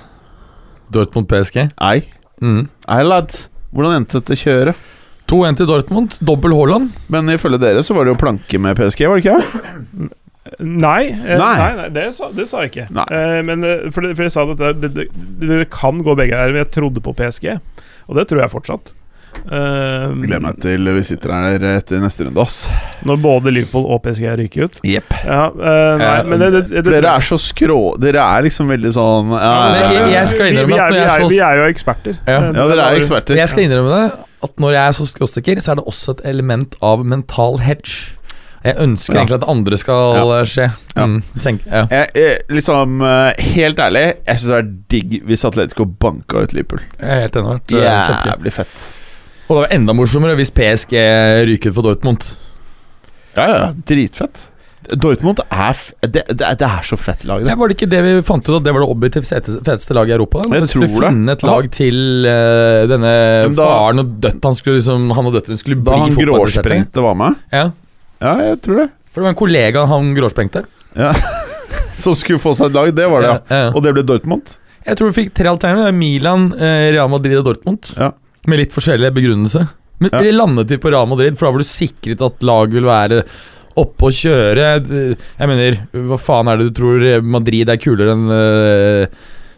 Dortmund PSG. Nei. Mm. Nei, lad. Hvordan endte dette kjøret? 2-1 til Dortmund. Dobbel Haaland. Men ifølge dere så var det jo planke med PSG, var det ikke? Nei, eh, Nei. nei. nei, det, sa, det sa jeg ikke. Nei. Eh, men eh, for, det, for jeg sa at det, det, det, det kan gå begge her. Men jeg trodde på PSG, og det tror jeg fortsatt. Eh, Gleder meg til vi sitter her etter neste runde, ass. når både Liverpool og PSG ryker ut. Jepp. Ja, eh, nei, Ja, men det, det, det, dere er så skrå Dere er liksom veldig sånn ja, ja, jeg- jeg skal innrømme vi, vi, at er, når vi, jeg er vi er jo eksperter. Ja. Ja, dere er eksperter. Jeg skal innrømme det, at når jeg er så skråsikker, så er det også et element av mental hedge. Jeg ønsker Ja. egentlig at andre skal Ja. skje. Ja. Mm, tenk, ja. Jeg, jeg, liksom Helt ærlig, jeg syns det er digg hvis Atletico banka ut Liverpool. Jeg er helt enig. Jævlig fett. Og det var enda morsommere hvis PSG ryker for Dortmund. Ja, ja, dritfett. Dortmund er f det, det, det er så fett lag, det. Ja, var det ikke det vi fant ut at det var det objektivt fete- feteste laget i Europa? Jeg Vi skulle tror det. finne et lag til uh, denne da- faren og døtt Han skulle liksom Han og døtteren skulle bli Da han gråsprengte var med. Ja, Ja, jeg tror det. for det var en kollega han gråsprengte. Ja. Som skulle få seg et lag, det var det, ja. Ja, ja. Og det ble Dortmund. Jeg tror vi fikk tre alternativer. Milan, eh, Real Madrid og Dortmund. Ja. Med litt forskjellig begrunnelse. Men Ja. landet vi på Real Madrid, for da var du sikret at lag vil være oppe og kjøre. Jeg mener, hva faen er det du tror Madrid er kulere enn uh,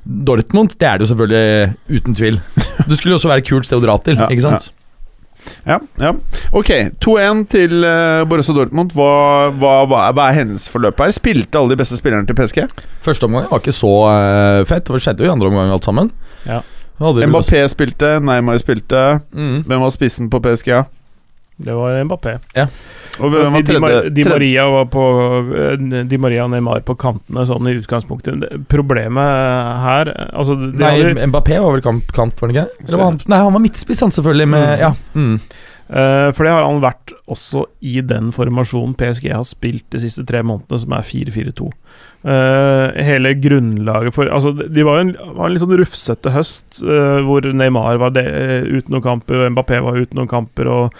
Dortmund? Det er det jo selvfølgelig, uten tvil. Det skulle jo også være et kult sted å dra til, Ja, ikke sant? Ja, ja. Ok, 2-1 til uh, Borussia Dortmund. Hva, hva, hva, hva er hendelsesforløpet her? Spilte alle de beste spillerne til PSG? Første omgang var ikke så eh, fett. Det skjedde jo i andre omgang alt sammen. Ja. Mbappé spilte, Neymar spilte. Mm. Hvem var spissen på PSG? Ja? Det var Mbappé. Ja. Og hvem var tredje? Di? Maria var på eh, Di Maria og Neymar på kantene, sånn i utgangspunktet. Problemet her Altså, de Nei, hadde, Mbappé var vel kant, kant var han ikke? Var han, nei, han var midtspiss, han selvfølgelig. Med, Mm. ja. mm. Eh, for det har han vært også i den formasjonen PSG har spilt de siste tre månedene, som er 4-4-2. Uh, hele grunnlaget for Altså, de var en, var en litt sånn rufsete høst, uh, hvor Neymar var de, uten noen kamper, og Mbappé var uten noen kamper. og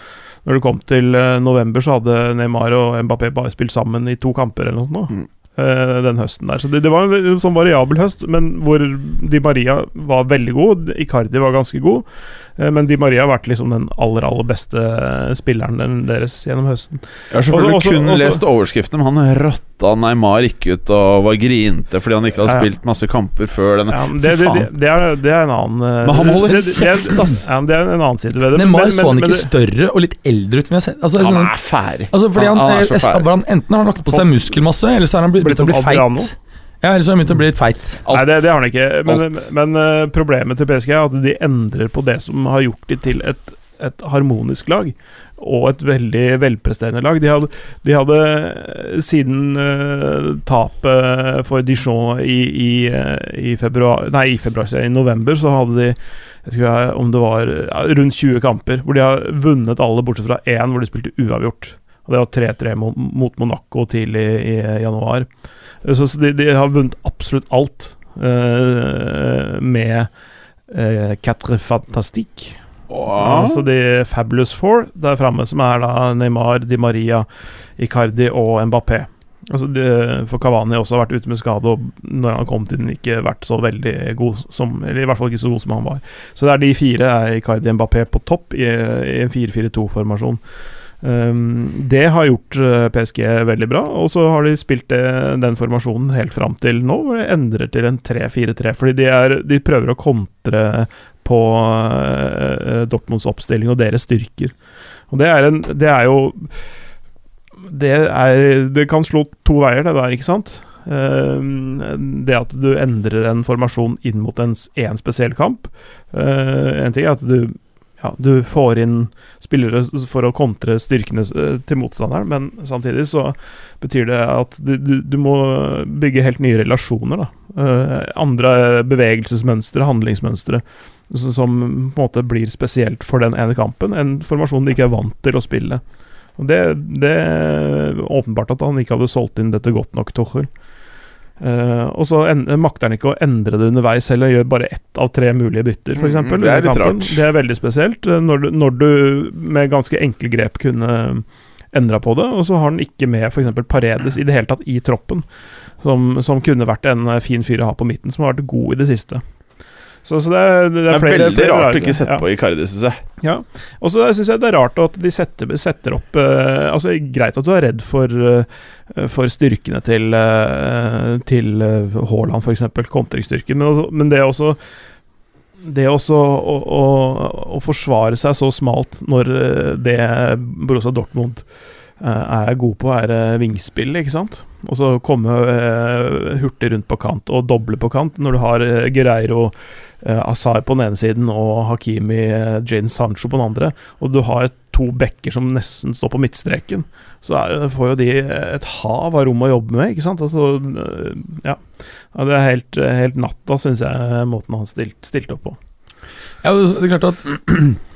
når det kom til eh, november, så hadde Neymar og Mbappé bare spilt sammen i to kamper eller noe. Mm. Eh, den høsten der. Så det, det var en sånn variabel høst, men hvor Di Maria var veldig god. Icardi var ganske god, eh, men Di Maria har vært liksom den aller, aller beste spilleren deres gjennom høsten. Jeg har selvfølgelig Også- også- kun også- lest overskriften, men han rotta Neymar gikk ut og var grinte fordi han ikke hadde spilt masse kamper før denne. Ja, men Fy det, det, faen. det, det, er, det er en annen eh, Men han holder det- det- det- kjeft, ass. Ja, det er en annen side ved det. Neymar Men- så han ikke det- større og litt eldre ut? sett? Altså, Han er ferdig. altså, fordi han, han er så jeg- ferdig. han, enten har han lagt på seg muskelmasse, eller så har han blitt, Blitt begynt å bli feit. Ja, ellers har han begynt å bli litt feit. Nei, det, det har han ikke. Men, men, men eh, problemet til PSG er at de endrer på det som har gjort de til et, et harmonisk lag. Og et veldig velpresterende lag. De hadde, de hadde eh, siden uh, tapet for Dijon i, i, eh, i februar Nei, i februar, i november, så hadde de jeg om det var ja, rundt 20 kamper, hvor de har vunnet alle bortsett fra én hvor de spilte uavgjort. Og det var 3-3 mot, mot Monaco tidlig i, i januar. Så, så de, de har vunnet absolutt alt uh, med uh, Quatre Fantastique. Altså de Fabulous Four der framme, som er da Neymar, Di Maria, Icardi og Mbappé. Altså de, for Cavani også har vært ute med skade, og når han kom til den, ikke vært så veldig god som Eller i hvert fall ikke så god som han var. Så det er de fire, er Icardi og Mbappé på topp i, i en 4-4-2-formasjon. Um, det har gjort uh, PSG veldig bra, og så har de spilt det, den formasjonen helt fram til nå, hvor de endrer til en 3-4-3. Fordi de, er, de prøver å kontre på uh, Dortmunds oppstilling og deres styrker. Og det er, en, det er jo det, er, det kan slå to veier, det der, ikke sant? Um, det at du endrer en formasjon inn mot en, en spesiell kamp. Uh, en ting er at du ja, du får inn spillere for å kontre styrkene eh, til motstanderen, men samtidig så betyr det at du, du må bygge helt nye relasjoner. Da. Eh, andre bevegelsesmønstre, handlingsmønstre, som på en måte blir spesielt for den ene kampen. En formasjon de ikke er vant til å spille. Og det, det er åpenbart at han ikke hadde solgt inn dette godt nok, Tuchel. Uh, og så en, makter han ikke å endre det underveis heller, gjør bare ett av tre mulige bytter, f.eks. Mm, det er litt rart. Det er veldig spesielt, eh, når du, når du med ganske enkle grep kunne endra på det. Og så har han ikke med f.eks. Paredes i det hele tatt i troppen, som, som kunne vært en eh, fin fyr å ha på midten, som har vært god i det siste. Så, så det, er- det Det er er flere, veldig flere rart å ikke sette ja. på Icardi, syns jeg. Ja. Og så syns jeg det er rart at de setter, setter opp uh, Altså Greit at du er redd for, uh, for styrkene til uh, Til Haaland, f.eks. Kontringsstyrken. Men, men det er også det også å, å, å forsvare seg så smalt når eh, det Borussia Dortmund eh, er god på, er eh, vingspill, ikke sant? Og så komme hurtig rundt på kant og doble på kant når du har Gereiro eh, Azar på den ene siden og Hakimi Jane Sancho på den andre, og du har to bekker som nesten står på midtstreken, så er, får jo de et hav av rom å jobbe med, ikke sant? Altså, eh, ja. Det er helt, helt natta, syns jeg, måten han stilt, stilte opp på. Ja, det er klart at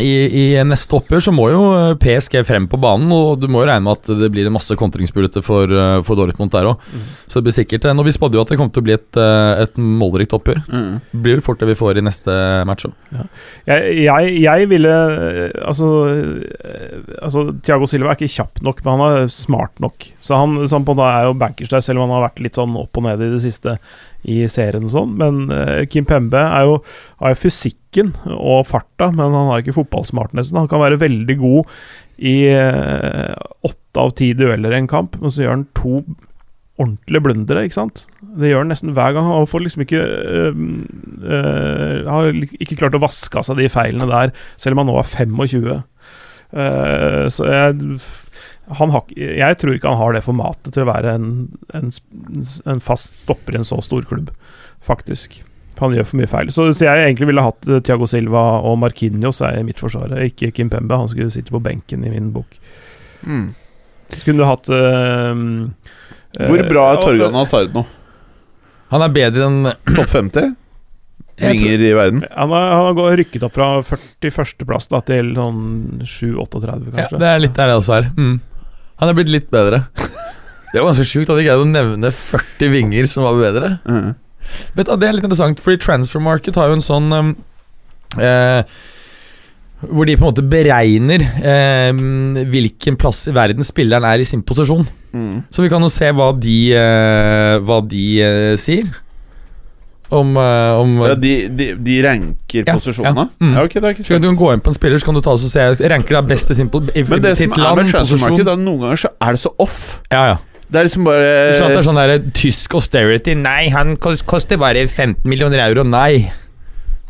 i, I neste oppgjør så må jo eh, PSG frem på banen, og du må jo regne med at det blir en masse kontringsmuligheter for, eh, for Dortmund der òg. Mm. Så det blir sikkert en- Og vi spådde jo at det kom til å bli et, eh, et målrikt oppgjør. Det blir det fort det vi får i neste match òg. Jeg, jeg, jeg ville eh, Altså, eh, altså Thiago Silva er ikke kjapp nok, men han er smart nok. Så han, så han på en måte er jo bankers der, selv om han har vært litt sånn opp og ned i det siste i serien og sånn. Men uh, Kim Pembe er jo, har jo fysikken og farta, men han har ikke fotballsmartnessen. Han kan være veldig god i eh, åtte av ti dueller i en kamp, men så gjør han to ordentlige blundere, ikke sant? Det gjør han nesten hver gang. Han får liksom ikke uh, Har ikke klart å vaske av seg de feilene der, selv om han nå er 25. Eh, så jeg har, jeg tror ikke han har det formatet til å være en, en, en fast stopper i en så stor klubb, faktisk. Han gjør for mye feil. Så, så jeg egentlig ville hatt Tiago Thiago Silva og Marquinhos er i mitt forsvar, ikke Kim Pembe. Han skulle sitte på benken i min bok. Mm. Så kunne du hatt uh, Hvor bra er Torgan Hazard nå? Han er bedre enn Topp 50? Jeg Vinger i verden? Han har, han har rykket opp fra 41.-plass til sånn 7-38, Ja, det er litt der det også er. Mm. Han er blitt litt bedre. Det var ganske sjukt at vi greide å nevne 40 vinger som var bedre. Mm. Vet du, Det er litt interessant, fordi Transfer Market har jo en sånn eh, Hvor de på en måte beregner eh, hvilken plass i verden spilleren er i sin posisjon. Mm. Så vi kan jo se hva de, eh, hva de eh, sier. Om, eh, om Ja, de, de, de ranker Ja, posisjonene? ja. Mm. Ja, ok, det er ikke ikke Skal du gå inn på en spiller, så kan du ta oss og se Ranker deg best i sin i Men det sitt som er med transfer posisjon. market, da, noen ganger så er det så off. Ja, ja. Det er liksom bare Du skjønner at det er sånn der tysk austerity. Nei, han koster bare 15 millioner euro. Nei.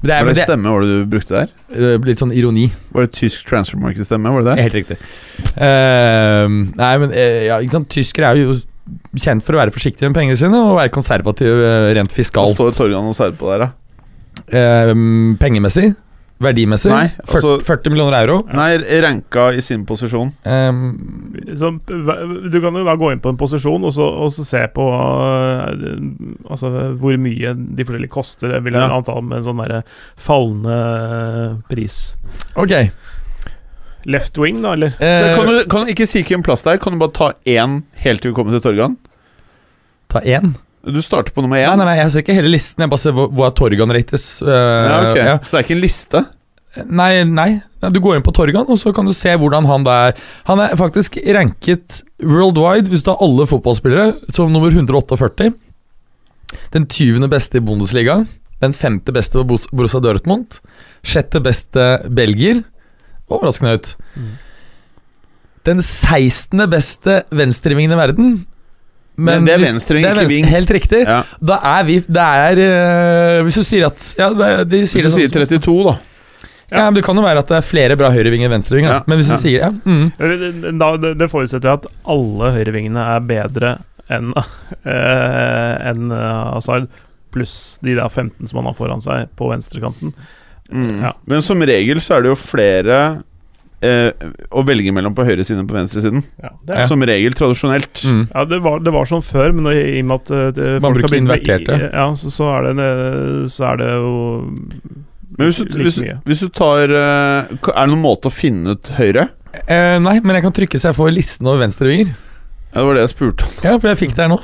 Det er Var det det, stemme var det du brukte der? eh, litt sånn ironi. Var det tysk transfer market-stemme? Var det det? Helt riktig. Uh, nei, men uh, ja, ikke sant? Tyskere er jo kjent for å være forsiktig med pengene sine og være konservativ rent fiskalt. Hva står Torgan og på der, da? Eh, pengemessig. Verdimessig. Nei, 40, altså- 40 millioner euro. Nei, ranka i sin posisjon. Ehm, Så, du kan jo da gå inn på en posisjon og så, og så se på øh, Altså hvor mye de forskjellige koster. Jeg vil Ja. anta med en sånn derre fallende pris. ok. Left wing, da, eller? Så Eh, kan, du, kan du ikke si en plass det er? Kan du bare ta én helt til vi kommer til Torgan? ta én. Du starter på nummer én? Nei, nei, nei, jeg ser ikke hele listen. Jeg bare ser hvor, hvor Torgan rates. Uh, Ja, ok. ja. Så det er ikke en liste? Nei, nei. Nei, Du går inn på Torgan, og så kan du se hvordan han der Han er faktisk ranket worldwide, hvis du har alle fotballspillere, som nummer 148. Den 20. beste i Bundesliga. Den femte beste på Borussia Dortmund. Sjette beste belgier. Overraskende ut. Mm. Den 16. beste venstrevingen i verden. Men det er venstreving, ikke ving. Helt riktig. Ja. Da er vi Det er eh, Hvis du sier at Ja, de sier Hvis du sier sånn- 32, da. ja, men Det kan jo være at det er flere bra høyrevinger enn venstrevinger. Ja. Men hvis ja. du sier ja, mm. Da, det, det forutsetter jeg at alle høyrevingene er bedre enn uh, enn uh, Hazard, pluss de der 15 som han har foran seg på venstrekanten. Mm. Ja. Men som regel så er det jo flere eh, å velge mellom på høyre side enn på venstre siden. Ja, det er Som regel tradisjonelt. Mm. Ja, det var, det var sånn før, men i og med at uh, det, Man folk har bruker begynt med- Ja, så, så, er det, så er det jo Men hvis du, like hvis, hvis du tar eh, Er det noen måte å finne ut høyre? eh, Nei, men jeg kan trykke så jeg får listen over venstrevinger. Ja, det var det jeg spurte om. Ja, for jeg fikk det her nå.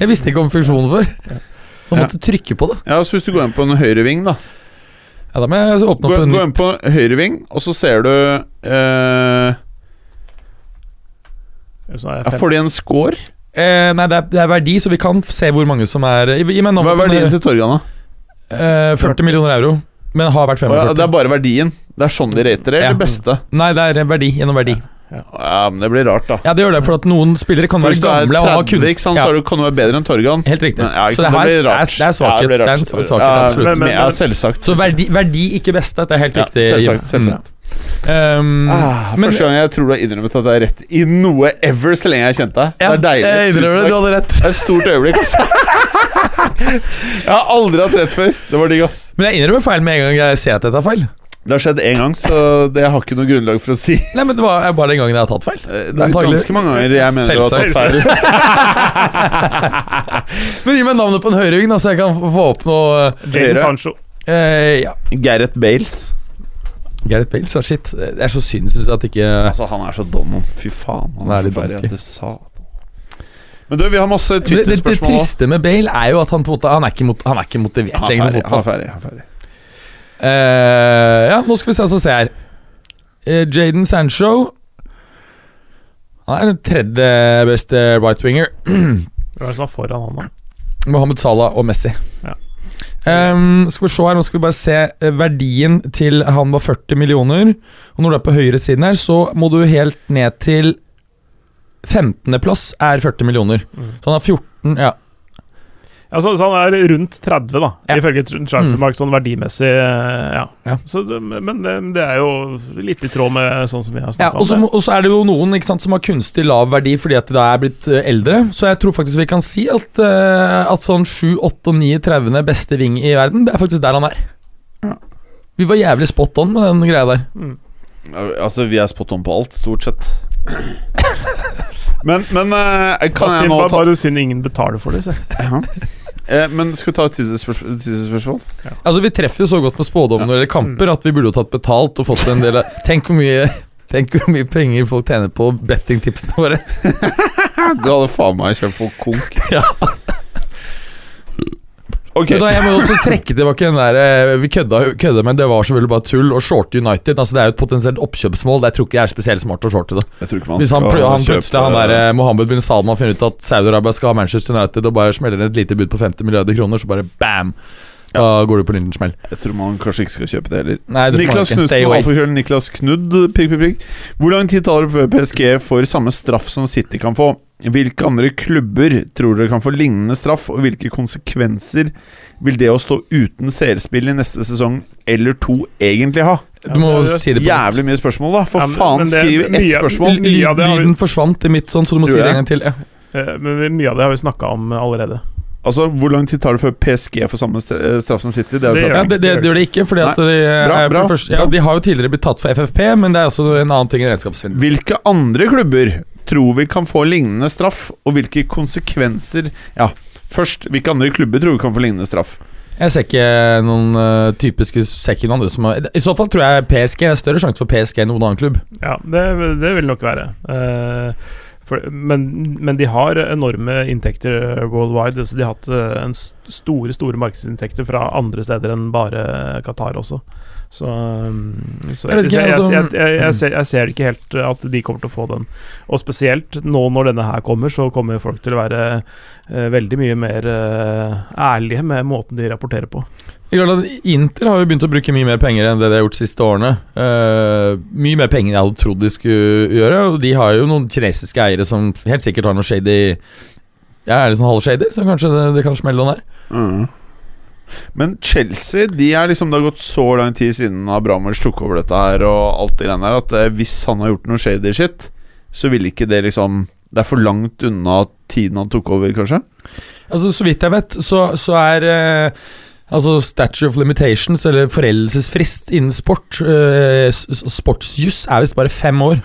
Jeg visste ikke om funksjonen før. Man Ja. måtte trykke på det. Ja, så Hvis du går inn på en høyreving, da. Ja, Da må jeg åpne Gå, opp en gå inn på høyreving, og så ser du eh, ja, Får de en score? eh, Nei, det er, det er verdi, så vi kan se hvor mange som er Gi gi meg Hva er verdien til Torgan, da? Eh, 40 millioner euro, men har vært 45. ja, 45. det er bare verdien. Det er sånn de rater det, Ja. beste? Nei, det er verdi gjennom verdi. Ja, men det blir rart, da. Ja, det gjør det, for at noen spillere kan være gamle og ha 30, ikke kunst... sant, så Ja, så du- kan du være bedre enn Torgan. helt riktig. Men, ja, så det, her, det blir rart. det er svakhet. Ja, det er en svakhet, Ja, absolutt. Men- men- ja, selvsagt. Så verdi, verdi, ikke beste. Det er helt Ja, riktig. selvsagt. Selvsagt. Mm. Um, Ah, men- første gang jeg tror du har innrømmet at det er rett i noe ever så lenge jeg har kjent deg. ja, det er deilig. jeg innrømmer det, du hadde rett. Det er et stort øyeblikk. ass. jeg har aldri hatt rett før. Det var digg, ass. Men jeg innrømmer feil med en gang jeg ser at dette er feil. Det har skjedd én gang, så det jeg har ikke noe grunnlag for å si. Nei, men Det var bare den gangen jeg har tatt feil. Eh, Det er Antagelig. ganske mange ganger jeg mener du har tatt feil. Men gi meg navnet på en høyreving, da, så jeg kan få opp noe Jadon Sancho. eh, Ja. Gareth Bales. Gareth Bales, ja, shit. Det er så synd synes jeg, at ikke Altså, han er så Donald. Fy faen. Han er er, litt vanskelig. Sa Men du, vi har masse det, det, det Twitter-spørsmål. også. triste med Bale er jo at han på en måte Han er ikke, mot, han er ikke motivert Han er lenger ferdig. for Han er ferdig. Han er ferdig. Eh, ja, nå skal vi se hva som ser. Uh, Jaden Sancho Han er den tredje beste right-winger. Hvem er det som er foran han, da? Mohammed Salah og Messi. Ja. Um, skal vi se her, Nå skal vi bare se eh, verdien til han var 40 millioner. Og når du er på høyre siden her, så må du helt ned til 15.-plass er 40 millioner. Mm. Så han har 14 Ja, Altså, så han er rundt 30, da, Ja. ifølge Transfermark, sånn verdimessig. eh, Ja. Ja. Så men det, det er jo litt i tråd med sånn som vi har ja snakka så om. og så er det jo noen ikke sant, som har kunstig lav verdi fordi at de da er blitt eh, eldre. Så jeg tror faktisk vi kan si at, eh, at sånn 7, 8 og 9 30 beste ving i verden, det er faktisk der han er. Ja. Vi var jævlig spot on med den greia der. Mm. Altså, vi er spot on på alt, stort sett. Men, men kan jeg nå ta bare synd ingen betaler for det. Se. Ja. Eh, Men skal vi ta et tidsspørsmål? tidsspørsmål? Altså Vi treffer jo så godt med spådommer når det gjelder kamper at vi burde jo tatt betalt og fått en del av Tenk hvor mye Tenk hvor mye penger folk tjener på bettingtipsene våre. Du hadde faen meg kjøpt folk konk. Ja. Ok. Men da, jeg må også trekke tilbake den der eh, Vi kødda, kødda men det var selvfølgelig bare tull. Å shorte United Altså Det er jo et potensielt oppkjøpsmål. Jeg tror ikke jeg er spesielt smart å shorte det. Hvis han, han plutselig Han der eh, Mohammed bin Salman finner ut at Saudi-Arabia skal ha Manchester United og bare smeller inn et lite bud på 50 milliarder kroner, så bare bam! Da går du på en liten smell. Jeg tror man kanskje ikke skal kjøpe det heller. Nei, det Niklas Knudsen, Niklas Knudd, prikk, prikk, prikk. Hvor lang tid tar det før PSG får samme straff som City kan få? Hvilke andre klubber tror dere kan få lignende straff, og hvilke konsekvenser vil det å stå uten seerspill i neste sesong eller to egentlig ha? Du må Ja, det si det på Jævlig mye spørsmål, da. For Ja, men- faen, men det- skriv ett mye- spørsmål. mye vi- Lyden forsvant i mitt sånn, så du må si det en gang til. Ja. Eh, Men mye av det har vi snakka om allerede. Altså, Hvor lang tid tar det før PSG får samme eh, straff som City? Det er Det klart. Ja, det, det, det gjør det ikke, fordi at de, Bra, for bra, første, ja, de har jo tidligere blitt tatt for FFP, men det er også en annen ting enn redskapssvindel. Hvilke andre klubber tror vi kan få lignende straff, og hvilke konsekvenser Ja, først, hvilke andre klubber tror vi kan få lignende straff? Jeg ser ikke noen uh, typiske ser ikke noen andre som har I så fall tror jeg PSG er større sjanse for PSG enn noen annen klubb. Ja, det, det vil nok være. Eh, for, men, men de har enorme inntekter worldwide. Så de har hatt eh, en store store markedsinntekter fra andre steder enn bare Qatar også. Så, um, så Jeg jeg, jeg, altså- jeg, ser, jeg ser ikke helt at de kommer til å få den. Og spesielt nå når denne her kommer, så kommer folk til å være eh, veldig mye mer eh, ærlige med måten de rapporterer på. Er Inter har jo begynt å bruke mye mer penger enn det de har gjort de siste årene. Uh, mye mer penger enn jeg hadde trodd de skulle gjøre. Og de har jo noen kinesiske eiere som helt sikkert har noe shady Ja, er det sånn halvshady, så kanskje det, det kan smelle noe der. Mm. Men Chelsea de er liksom Det har gått så lang tid siden Abramovic tok over dette her og alt det greiene der, at eh, hvis han har gjort noe shady shit, så vil ikke det liksom Det er for langt unna tiden han tok over, kanskje? Altså, Så vidt jeg vet, så, så er eh, Altså Statue of Limitations, eller foreldelsesfrist innen sport, eh, sportsjuss, er visst bare fem år.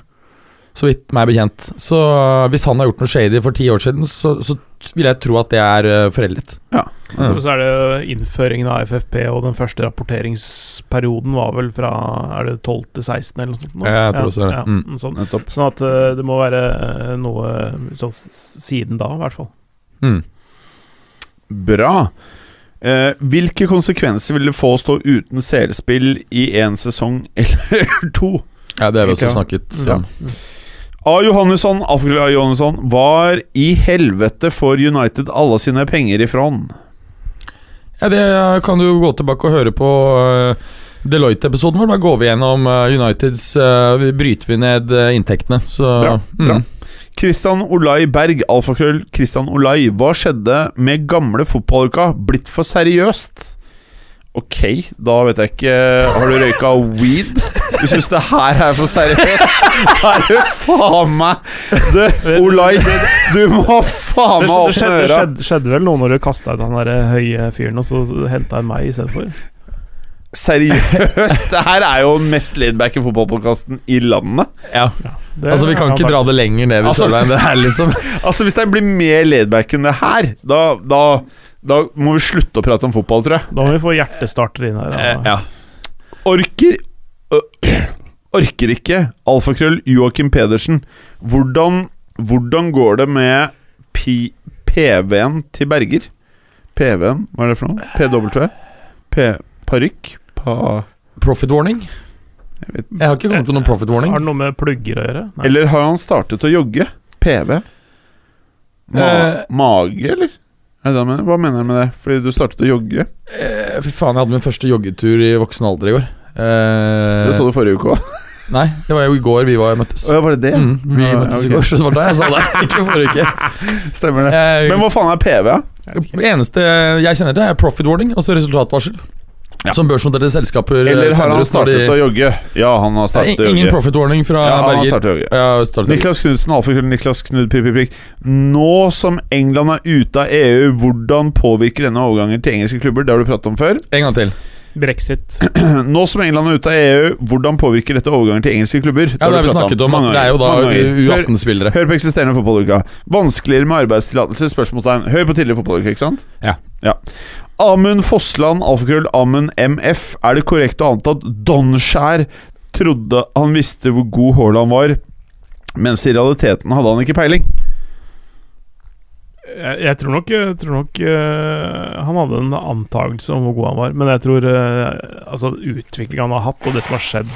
Så vidt meg bekjent. Så eh, hvis han har gjort noe shady for ti år siden, så, så vil jeg tro at det er uh, foreldet. Ja. Mm. Så er det innføringen av FFP, og den første rapporteringsperioden var vel fra Er det 12 til 16, eller noe sånt? nå? Jeg tror også det. Ja, Mm. noe sånt. Nettopp. Sånn at eh, det må være eh, noe sånn siden da, i hvert fall. Mm. Bra. Eh, hvilke konsekvenser vil det få å stå uten seerspill i én sesong eller to? Ja, det har vi også snakket om. Ja. om. A. Johannesson, A. Johannesson, var i helvete for United alle sine penger ifrån? Ja, Det kan du gå tilbake og høre på eh, Deloitte-episoden vår. Da går vi gjennom eh, Uniteds uh, Bryter vi ned inntektene. Så Bra, bra. Mm. Christian Olai Berg, alfakrøll Christian Olai. Hva skjedde med gamle fotballuka? Blitt for seriøst? Ok, da vet jeg ikke Har du røyka weed? Du syns det her er for seriøst? Da er du faen meg Du, Olai, du må faen meg åpne øra. det skjedde, skjedde vel noe når du kasta ut han der høye fyren, og så henta en meg istedenfor? Seriøst? Det her er jo den mest laidbacke fotballpodkasten i landet. Ja. Det Altså, vi kan ja, ikke dra det lenger ned i Altså- Sørveien. Det her, liksom Altså Hvis det blir mer laidback enn det her, da, da, da må vi slutte å prate om fotball, tror jeg. Da må vi få hjertestarter inn her. Eh. Ja. Orker øh, Orker ikke Alfakrøll Joakim Pedersen. Hvordan, hvordan går det med P- PV-en til Berger? PV-en, hva er det for noe? PW? P parykk? på Profit warning. Jeg vet Jeg har ikke kommet til noen profit warning. Har det noe med plugger å gjøre? Nei. Eller har han startet å jogge? PV? Ma Eh. mage, eller? Er? Hva mener du med det? Fordi du startet å jogge? Eh, Fy faen, jeg hadde min første joggetur i voksen alder i går. Eh, Det så du forrige uke òg. Nei, det var jo i går vi var møttes. Oh, ja, var det det? Mm, vi Ja, møttes okay. i går, så svarte jeg. jeg sa det. Ikke forrige uke. Stemmer det. Eh, Men hva faen er PV? da? Det eneste jeg kjenner til, er profit warning, altså resultatvarsel. Ja. Som børsnoterte selskaper Eller har han startet de- å jogge? Ja, han har startet å jogge. Ingen profit warning fra Ja, han har Berger. startet å jogge. Ja. Niklas Knudsen, alfakrøll Niklas Knud, prikk, prikk, prikk. Nå som England er ute av EU, hvordan påvirker denne overgangen til engelske klubber? Det har du pratet om før. En gang til. Brexit. Nå som England er ute av EU, hvordan påvirker dette overgangen til engelske klubber? Ja, det har vi snakket om. om. Det er jo da ganger. Mange ganger. Hør, U18-spillere. hør på eksisterende fotballuke. Vanskeligere med arbeidstillatelse? Spørsmålstegn. Hør på tidligere fotballuke, ikke sant? Ja. Ja. Amund Fossland, alfakrøll Amund MF. Er det korrekt å anta at Donskjær trodde han visste hvor god Haaland var, mens i realiteten hadde han ikke peiling? Jeg, jeg tror nok, jeg tror nok uh, han hadde en antakelse om hvor god han var, men jeg tror uh, altså utviklingen han har hatt, og det som har skjedd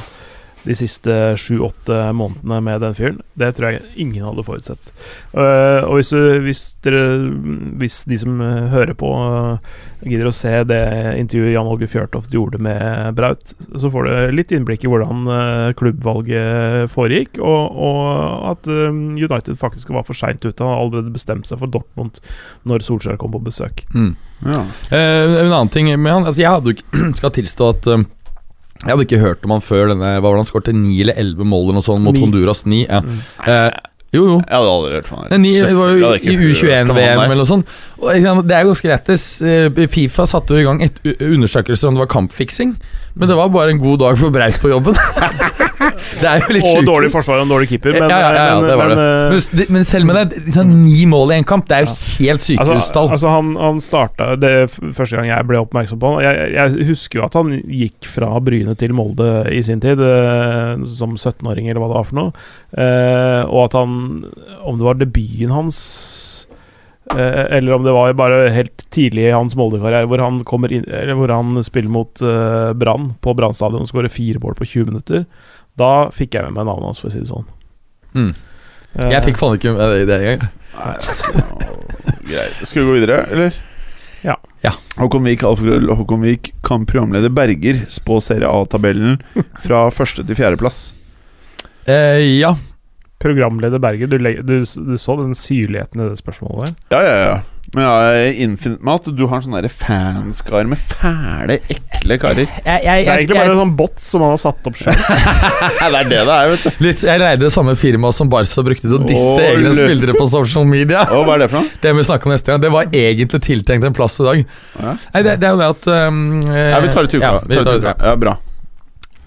de siste sju-åtte månedene med den fyren, det tror jeg ingen hadde forutsett. Eh, og hvis, du, hvis, dere, hvis de som hører på, eh, gidder å se det intervjuet Jan Åge Fjørtoft gjorde med Braut, så får du litt innblikk i hvordan eh, klubbvalget foregikk, og, og at United faktisk var for seint ute. Han allerede bestemt seg for Dortmund når Solskjær kom på besøk. Mm. Ja. Eh, en annen ting med han altså Jeg hadde Skal tilstå at jeg hadde ikke hørt om han før denne Hva var det han skåret? 9 eller 11 mål eller noe sånt mot 9. Honduras 9? Ja. Mm. Eh, jo, jo. Jeg hadde aldri hørt om Nei, det var jo i U21-VM eller noe sånt. Og, det er ganske lættis. Eh, Fifa satte jo i gang et undersøkelse om det var kampfiksing. Men det var bare en god dag for Braut på jobben. det er jo litt Og dårlig forsvar og en dårlig keeper, men, ja, ja, ja, men, det var men, det. eh, Men, det- men selv med det, liksom, ni mål i en kamp, det er jo helt Altså, sykehustall. altså han, han starta Det første gang jeg ble oppmerksom på han jeg, jeg husker jo at han gikk fra Bryne til Molde i sin tid, eh, som 17-åring, eller hva det var for noe. Eh, og at han Om det var debuten hans eh, eller om det var bare helt tidlig i hans Molde-karriere, hvor han kommer inn Eller hvor han spiller mot eh, Brann på Brann stadion og skårer fire mål på 20 minutter. Da fikk jeg med meg navnet hans, for å si det sånn. Mm. Eh, Jeg fikk faen ikke med det- det engang. Greit. Skal vi gå videre, eller? Ja. Ja. Håkon Vik, alfakrøll Håkon Vik kan programleder Berger spå Serie A-tabellen fra første til fjerdeplass. Eh, ja. Programleder Berger, du, du, du så den syrligheten i det spørsmålet der? Ja, ja, ja. Men infinite mat du har en sånn fanskar med fæle, ekle karer. Jeg, jeg, Det er egentlig bare en sånn bot som han har satt opp sjøl. Det er det det er, vet du. Litt, jeg leide det samme firmaet som Barca brukte til å disse oh, egne spillere på social media. Oh, hva er det for noe? Det må vi snakke om neste gang. Det var egentlig tiltenkt en plass i dag. Ja. Nei, det, det er jo det at um, Ja, vi tar det til uka. Ja, vi tar det til uka. Ja, bra.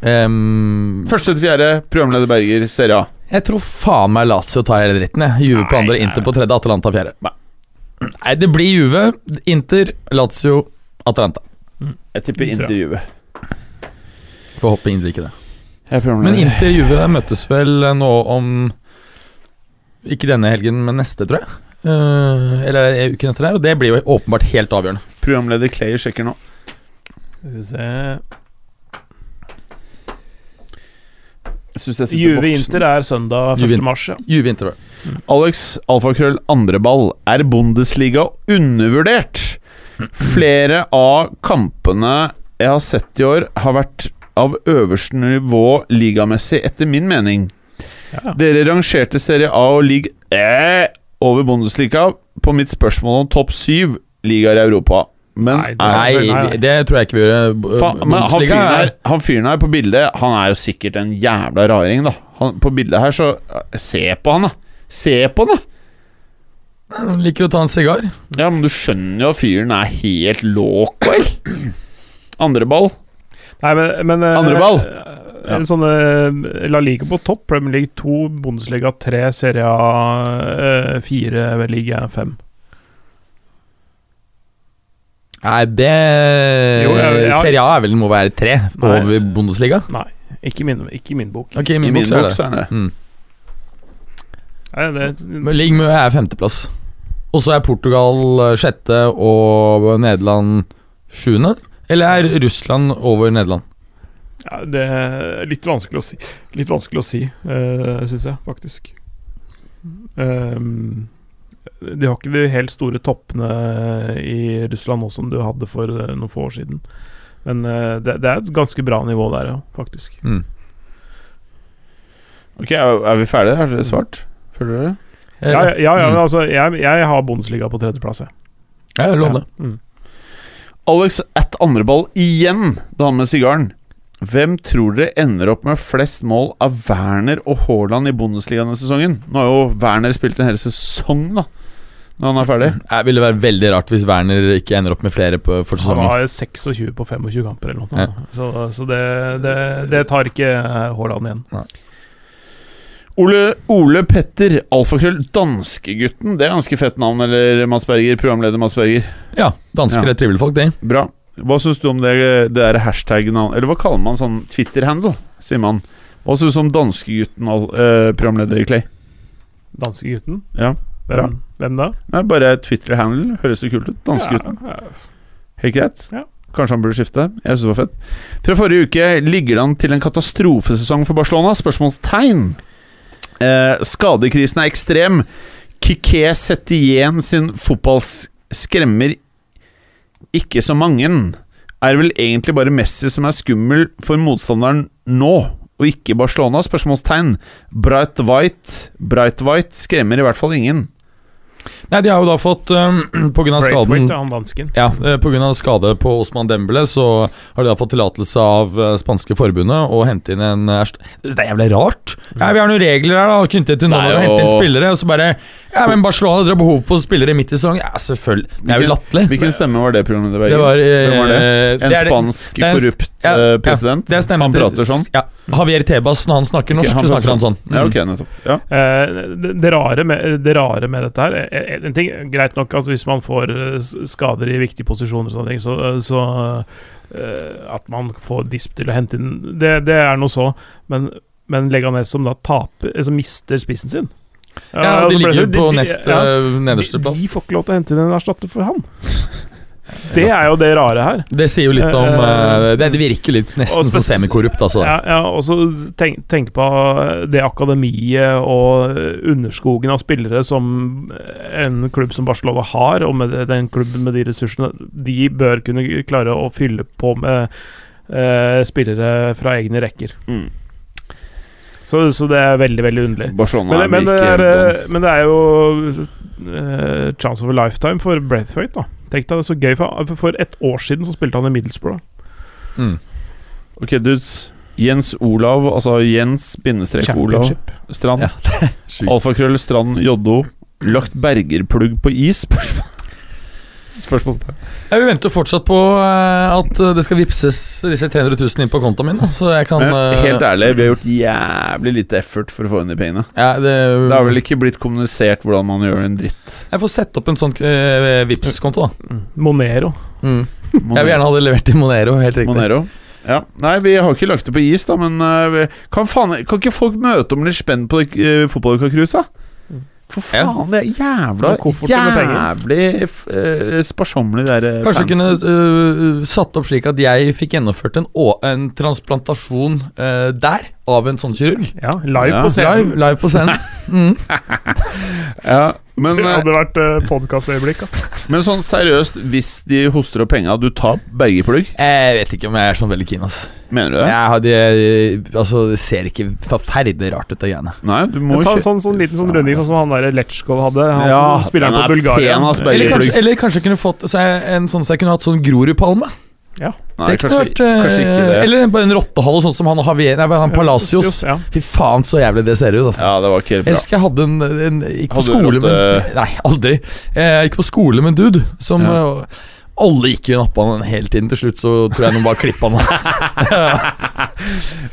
Um, Første til fjerde, programleder Berger, Serie A. jeg tror faen meg Lazio tar hele dritten. Juve på andre, Inter på tredje, Atalanta fjerde. Nei. Nei, det blir Juve, Inter, Lazio, Atalanta. Jeg tipper Inter Juve. Får håpe Inter ikke det. Men. Inter Juve møtes vel nå om Ikke denne helgen, men neste, tror jeg. Uh, eller uken etter der. Og det blir jo åpenbart helt avgjørende. Programleder Clay sjekker nå. Skal vi se Jeg synes jeg sitter Juve. Inter er søndag 1. mars, ja. Juve Inter. Alex Alfakrøll andreball. Er Bundesliga undervurdert? Flere av kampene jeg har sett i år, har vært av øverste nivå ligamessig, etter min mening. Ja. Dere rangerte Serie A og Liga eh, over Bundesliga på mitt spørsmål om topp syv ligaer i Europa. Men Nei, det- Nei, nei. det tror jeg ikke vi gjør. Faen, men han fyren, er- her, han fyren her på bildet Han er jo sikkert en jævla raring, da. Han, på bildet her, så Se på han, da! Se på han, da! Han liker å ta en sigar. Ja, men du skjønner jo at fyren er helt loco, vel? Andre ball. Nei, men, men eh, Andre ball. eh, Ja. Sånne eh, La Liga på topp, Premier League 2, Bundesliga 3, Serie A 4, Liga 5. Nei, det Jo, jeg- jeg- Serie A vel må være tre Nei. over Bundesliga? Nei, ikke i min, min bok. Ok, min min bok så er det mm. Nei, det, Mø er femteplass. Og så er Portugal eh, sjette og Nederland sjuende? Eller er Russland over Nederland? ja, det er litt vanskelig å si, Litt vanskelig å si uh, syns jeg, faktisk. Um, de har ikke de helt store toppene i Russland nå som du hadde for eh, noen få år siden. Men eh, det, det er et ganske bra nivå der, ja, faktisk. Mm. Ok, er er vi ferdige? Har dere svart? Føler dere? det? Ja, ja, ja, ja mm. altså, jeg, jeg har Bundesliga på tredjeplass, jeg. Ja, jeg lover det. Mm. Alex at andreball igjen, da han med sigaren. Hvem tror dere ender opp med flest mål av Werner og Haaland i Bundesliga denne sesongen? Nå har jo Werner spilt en hel sesong, da, når han er ferdig. Det ville være veldig rart hvis Werner ikke ender opp med flere på, for Han har 26 på 25 kamper eller noe. Så, så det, det, det tar ikke eh, Haaland igjen. Ole, Ole Petter, alfakrøll, danskegutten. Det er ganske fett navn, eller Mads Berger? Programleder Mads Berger. Ja, dansker Ja. er trivelige folk, det. Bra. Hva syns du om det, det der hashtag-navnet Eller hva kaller man sånn Twitter-handle, sier man. Hva syns du om danskegutten, eh, programleder Clay? Danskegutten? Ja. Hvem, hvem da? Nei, bare Twitter-handle. Høres det kult ut? Danskegutten. Ja, ja. Helt greit. Ja. Kanskje han burde skifte. Jeg syns det var fett. Fra forrige uke ligger det an til en katastrofesesong for Barcelona? Spørsmålstegn. Eh, skadekrisen er ekstrem. Kiké Setien sin fotball skremmer ikke så mange. Er vel egentlig bare Messi som er skummel for motstanderen nå, og ikke Barcelona? Spørsmålstegn. Bright White Bright White skremmer i hvert fall ingen. Nei, de har jo da fått um, På grunn av skaden ja, eh, på grunn av skade på Osman Dembele så har de da fått tillatelse av uh, spanske forbundet å hente inn en erst- Det er jævlig rart. Ja, Vi har noen regler her da knyttet til noen å hente inn spillere, og så bare Ja, men Barcelona har behov for spillere midt i sesong. Ja, selvfølgelig. Det er jo latterlig. Hvilken stemme var det, programmet? Det var, eh, var det? En det det- spansk det er en- korrupt ja, eh, ja, president? det stemmer. han prater sånn? Ja. Javier Tebas, når han snakker norsk, Ok, så snakker han sånn. Ja, Mm. ok, nettopp. Ja. Eh, det, det, rare med, det rare med dette her eh, En ting, Greit nok altså hvis man får eh, skader i viktige posisjoner, og sånne ting, så, så eh, At man får disp til å hente inn Det, det er noe så. Men, men Leganes som da taper eh, Som mister spissen sin Ja, ja de ligger jo på de- nest, ja, eh, nederste de, plass. de får ikke lov til å hente inn en erstatter for han. Det er jo det rare her. Det sier jo litt om eh, Det, det virker litt nesten som semikorrupt, altså. Ja, ja og så tenk, tenk på det akademiet og underskogen av spillere som en klubb som Barcelona har, og med den klubben med de ressursene. De bør kunne klare å fylle på med uh, spillere fra egne rekker. Mm. Så, så det er veldig, veldig underlig. Barcelona Men, men, det er, men det er jo uh, chance of a lifetime for Braithwaite, da. Tenk deg det er så gøy, for, for et år siden så spilte han i Middlesbrough. Mm. Ok, dudes. Jens Olav, altså Jens bindestrek Olav Strand. Ja. Alfakrøll Strand Joddo. Lagt bergerplugg på is? Spørsmål. Spørsmålstegn. Ja, vi venter fortsatt på eh, at eh, det skal vippses disse 300 000 inn på kontoen min. Så jeg kan Men eh, helt ærlig, vi har gjort jævlig lite effort for å få inn de pengene. ja, det, Det har vel ikke blitt kommunisert hvordan man gjør en dritt. Jeg får sette opp en sånn uh, Vipps-konto, da. Mm. Monero. Mm. Jeg vil gjerne ha det levert til Monero. Helt riktig. Monero. Ja. Nei, vi har ikke lagt det på is, da, men uh, kan, faen, kan ikke folk møte om litt spenn på uh, fotballuka-cruiset? For faen, det er jævla. Jævlig uh, sparsommelig, de der eh, Kanskje fansen. kunne uh, satt opp slik at jeg fikk gjennomført en, å, en transplantasjon uh, der, av en sånn kirurg. Ja, live Ja. på scenen. Live, live på scenen. Mm. Ja, men, Det eh, hadde vært eh, podkastøyeblikk, Altså. men sånn seriøst, hvis de hoster opp penga, du tar bergeplugg? Jeg vet ikke om jeg er sånn veldig keen, Altså. Mener du det? Jeg hadde, altså, det ser ikke forferdelig rart ut, det greiene. Nei, du må Ta en sånn, sånn liten sånn runding sånn som han der Letchkov hadde. Han Ja, som spiller den han er på Bulgaria. pen, Eller kanskje, eller kanskje jeg kunne fått så jeg, en sånn så jeg kunne hatt sånn Grorudpalme. Nei, det kanskje, vært, eh, kanskje ikke det. Eller bare en rottehale, sånn som han Javier Nei, han Palacios. Ja. Fy faen, så jævlig det ser ut, ass. Ja, det var ikke helt bra. Jeg husker jeg hadde en, en Ikke på Hadde skole, rotte- men Nei, aldri. Jeg ikke på skole, men dude. Som Ja. eh, Alle gikk jo nappa den hele tiden. Til slutt så tror jeg noen bare klippa den.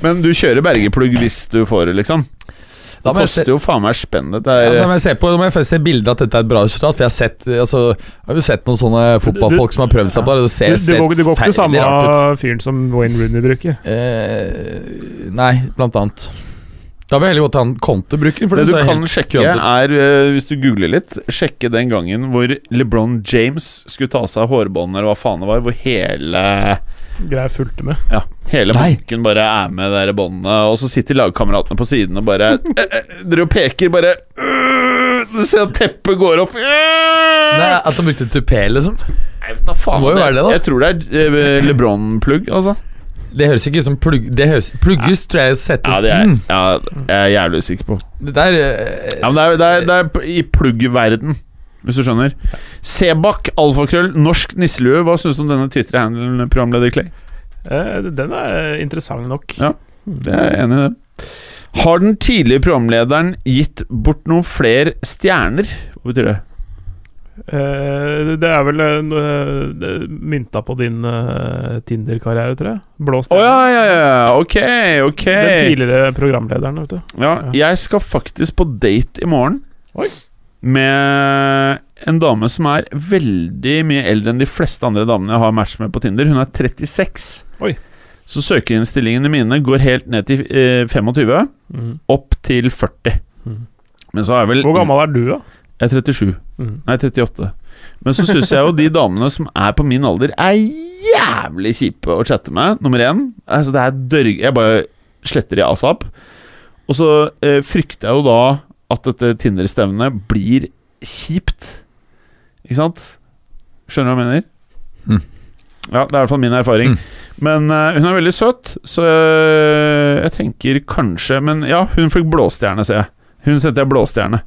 Men du kjører bergeplugg hvis du får det, liksom? Det Da det se- koster jo faen meg spennet. Er Altså, når jeg ser på, da må jeg først se bilder at dette er et bra resultat. For jeg har sett altså, Jeg har jo sett noen sånne fotballfolk som har prøvd seg på det. Det Du, ser, du, ser går, du går ikke til samme fyren som Wayne Rooney bruker. Eh, nei, blant annet. Da vil jeg heller godt til han Conte-bruker. For det det, du kan sjekke, kjøntet. er, eh, hvis du googler litt, sjekke den gangen hvor LeBron James skulle ta av seg hårbåndet, eller hva faen det var, hvor hele Greier fulgte med. Ja, hele Nei. banken bare er med det der båndet, og så sitter lagkameratene på siden og bare Dere eh, Dere peker bare øh, Du ser at teppet går opp. Nei, At han brukte tupé, liksom? Jeg vet da faen. Det må jo være det, da. Jeg tror det er eh, LeBron-plugg, altså. Det høres ikke ut som plugg Det høres, Plugges tror jeg settes Ja, det er, inn. ja, jeg er jævlig usikker på. Det der eh, Ja, men det er, det er, det er i pluggverden, hvis du skjønner. Sebak, alfakrøll, norsk nisselue. Hva syns du om denne Twitter-handelen, programleder Clay? Eh, den er interessant nok. Ja. Det er jeg enig i det. Har den tidligere programlederen gitt bort noen flere stjerner? Hva betyr det? Eh, det er vel uh, mynta på din Tinder-karriere, tror jeg. Blå Å Oh, ja, ja, ja. Ok, ok. Den tidligere programlederen, vet du. Ja, jeg skal faktisk på date i morgen. Oi. Med en dame som er veldig mye eldre enn de fleste andre damene jeg har match med på Tinder. Hun er 36. Oi. Så søkerinnstillingene mine går helt ned til eh, 25, mm. opp til 40. Mm. Men så er vel Hvor gammel er du, da? Jeg er 37. Mm. Nei, 38. Men så syns jeg jo de damene som er på min alder, er jævlig kjipe å chatte med. Nummer én. Altså, det er dørg... Jeg bare sletter de asap. Og så eh, frykter jeg jo da at dette Tinder-stevnet blir kjipt. Ikke sant? Skjønner du hva jeg mener? Mm. Ja, det er i hvert fall min erfaring. Mm. Men uh, hun er veldig søt, så uh, jeg tenker kanskje Men ja, hun fikk blåstjerne, ser jeg. Hun setter jeg blåstjerne.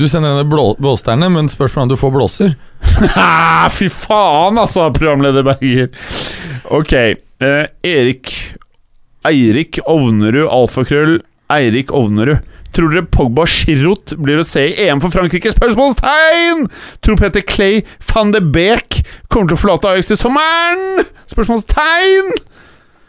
Du sender henne blå, men spørsmålet er om du får blåser. Fy faen, altså, programleder Berger. Ok. Eh, Erik Eirik Ovnerud, alfakrøll. Eirik Ovnerud. Tror dere Pogba Giroud blir å se i EM for Frankrike? Spørsmålstegn! Tror Peter Clay van de Beek kommer til å forlate Ajax til sommeren? Spørsmålstegn!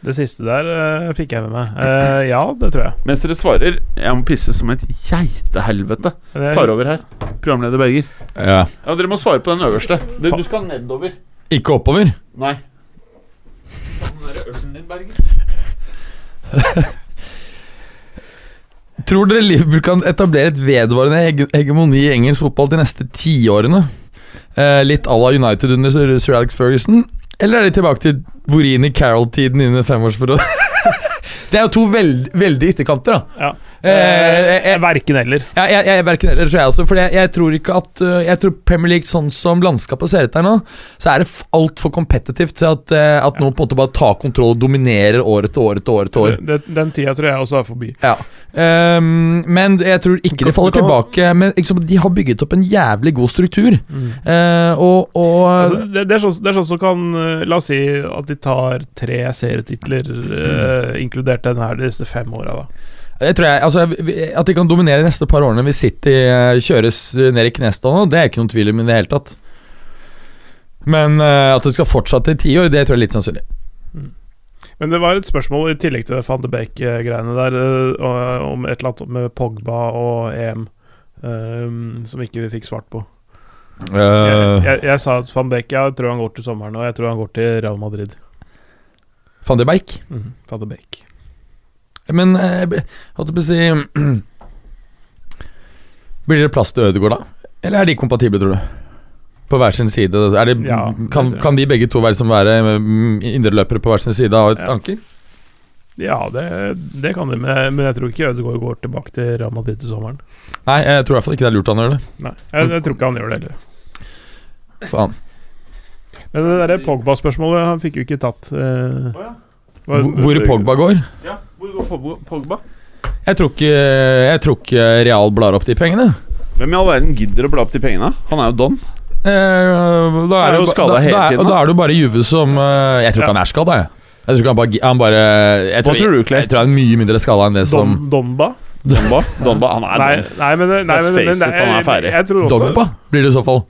Det siste der uh, fikk jeg med meg. Uh, ja, det tror jeg. Mens dere svarer Jeg må pisse som et geitehelvete. Tar over her. Programleder Berger. Ja. Ja, Dere må svare på den øverste. Du, du skal nedover. Ikke oppover. Nei. Den din, Berger. Tror dere Liverpool kan etablere et vedvarende hege- hegemoni i engelsk fotball de neste tiårene? Eh, litt à la United under Sir Alex Ferguson? Eller er de tilbake til Borini Carol-tiden innen femårsperioden? det er jo to veld, veldig ytterkanter, da. Ja. Eh, Eh, eh, Verken eller. Ja, jeg, jeg, verken eller, tror jeg også. For jeg, jeg tror ikke at uh, Jeg tror Premier League, sånn som landskapet ser ut her nå, så er det altfor kompetitivt til at, uh, at noen på en måte bare tar kontroll og dominerer år etter år etter år. etter år. Den, den tida tror jeg også er forbi. Ja. Um, men jeg tror ikke de faller tilbake. Men liksom, de har bygget opp en jævlig god struktur. Eh, og og Altså, det, det, er sånn, det er sånn som kan La oss si at de tar tre serietitler, eh, inkludert den her, disse fem åra, da. Jeg tror jeg, altså, At de kan dominere de neste par årene hvis City eh, kjøres eh, ned i knestående, det er ikke noen tvil om i det hele tatt. Men uh, at det skal fortsette i ti år, det tror jeg er litt sannsynlig. Men det var et spørsmål i tillegg til van de Beek-greiene der, uh, om et eller annet med Pogba og EM, eh, som ikke vi fikk svart på. Jeg, jeg, jeg sa at van Beek jeg tror han går til sommeren, og jeg tror han går til Real Madrid. Van de Beik. Van de Beek. Men eh, jeg holdt på å si Blir det plass til Ødegaard, da? Eller er de kompatible, tror du? På hver sin side? Er det, Ja, kan, kan de begge to være som være mm, indreløpere på hver sin side av et Ja. anker? Ja, det, det kan de, men men jeg tror ikke Ødegaard går tilbake til Real Madrid til sommeren. Nei, jeg tror i hvert fall ikke det er lurt han gjør det. Nei, jeg, jeg tror ikke han gjør det heller. Faen. Men det derre Pogba-spørsmålet han fikk jo ikke tatt. eh, hva- Hvor hvor Pogba går? Ja, hvor går Pogba- Pogba? Jeg tror ikke, jeg tror ikke Real blar opp de pengene. Hvem i all verden gidder å bla opp de pengene? Han er jo don. Eh, da Er er, jo det ba- skadet da, hele da, er- tiden, da. da er det jo bare Juve som eh, Jeg tror ikke Ja. han er skada, jeg. Jeg tror han bare, han bare jeg tror, Hva tror du, Clay? Jeg tror han er mye mindre skada enn det som Don, Donba? Donba? Donba han er Nei, nei, men, nei, men, men, men, men, er. Jeg tror også Dogba blir det i så fall.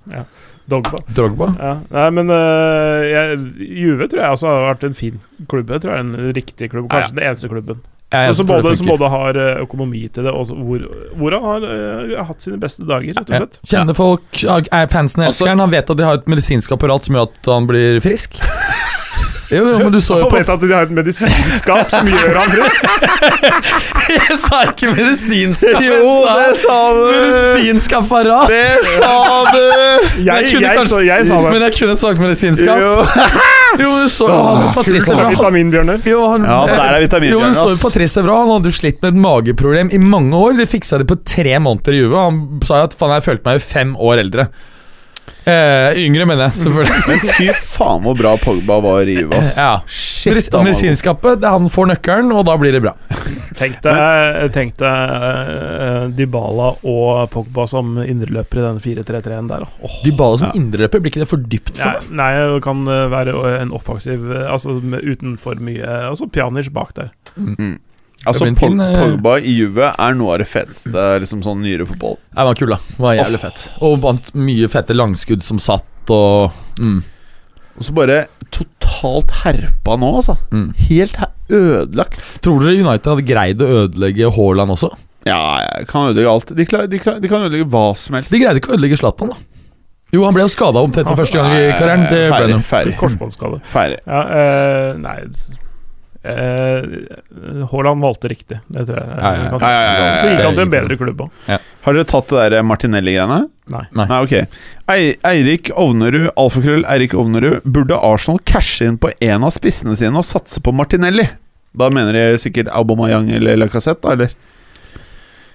Dogba. Drogba. Ja, nei, men øh, jeg, Juve tror jeg også har vært en fin klubb. Jeg tror jeg er en riktig klubb. Kanskje den eneste klubben. Jeg, Så, som, både, som både har øh, økonomi til det, og hvor, hvor han har øh, hatt sine beste dager, rett og Ja. slett. Kjenner folk Fansen elsker han. Han vet at de har et medisinsk apparat som gjør at han blir frisk. Jo, jo, men du så jo Han på vet at de har et medisinskap som gjør ham frisk. Jeg sa ikke medisinskap. Jo, det sa du! Medisinsk apparat! Det sa du! Jeg, jeg, jeg, kanskje- så, jeg sa det. Men jeg kunne sagt medisinskap. Jo. Jo, du så jo han Patrice Evra. Vitaminbjørner. Jo, han, Ja, der er vitaminbjørner, Jo, du så jo. Patrice Evra Han hadde jo slitt med et mageproblem i mange år. De fiksa det på tre måneder i Juve. Han sa jo at faen, jeg følte meg jo fem år eldre. Eh, yngre, mener jeg, selvfølgelig. Men fy faen hvor bra Pogba var i Juve, ass. Ja. Shit, Medis- han var god. Medisinskapet, det han får nøkkelen, og da blir det bra. Tenk deg, tenk deg øh, Dybala og Pogba som indreløper i den 4-3-3-en der. da. Åh. Dybala som Ja. indreløper, blir ikke det for dypt for Nei, deg? nei, det kan være en offensiv øh, Altså med, uten for mye Altså Pjanic bak der. Altså, Pog- eh, Pogba i Juve er noe av det feteste liksom sånn nyere fotball. Han var kul, da. Var jævlig fett. Og vant mye fette langskudd som satt, og mm, Og så bare totalt herpa nå, altså. mm. Helt ødelagt. Tror dere United hadde greid å ødelegge Haaland også? Ja, jeg kan ødelegge alt. De, klar, de, klar, de kan ødelegge hva som helst. De greide ikke å ødelegge Zlatan, da. Jo, han ble jo skada omtrent for første gang i karrieren. Det ble han. Korsbåndskade. ferdig. Ja, øh, nei øh, Haaland valgte riktig, det tror jeg. Ja, ja, ja. vi kan si. Ja, ja, ja, ja, Så gikk han til en bedre klubb òg. Har dere tatt det der Martinelli-greiene? Nei. Nei. Nei, ok. Eirik Ovnerud, alfakrøll Eirik Ovnerud. Burde Arsenal cashe inn på en av spissene sine og satse på Martinelli? Da mener de sikkert Aubameyang eller Lacassette, da, eller?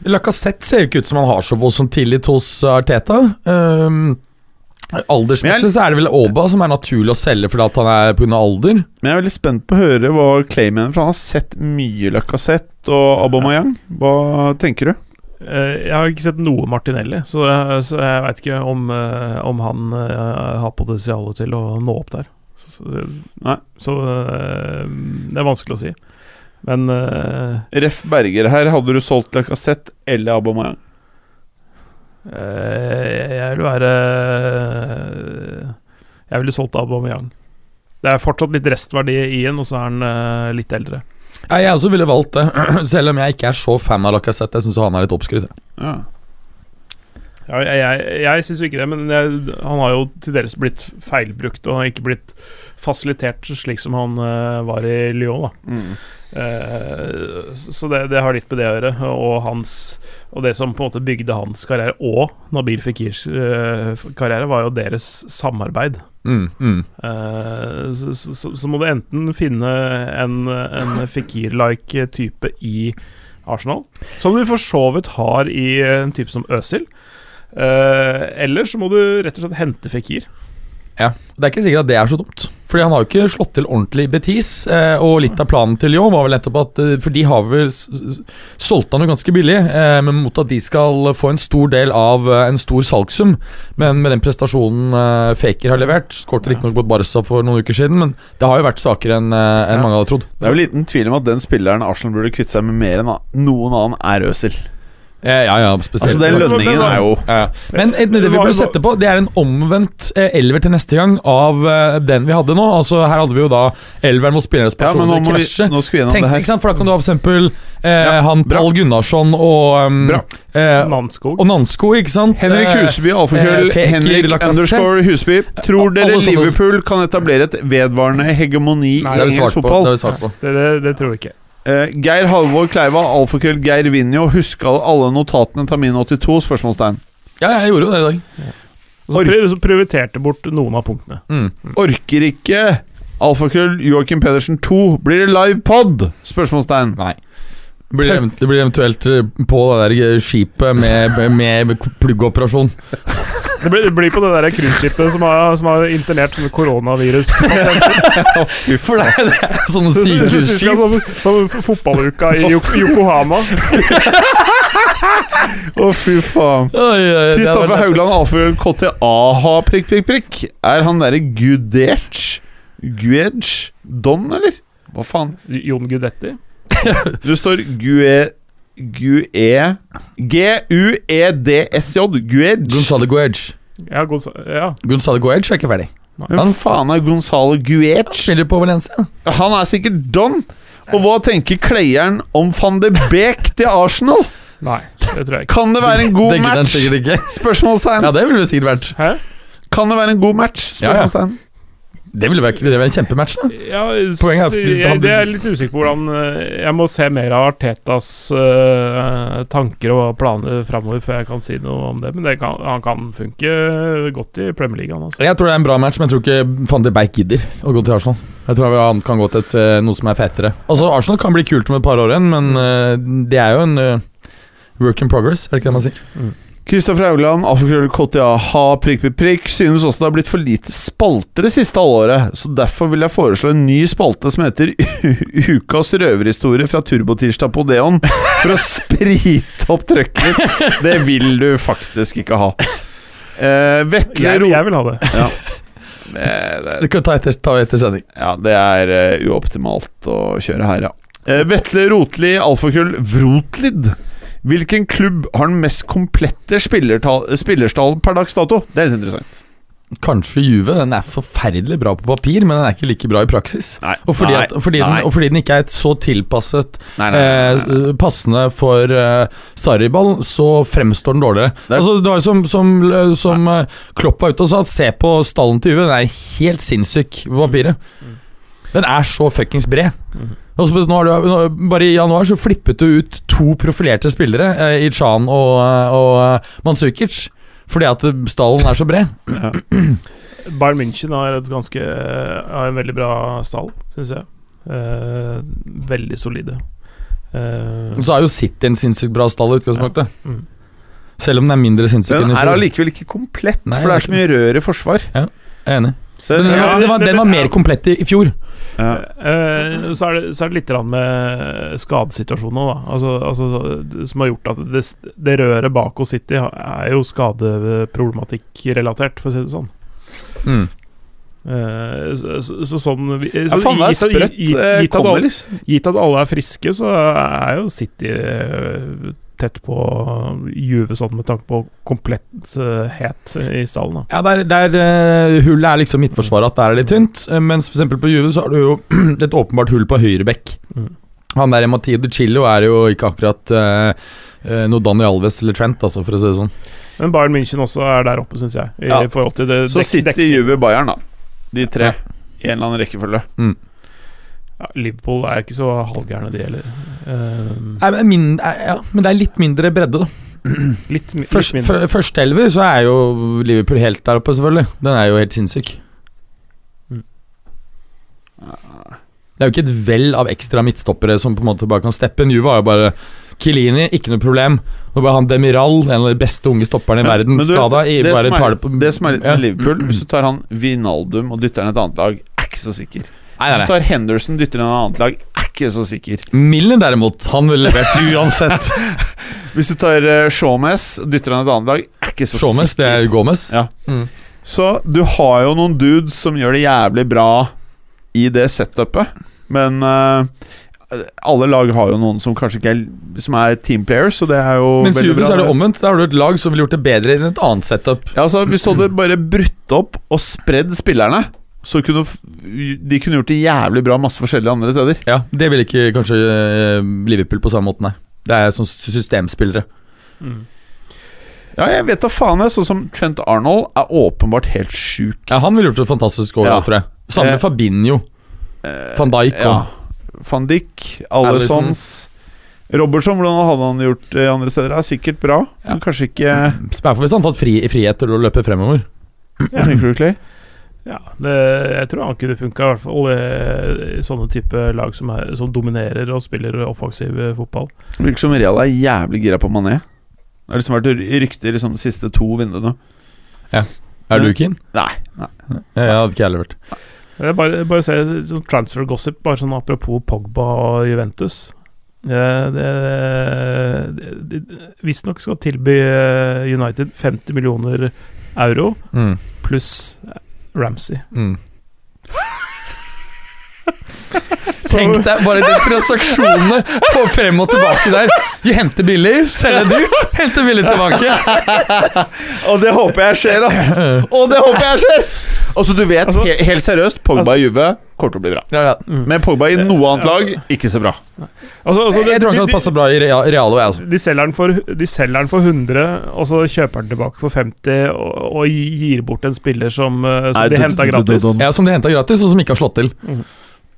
Lacassette ser jo ikke ut som han har så voldsom tillit hos Arteta. Um, Aldersmessig så er det vel Oba som er naturlig å selge fordi at han er pga. alder. Men jeg er veldig spent på å høre hva Clay mener, for han har sett mye Lacassette og Abomayang. Hva tenker du? Eh, jeg har ikke sett noe Martinelli, så, jeg- så jeg veit ikke om, eh, om han eh, har potensial til å nå opp der. Så, så, Nei. så det er vanskelig å si. Men Ref Berger her, hadde du solgt Lacassette eller Aubameyang? Eh, jeg vil være Jeg ville solgt Aubameyang. Det er fortsatt litt restverdi i en, og så er han eh, litt eldre. Jeg også ville valgt det, selv om jeg ikke er så fan av Lacassette. Jeg syns han er litt oppskrytt. Ja. Ja, jeg jeg, jeg syns jo ikke det, men jeg, han har jo til dels blitt feilbrukt og har ikke blitt fasilitert slik som han uh, var i Lyon. Mm. Uh, så det, det har litt med det å gjøre. Og, hans, og det som på en måte bygde hans karriere, og Nabil Fikirs uh, karriere, var jo deres samarbeid. Mm, mm. Så, så, så, så må du enten finne en, en Fikir-like type i Arsenal, som du for så vidt har i en type som Øsil. Eh, eller så må du rett og slett hente Fikir. Ja, Det er ikke sikkert at det er så dumt. Fordi han har jo ikke slått til ordentlig i Betis. Eh, og litt av planen til Lyon var vel nettopp at eh, For de har vel solgt han jo ganske billig, eh, men mot at de skal få en stor del av eh, en stor salgssum. Men med den prestasjonen eh, Faker har levert Skårte riktignok mot Barca for noen uker siden, men det har jo vært svakere enn eh, Ja. mange hadde trodd. Det er jo liten tvil om at den spilleren Arsenal burde kvitte seg med mer enn noen annen, er Øsil. Ja, ja, spesielt. Altså, den lønningen er jo Ja. Men det vi burde sette på, det er en omvendt eh, elver til neste gang av eh, den vi hadde nå. Altså Her hadde vi jo da elveren hvor spillernes personer ja, krasjer. nå skal vi gjennom Tenk, det her. ikke sant? For da kan du ha eksempel eh, Ja, han. Pål Gunnarsson og um, eh, Nanskog. Og Nansko, ikke sant? Henrik Eh, Huseby, alfakrøll. eh, Henrik underscore Huseby. Tror dere Liverpool kan etablere et vedvarende hegemoni det i vi engelsk på. Det fotball? har vi svart på. Det, det, det tror jeg ikke. Eh, Geir Halvor Kleiva, alfakrøll Geir Vinjo. Huska alle notatene til min 82? Spørsmålstegn. Ja, jeg gjorde jo det i dag. Ja. så, pri så prioriterte bort noen av punktene. Mm. Orker ikke Alfakrøll Joakim Pedersen 2. Blir det live pod? Spørsmålstegn. Nei. Det blir, det, det blir eventuelt eh, på det der eh, skipet med, med pluggoperasjon. Det blir, det blir på det der cruiseskipet som, har- som har internert sånne koronavirus. For det, det er sånne Så- så- så- så- sykehusskip. Sånn sånn fotballuka i Yok- Yokohama. Å, fy faen. Kristoffer Haugland, Alfakrøll KTA prikk, prikk, prikk. Er han derre Gudech? Guedj? Don, eller? Hva faen? Jon Gudetti. Det står Gue... Gue... G-u-e-d-s-j. Guedj. Gonzale Guedj. Ja, god, ja. Gonzalo Guedj er ikke ferdig. Hvem faen er Gonzalo Guedj? Spiller på Valencia. Han er sikkert Don. Og hva tenker Kleieren om van de Beek til Arsenal? Nei, det tror jeg ikke. Kan det være en god match? Spørsmålstegn. Ja, det ville det sikkert vært. Hæ? Kan det være en god match? Ja, ja. Det ville vært, en kjempematch. da Ja, Poenget er at det er litt usikker på hvordan eh, Jeg må se mer av Artetas uh, tanker og planer framover før jeg kan si noe om det. Men det kan, han kan funke godt i Premier League, altså. Jeg tror det er en bra match, men jeg tror ikke van de Beijk gidder å gå til Arsenal. Jeg tror han kan gå til eh, noe som er fetere. Altså Arsenal kan bli kult om et par år igjen, men uh, det er jo en uh, work in progress, er det ikke det man sier? Kristoffer Haugland, alfakrøll KTA, ha prikk, prikk, prikk. Synes også det har blitt for lite spalter det siste halvåret, så derfor vil jeg foreslå en ny spalte som heter Ukas røverhistorie fra Turbotirsdag på Deon, for å sprite opp trøkket litt. Det vil du faktisk ikke ha. Eh, Vetle Jeg, Ro... jeg vil ha det. Ja. Eh, det, Det kan ta etter, ta etter sending. ja, det er uh, uoptimalt å kjøre her, ja. Eh, Vetle Rotli, alfakrøll Vrotlid. Hvilken klubb har den mest komplette spillerstall per dags dato? Det er litt interessant. Kanskje Juve. Den er forferdelig bra på papir, men den er ikke like bra i praksis. Nei, Og fordi, nei, at, fordi, den, og fordi den ikke er så tilpasset Nei, eh, passende for uh, Sarriball, så fremstår den dårligere. Det altså, det var jo som, som, som eh, Klopp var ute og sa, se på stallen til Juve. Den er helt sinnssyk på papiret. Den er så fuckings bred. Og så nå har du, bare i januar så flippet du ut to profilerte spillere, eh, Ichan og, eh, og Mansukic, fordi at stallen er så bred. Ja. Bayern München har, et ganske, har en veldig bra stall, syns jeg. Eh, veldig solide. Eh, Så er jo City en sinnssykt bra stall i utgangspunktet. mm. Selv om den er mindre sinnssyk enn Den er allikevel ikke komplett, Nei, for det er så mye rør i forsvar. Jeg er enig. Så, Men den, ja, var, den, var, den var mer komplett i, i fjor. Ja. Uh, så, er det, så er det litt med skadesituasjonen òg, da. Altså, altså, som har gjort at det, det røret bak hos City er jo skadeproblematikk-relatert, for å si det sånn. Mm. Uh, så, så, så sånn så, ja, faen, det er sprøtt. gitt- gitt, gitt at alle- liksom. Gitt at alle er friske, så er jo City eh, tett på Juve sånn med tanke på kompletthet i stallen. Da. Ja, der, der eh, Hullet er liksom midtforsvaret, at der er det tynt. eh, mens for eksempel på Juve så har du jo et åpenbart hull på høyre bekk. Mm. Han der Matteo de Chillo er jo ikke akkurat eh, eh, noe Danny Alves eller Trent, altså, for å si det sånn. Men Bayern München også er der oppe, syns jeg. I Ja. forhold til det Så sitter. Juve, Bayern, da. De tre. I en eller annen rekkefølge. Ja, Liverpool er ikke så halvgærne, de heller. Um, Nei, men, min, eh, ja, men det er litt mindre bredde, da. litt, mi- litt Først, mindre. Førsteelver, første elver så er jo Liverpool helt der oppe, selvfølgelig. Den er jo helt sinnssyk. Mm. Det er jo ikke et vell av ekstra midtstoppere som på en måte bare kan steppe. Juve har jo bare Kilini, ikke noe problem. Nå ble han Demiral, en av de beste unge stopperne i Men- verden, skada. i- Det, som er, det det som er litt Ja. med Liverpool Hvis du tar han Vinaldum og dytter han et annet lag, er ikke så sikker. Nei, nei, nei. tar Henderson dytter et annet lag, er ikke så sikker. Milner derimot, han ville levert uansett. Hvis du tar uh, Shawmess og dytter han et annet lag, er ikke så Shawmess, det er Gomez. Ja. Mm. Så du har jo noen dudes som gjør det jævlig bra i det setupet, men uh, alle lag har jo noen som kanskje ikke er Som er team players, så det er jo Mens veldig Juve bra. så er det omvendt. Da har du et lag som ville gjort det bedre i et annet setup. Ja, altså Hvis du hadde bare brutt opp og spredd spillerne, så kunne de kunne gjort det jævlig bra masse forskjellige andre steder. Ja, Det vil ikke kanskje eh, Liverpool på samme måte, nei. Det er sånn systemspillere. Mm. Ja, jeg vet da faen, jeg. Sånn som Trent Arnold er åpenbart helt sjuk. Ja, Han ville gjort det fantastisk år, Ja. tror jeg. Samme Eh, Fabinho. Eh, Van Dijk ja. Van Dijk, Alessons Robertson, hvordan hadde han gjort det andre steder? Er sikkert bra, men kanskje ikke I hvis han fått fri, frihet til å løpe fremover. Tenker du, Clay? Ja, det, jeg tror han kunne funka, i hvert fall i sånne type lag som, er, som dominerer og spiller offensiv eh, fotball. Virker som Real er jævlig gira på Mané. Det har liksom vært rykter liksom de siste to vinduene. Er du keen? Nei. nei. Nei. jeg hadde ikke heller vært. Jeg bare, bare se sånn transfer gossip, bare sånn apropos Pogba og Juventus. Eh, Det, det, det, Visstnok skal tilby eh, United 50 millioner euro Mm. pluss Ramsey. Mm. Tenk deg bare de transaksjonene på frem og tilbake der. Vi henter billig, selger du, henter billig tilbake. Og det håper jeg skjer, ass! Og det håper jeg skjer! Altså, du vet, Altså- he helt seriøst, Pogba i Juve kommer til å bli bra. Ja, ja. Men Pogba i noe annet lag, ikke så bra. Altså, altså, Jeg tror han de, kan passe bra i Real, Real og jeg, altså. de, selger den for, de selger den for 100, og så kjøper den tilbake for 50, og, og gir bort en spiller som, eh, som Nei, de henta du- du- gratis. du- Ja, Som de henta gratis, og som ikke har slått til.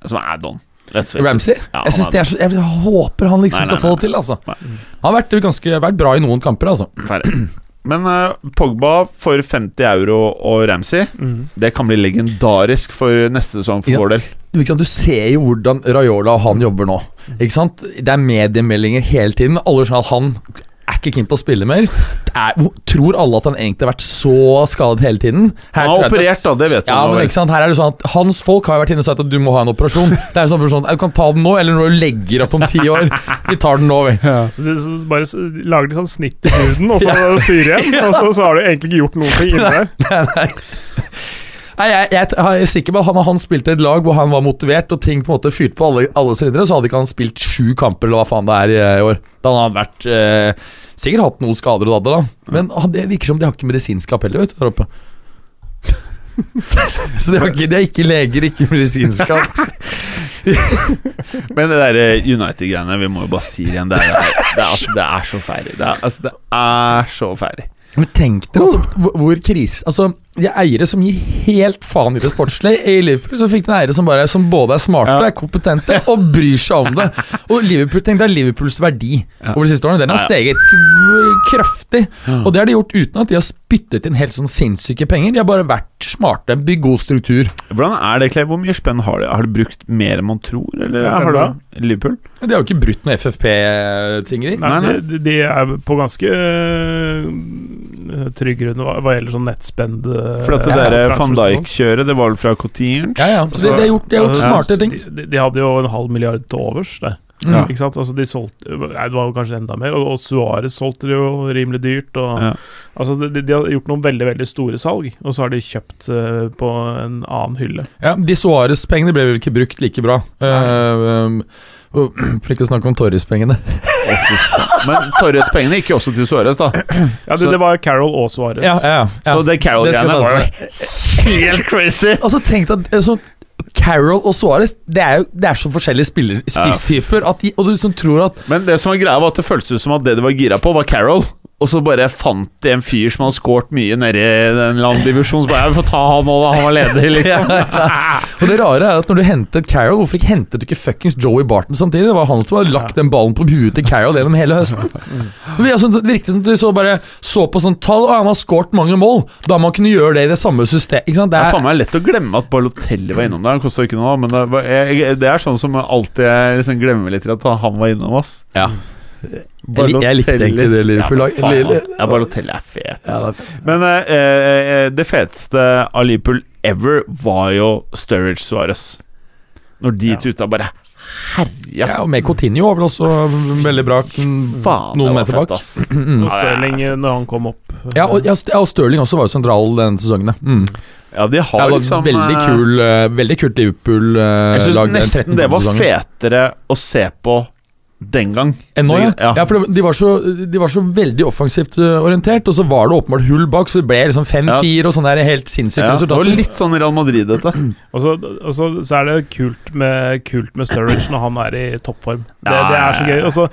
Som er Don. Let's. Ramsey? Ja, Jeg, det er så, jeg håper han liksom Nei, nei, skal få det til, altså. Han har vært, ganske, vært bra i noen kamper, altså. Ferdig. Men uh, Pogba for 50 euro og Ramsey Mm. Det kan bli legendarisk for neste sesong for Ja. vår del. Du, du ser jo hvordan Raiola og han jobber nå. Sant? Det er mediemeldinger hele tiden. Alle skjønner at han er ikke keen på å spille mer. Er, tror alle at han egentlig har vært så skadet hele tiden? Her Han har er- operert, da. Det vet Ja, men ikke sant? Her er det sånn at Hans folk har jo vært inne og sagt at du må ha en operasjon. Det er jo sånn at Du kan ta den nå, eller når du legger opp om ti år. Vi tar den nå, vi. Så du så bare lager litt sånn snitt i huden, og så syr igjen. Og så, så har du egentlig ikke gjort noen ting inni der. Nei, jeg, jeg, jeg er sikker på at han, han spilte et lag hvor han var motivert, og ting på en måte fyrte på alle, alle sylindere, så hadde ikke han spilt sju kamper eller hva faen det er i, i år. Da hadde han vært eh, Sikkert hatt noen skader og dadde, da. Men han, det virker som de har ikke medisinsk appell, vet du, der oppe. så de, har ikke, de er ikke leger, ikke medisinsk app. Men det der eh, United-greiene, vi må jo bare si det igjen, det er, det er, altså, det er så ferdig. Det er, altså, det er så ferdig. Men tenk dere altså, hvor, hvor krise Altså, de er eiere som gir helt faen i det sportslige. I Liverpool så fikk de en eiere som, bare, som både er smarte, Ja. er kompetente og bryr seg om det. Og Liverpool, tenk deg Liverpools verdi Ja. over de siste årene. Den har steget kraftig. Og det har de gjort uten at de har spyttet inn helt sånn sinnssyke penger. De har bare vært smarte, bygd god struktur. Hvordan er det, Clay? Hvor mye spenn har de? Har de brukt mer enn man tror, eller Ja, har du Liverpool? De har jo ikke brutt noe FFP-ting. Nei, Nei, nei. De, de er på ganske øh, trygg grunn hva, gjelder sånn nettspend. øh, For at det ja, der van sånn. Dijk-kjøret, det var vel fra Coutinho? Ja, ja. Så de, det er gjort, det er gjort ja, smarte ting. De, de, de hadde jo en halv milliard til overs der. Ja. Ikke sant? Altså de solgte Nei, det var jo kanskje enda mer. Og, og Suárez solgte det jo rimelig dyrt. Og, Ja. Altså de, de har gjort noen veldig veldig store salg, og så har de kjøpt uh, på en annen hylle. Ja, De Suárez-pengene ble vel ikke brukt like bra. Uh, um, for ikke å snakke om Torres-pengene. Men Torres-pengene gikk jo også til Suárez, da. Ja, det, Så- det var Carol og Suárez. Ja, ja, ja. Så det Carol-greiene var jo helt crazy. Altså, tenk at sånn Carol og Suárez det, er jo- det er så forskjellige spiller, spisstyper. At de, og du som tror at Men det som var greia, var at det føltes ut som at det de var gira på, var Carol. Og så bare fant de en fyr som hadde scoret mye nede i den landdivisjonen. Så bare Jeg får ta han nå, da. Han var ledig, liksom. Og det rare er at når du hentet Carol, hvorfor ikke hentet du ikke fuckings Joey Barton samtidig? Det var han som hadde lagt den ballen på huet til Carol gjennom hele høsten. Det virket som- det virket som du så bare så på sånn tall, og han har scoret mange mål. Da man kunne gjøre det i det samme systemet. Ikke sant? Det er ja, faen meg lett å glemme at Balotelli var innom der. Han kosta ikke noe, men det, var, jeg, det er sånn som alltid jeg liksom glemmer litt at han var innom oss. ja. Jeg, jeg likte egentlig det Ja, men Liverpool-laget. faen, ja, Balotelli er fet. Ja, altså. Men eh, eh, det feteste av Liverpool ever var jo Sturridge Suárez. Når de Ja. tuta bare herja. Ja, og med Coutinho var vel også veldig bra mm, Faen, noen meter bak. Mm. Og Ja, Stirling, når han kom opp Ja, og, ja, og Stirling også var jo sentral denne sesongen. Mm. Ja, de Ja, har ja, var liksom veldig eh, kul uh, Veldig kult Jeg Liverpool-lag. syns nesten det var fetere å se på den gang. Ennå, ja. Ja. ja. for de var, så, de var så veldig offensivt uh, orientert, og så var det åpenbart hull bak, så det ble liksom 5-4 og sånn der helt sinnssykt Ja, det var litt sånn Real Madrid, dette. Og så, og så, så er det kult med, kult med Sturridge når han er i toppform. Det, Ja, det er så gøy. ja. Og så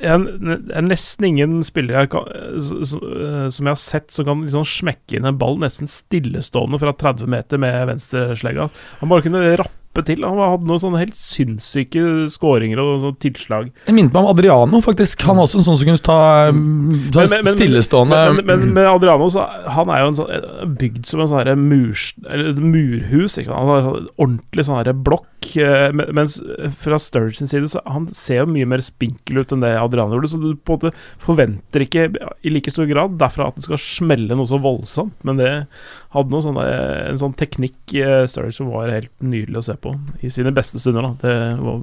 er nesten ingen spillere jeg kan, så- som jeg har sett som kan liksom smekke inn en ball nesten stillestående fra 30 meter med venstreslegga. Han bare kunne rappe hjelpe til. Han hadde noen sånne helt sinnssyke skåringer og sånne tilslag. Jeg minnet meg om Adriano, faktisk. Han var også en sånn som kunne ta, ta Men- men- stillestående Men, men, men Adriano så, han er jo en sånn, eh, bygd som en sånn murs, murhus. Ikke sant? Han har sånn ordentlig sånn blokk. eh, men- Mens fra Sturgeons side så han ser jo mye mer spinkel ut enn det Adriano gjorde. Så du på en måte forventer ikke i like stor grad derfra at det skal smelle noe så voldsomt. Men det hadde noe sånn en sånn teknikk i Sturridge som var helt nydelig å se på i sine beste stunder. da Det var,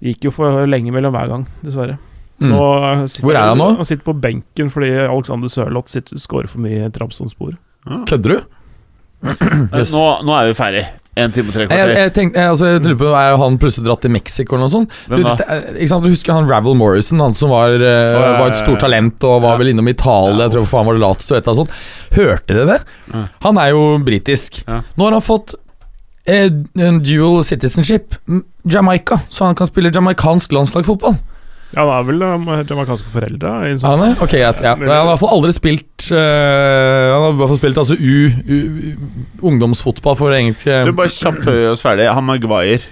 gikk jo for lenge mellom hver gang, dessverre. Mm. Nå Hvor er han nå? Han sitter på benken fordi Alexander Sørloth sitter- skårer for mye Trabzonspor. Kødder du? Yes. Nå, nå er vi ferdig. En time og tre kvarter. jeg, tenkte, jeg, altså, jeg lurer på Er han plutselig dratt til Mexico eller noe sånt? Hvem da? dette er- ikke sant, du husker han Ravel Morrison, han som var, uh, var et stort talent og var Ja. vel innom Italia, Ja, jeg tror faen var det Lazio et eller annet sånt. Hørte dere det? Ja. Han er jo britisk. Nå har han fått eh, en dual citizenship, Jamaica, så han kan spille jamaicansk landslagsfotball. Ja, han er vel um, jamaicanske foreldre. i en Er sånn- han? Ok, greit. Ja. Han har i hvert fall aldri spilt uh, Han har i hvert fall spilt altså U, U, ungdomsfotball for egentlig Du, bare kjapt før vi gjør oss ferdig. Han Maguire,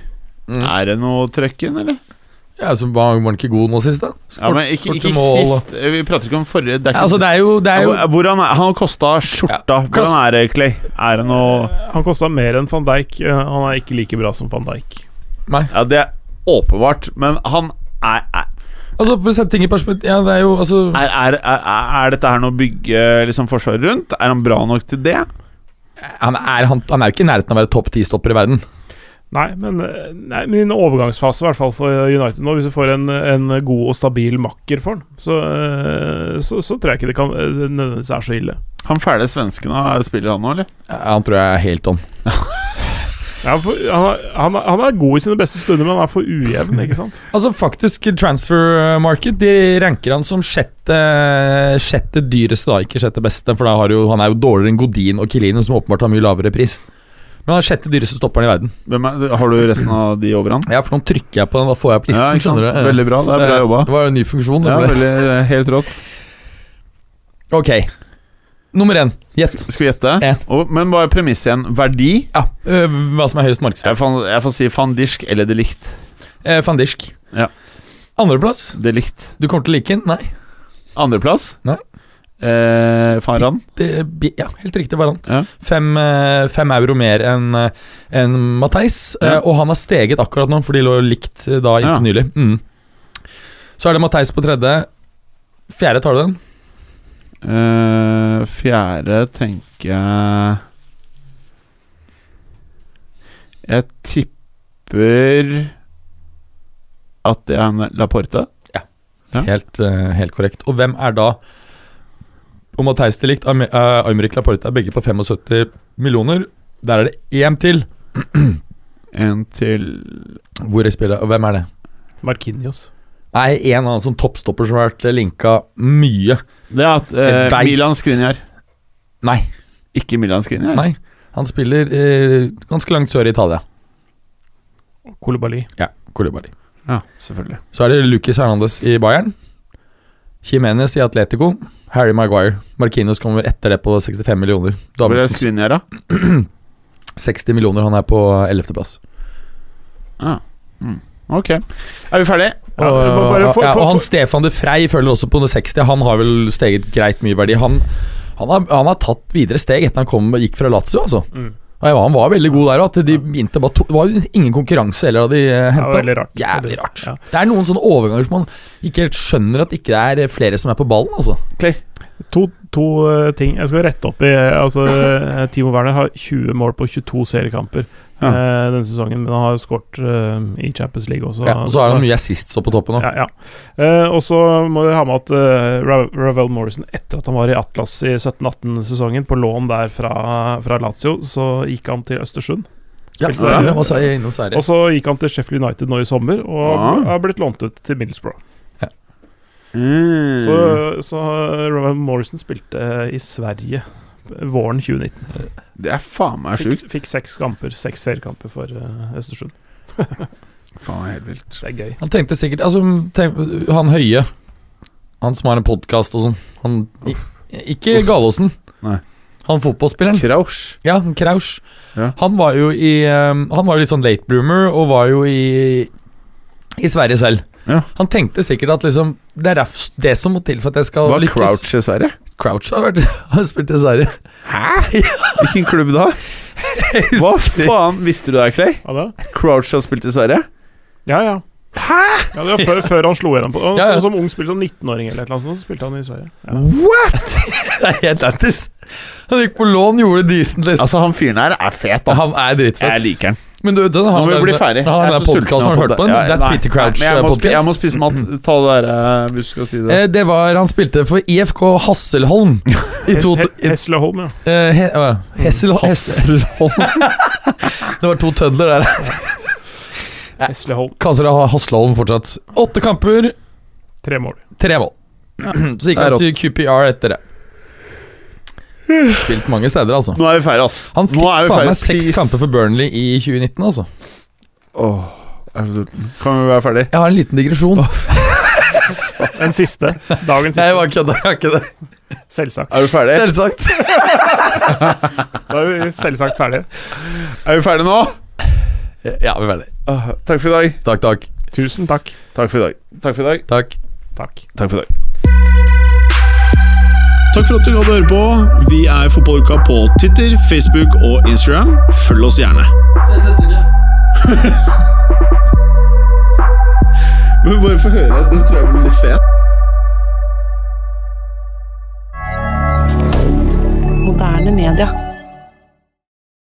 Mm. er det noe trøkken, eller? Ja, så var var han ikke god nå sist, da? Ja, men ikke, ikke mål og- sist. Vi prater ikke om forrige. Det er Ja, altså, det er jo, det er jo Hvordan er, han har kosta skjorta. Hvordan er det, Clay? Er det noe Han kosta mer enn van Dijk. Han er ikke like bra som van Dijk. Nei. Ja, det er åpenbart, men han er Er, Altså, For å sette ting i perspektiv Ja, det er jo altså er, er, er, er dette her noe å bygge liksom, forsvaret rundt? Er han bra nok til det? Han er, han, han er jo ikke i nærheten av å være topp ti-stopper i verden. Nei, men, nei, men i en overgangsfase, i hvert fall for United nå, hvis du får en, en god og stabil makker for han, så, uh, så, så tror jeg ikke det kan uh, nødvendigvis er så ille. Han fæle svensken, spiller han nå, eller? Ja, Han tror jeg er helt om. Ja, for, han, er, han, er, han er god i sine beste stunder, men han er for ujevn, ikke sant? Altså faktisk Transfer Market De ranker han som sjette Sjette dyreste, da. Ikke sjette beste, for da har jo, han er jo dårligere enn Godin og Kilinen, som åpenbart har mye lavere pris. Men han er sjette dyreste stopperen i verden. Hvem er, har du resten av de over han? Ja, for nå trykker jeg på den, da får jeg opp listen. Ja, skjønner du? Veldig bra. Det er bra jobba. Det var jo en ny funksjon. det Ja, ble. veldig, helt rått. Ok. Nummer én. Gjett. Skal vi gjette? Ja. Og, men hva er premisset igjen? Verdi? Ja, øh, hva som er høyest markedsverdi. Jeg får, jeg får si van Dijk eller de Licht. Eh, Van Dijk. Ja. Andreplass. De Licht. Du kommer til å like den? Nei. Andreplass? Nei. Eh, van Ran? Det, bi- ja, helt riktig var han. Ja. Fem, eh, fem euro mer enn en Matheis. Ja. eh, Og han har steget akkurat nå, for de lå likt eh, da inntil Ja. nylig. Mm. Så er det Matheis på tredje. Fjerde tar du den? Eh, fjerde tenker jeg Jeg tipper at det er en Laporte. Ja. Helt, uh, helt korrekt. Og hvem er da Og Matheis til likt, eh, Aymeric Laporte er begge på 75 millioner. Der er det én til. En til Hvor jeg spiller, og hvem er det? Markinios. Nei, en annen som toppstopper som har vært linka mye. Det er at eh, Milan Skriniar. Nei, Ikke Milan Skriniar. nei. Han spiller eh, ganske langt sør i Italia. Kolibali. Ja, Kolibali. Ja, selvfølgelig. Så er det Lucas Hernandez i Bayern. Jimenez i Atletico. Harry Maguire. Marquinhos kommer etter det på 65 millioner. Hvor er Skriniar, da? 60 millioner, han er på 11. plass. Ah. Mm. Ok. Er vi ferdige? Ja, bare for, ja, og han Stefan de Frey følger også på under 60. Han har vel steget greit mye verdi. Han, han, har, han har tatt videre steg etter han kom, gikk fra Lazio, altså. Mm. Og ja, han var veldig god der òg. De Det var ingen konkurranse heller da de henta. Ja, veldig rart. Jævlig rart. Ja. Det er noen sånne overganger som man ikke helt skjønner at ikke det er flere som er på ballen, altså. To, to eh, ting jeg skal rette opp i. Altså, eh, Timo Werner har 20 mål på 22 seriekamper Ja. eh, denne sesongen, men han har skåret eh, i Champions League også. Ja, og så har han mye assists oppe på toppen òg. Ja, ja. Eh, og så må vi ha med at uh, Ravel Morrison, etter at han var i Atlas i 17-18-sesongen, på lån der fra, fra Lazio, så gikk han til Østersund. Og så gikk han til Sheffield United nå i sommer, og Ah. har blitt lånt ut til Middlesbrough. Mm. Så, så Ravel Morrison spilte i Sverige våren 2019. Det er faen meg Fikk, sjukt. fikk seks kamper, seks seriekamper for uh, Østersund. Faen, helt vilt. Det er gøy. Han tenkte sikkert Altså, tenk, han Høie Han som har en podkast og sånn. Han i- Ikke Galåsen. Nei. Han fotballspilleren. Krausch. Ja, Krausch. Ja. Han var jo i um, Han var jo litt sånn late bloomer og var jo i I Sverige selv. Ja. Han tenkte sikkert at liksom det er det som må til for at jeg skal Var lykkes. Crouch i Sverige? Crouch har, vært, har spilt i Sverige. Hæ? Hvilken klubb da? Hva faen, visste du det, Clay? Ja, da. Crouch har spilt i Sverige? ja. ja. Hæ?! Ja, det var før, før han slo gjennom. på Ja, ja. Som, Som ung spilte som 19-åring eller et eller annet sånt, så spilte han i Sverige. Ja. What?! Det er helt lættis. Han gikk på lån, gjorde decent. Liksom. Altså, han fyren her er fet, da. han er dritfett. Jeg liker han. Men du, den, Nå må vi bli ferdig. Ja, Jeg er den så sulten har du hørt på den? det. er nei, Peter Crouch-podkast. jeg må, spi- jeg må spise mat. Ta det der eh, hvis du skal si det. Eh, det var Han spilte for IFK Hasselholm i to... He- Hesleholm, ja. eh, he, å, ja. Hesselholm. Hesselholm. Det var to tødler der. Hesleholm. Kaser Hasselholm fortsatt. Åtte kamper, Tre mål. tre mål. Så gikk Det er han til. QPR etter det. Spilt mange steder, altså. Nå er vi ferdige, ass. Han fikk faen meg seks kamper for Burnley i 2019, altså. Åh, er du? Kan vi være ferdig? Jeg har en liten digresjon. Den siste. Dagens Nei, jeg bare kødda. Jeg det. Selvsagt. Er du ferdig? Selvsagt. Da er vi selvsagt ferdige. Er vi ferdige nå? Ja, vi er ferdige. Åh, takk for i dag. Takk, takk. Tusen takk. Takk for i dag. Takk for i dag. Takk. Takk. Takk for i dag. Takk for at du gadd å høre på. Vi er Fotballuka på Twitter, Facebook og Instagram. Følg oss gjerne. Ses neste uke. Men bare få høre. Den tror jeg blir litt fet. Moderne media.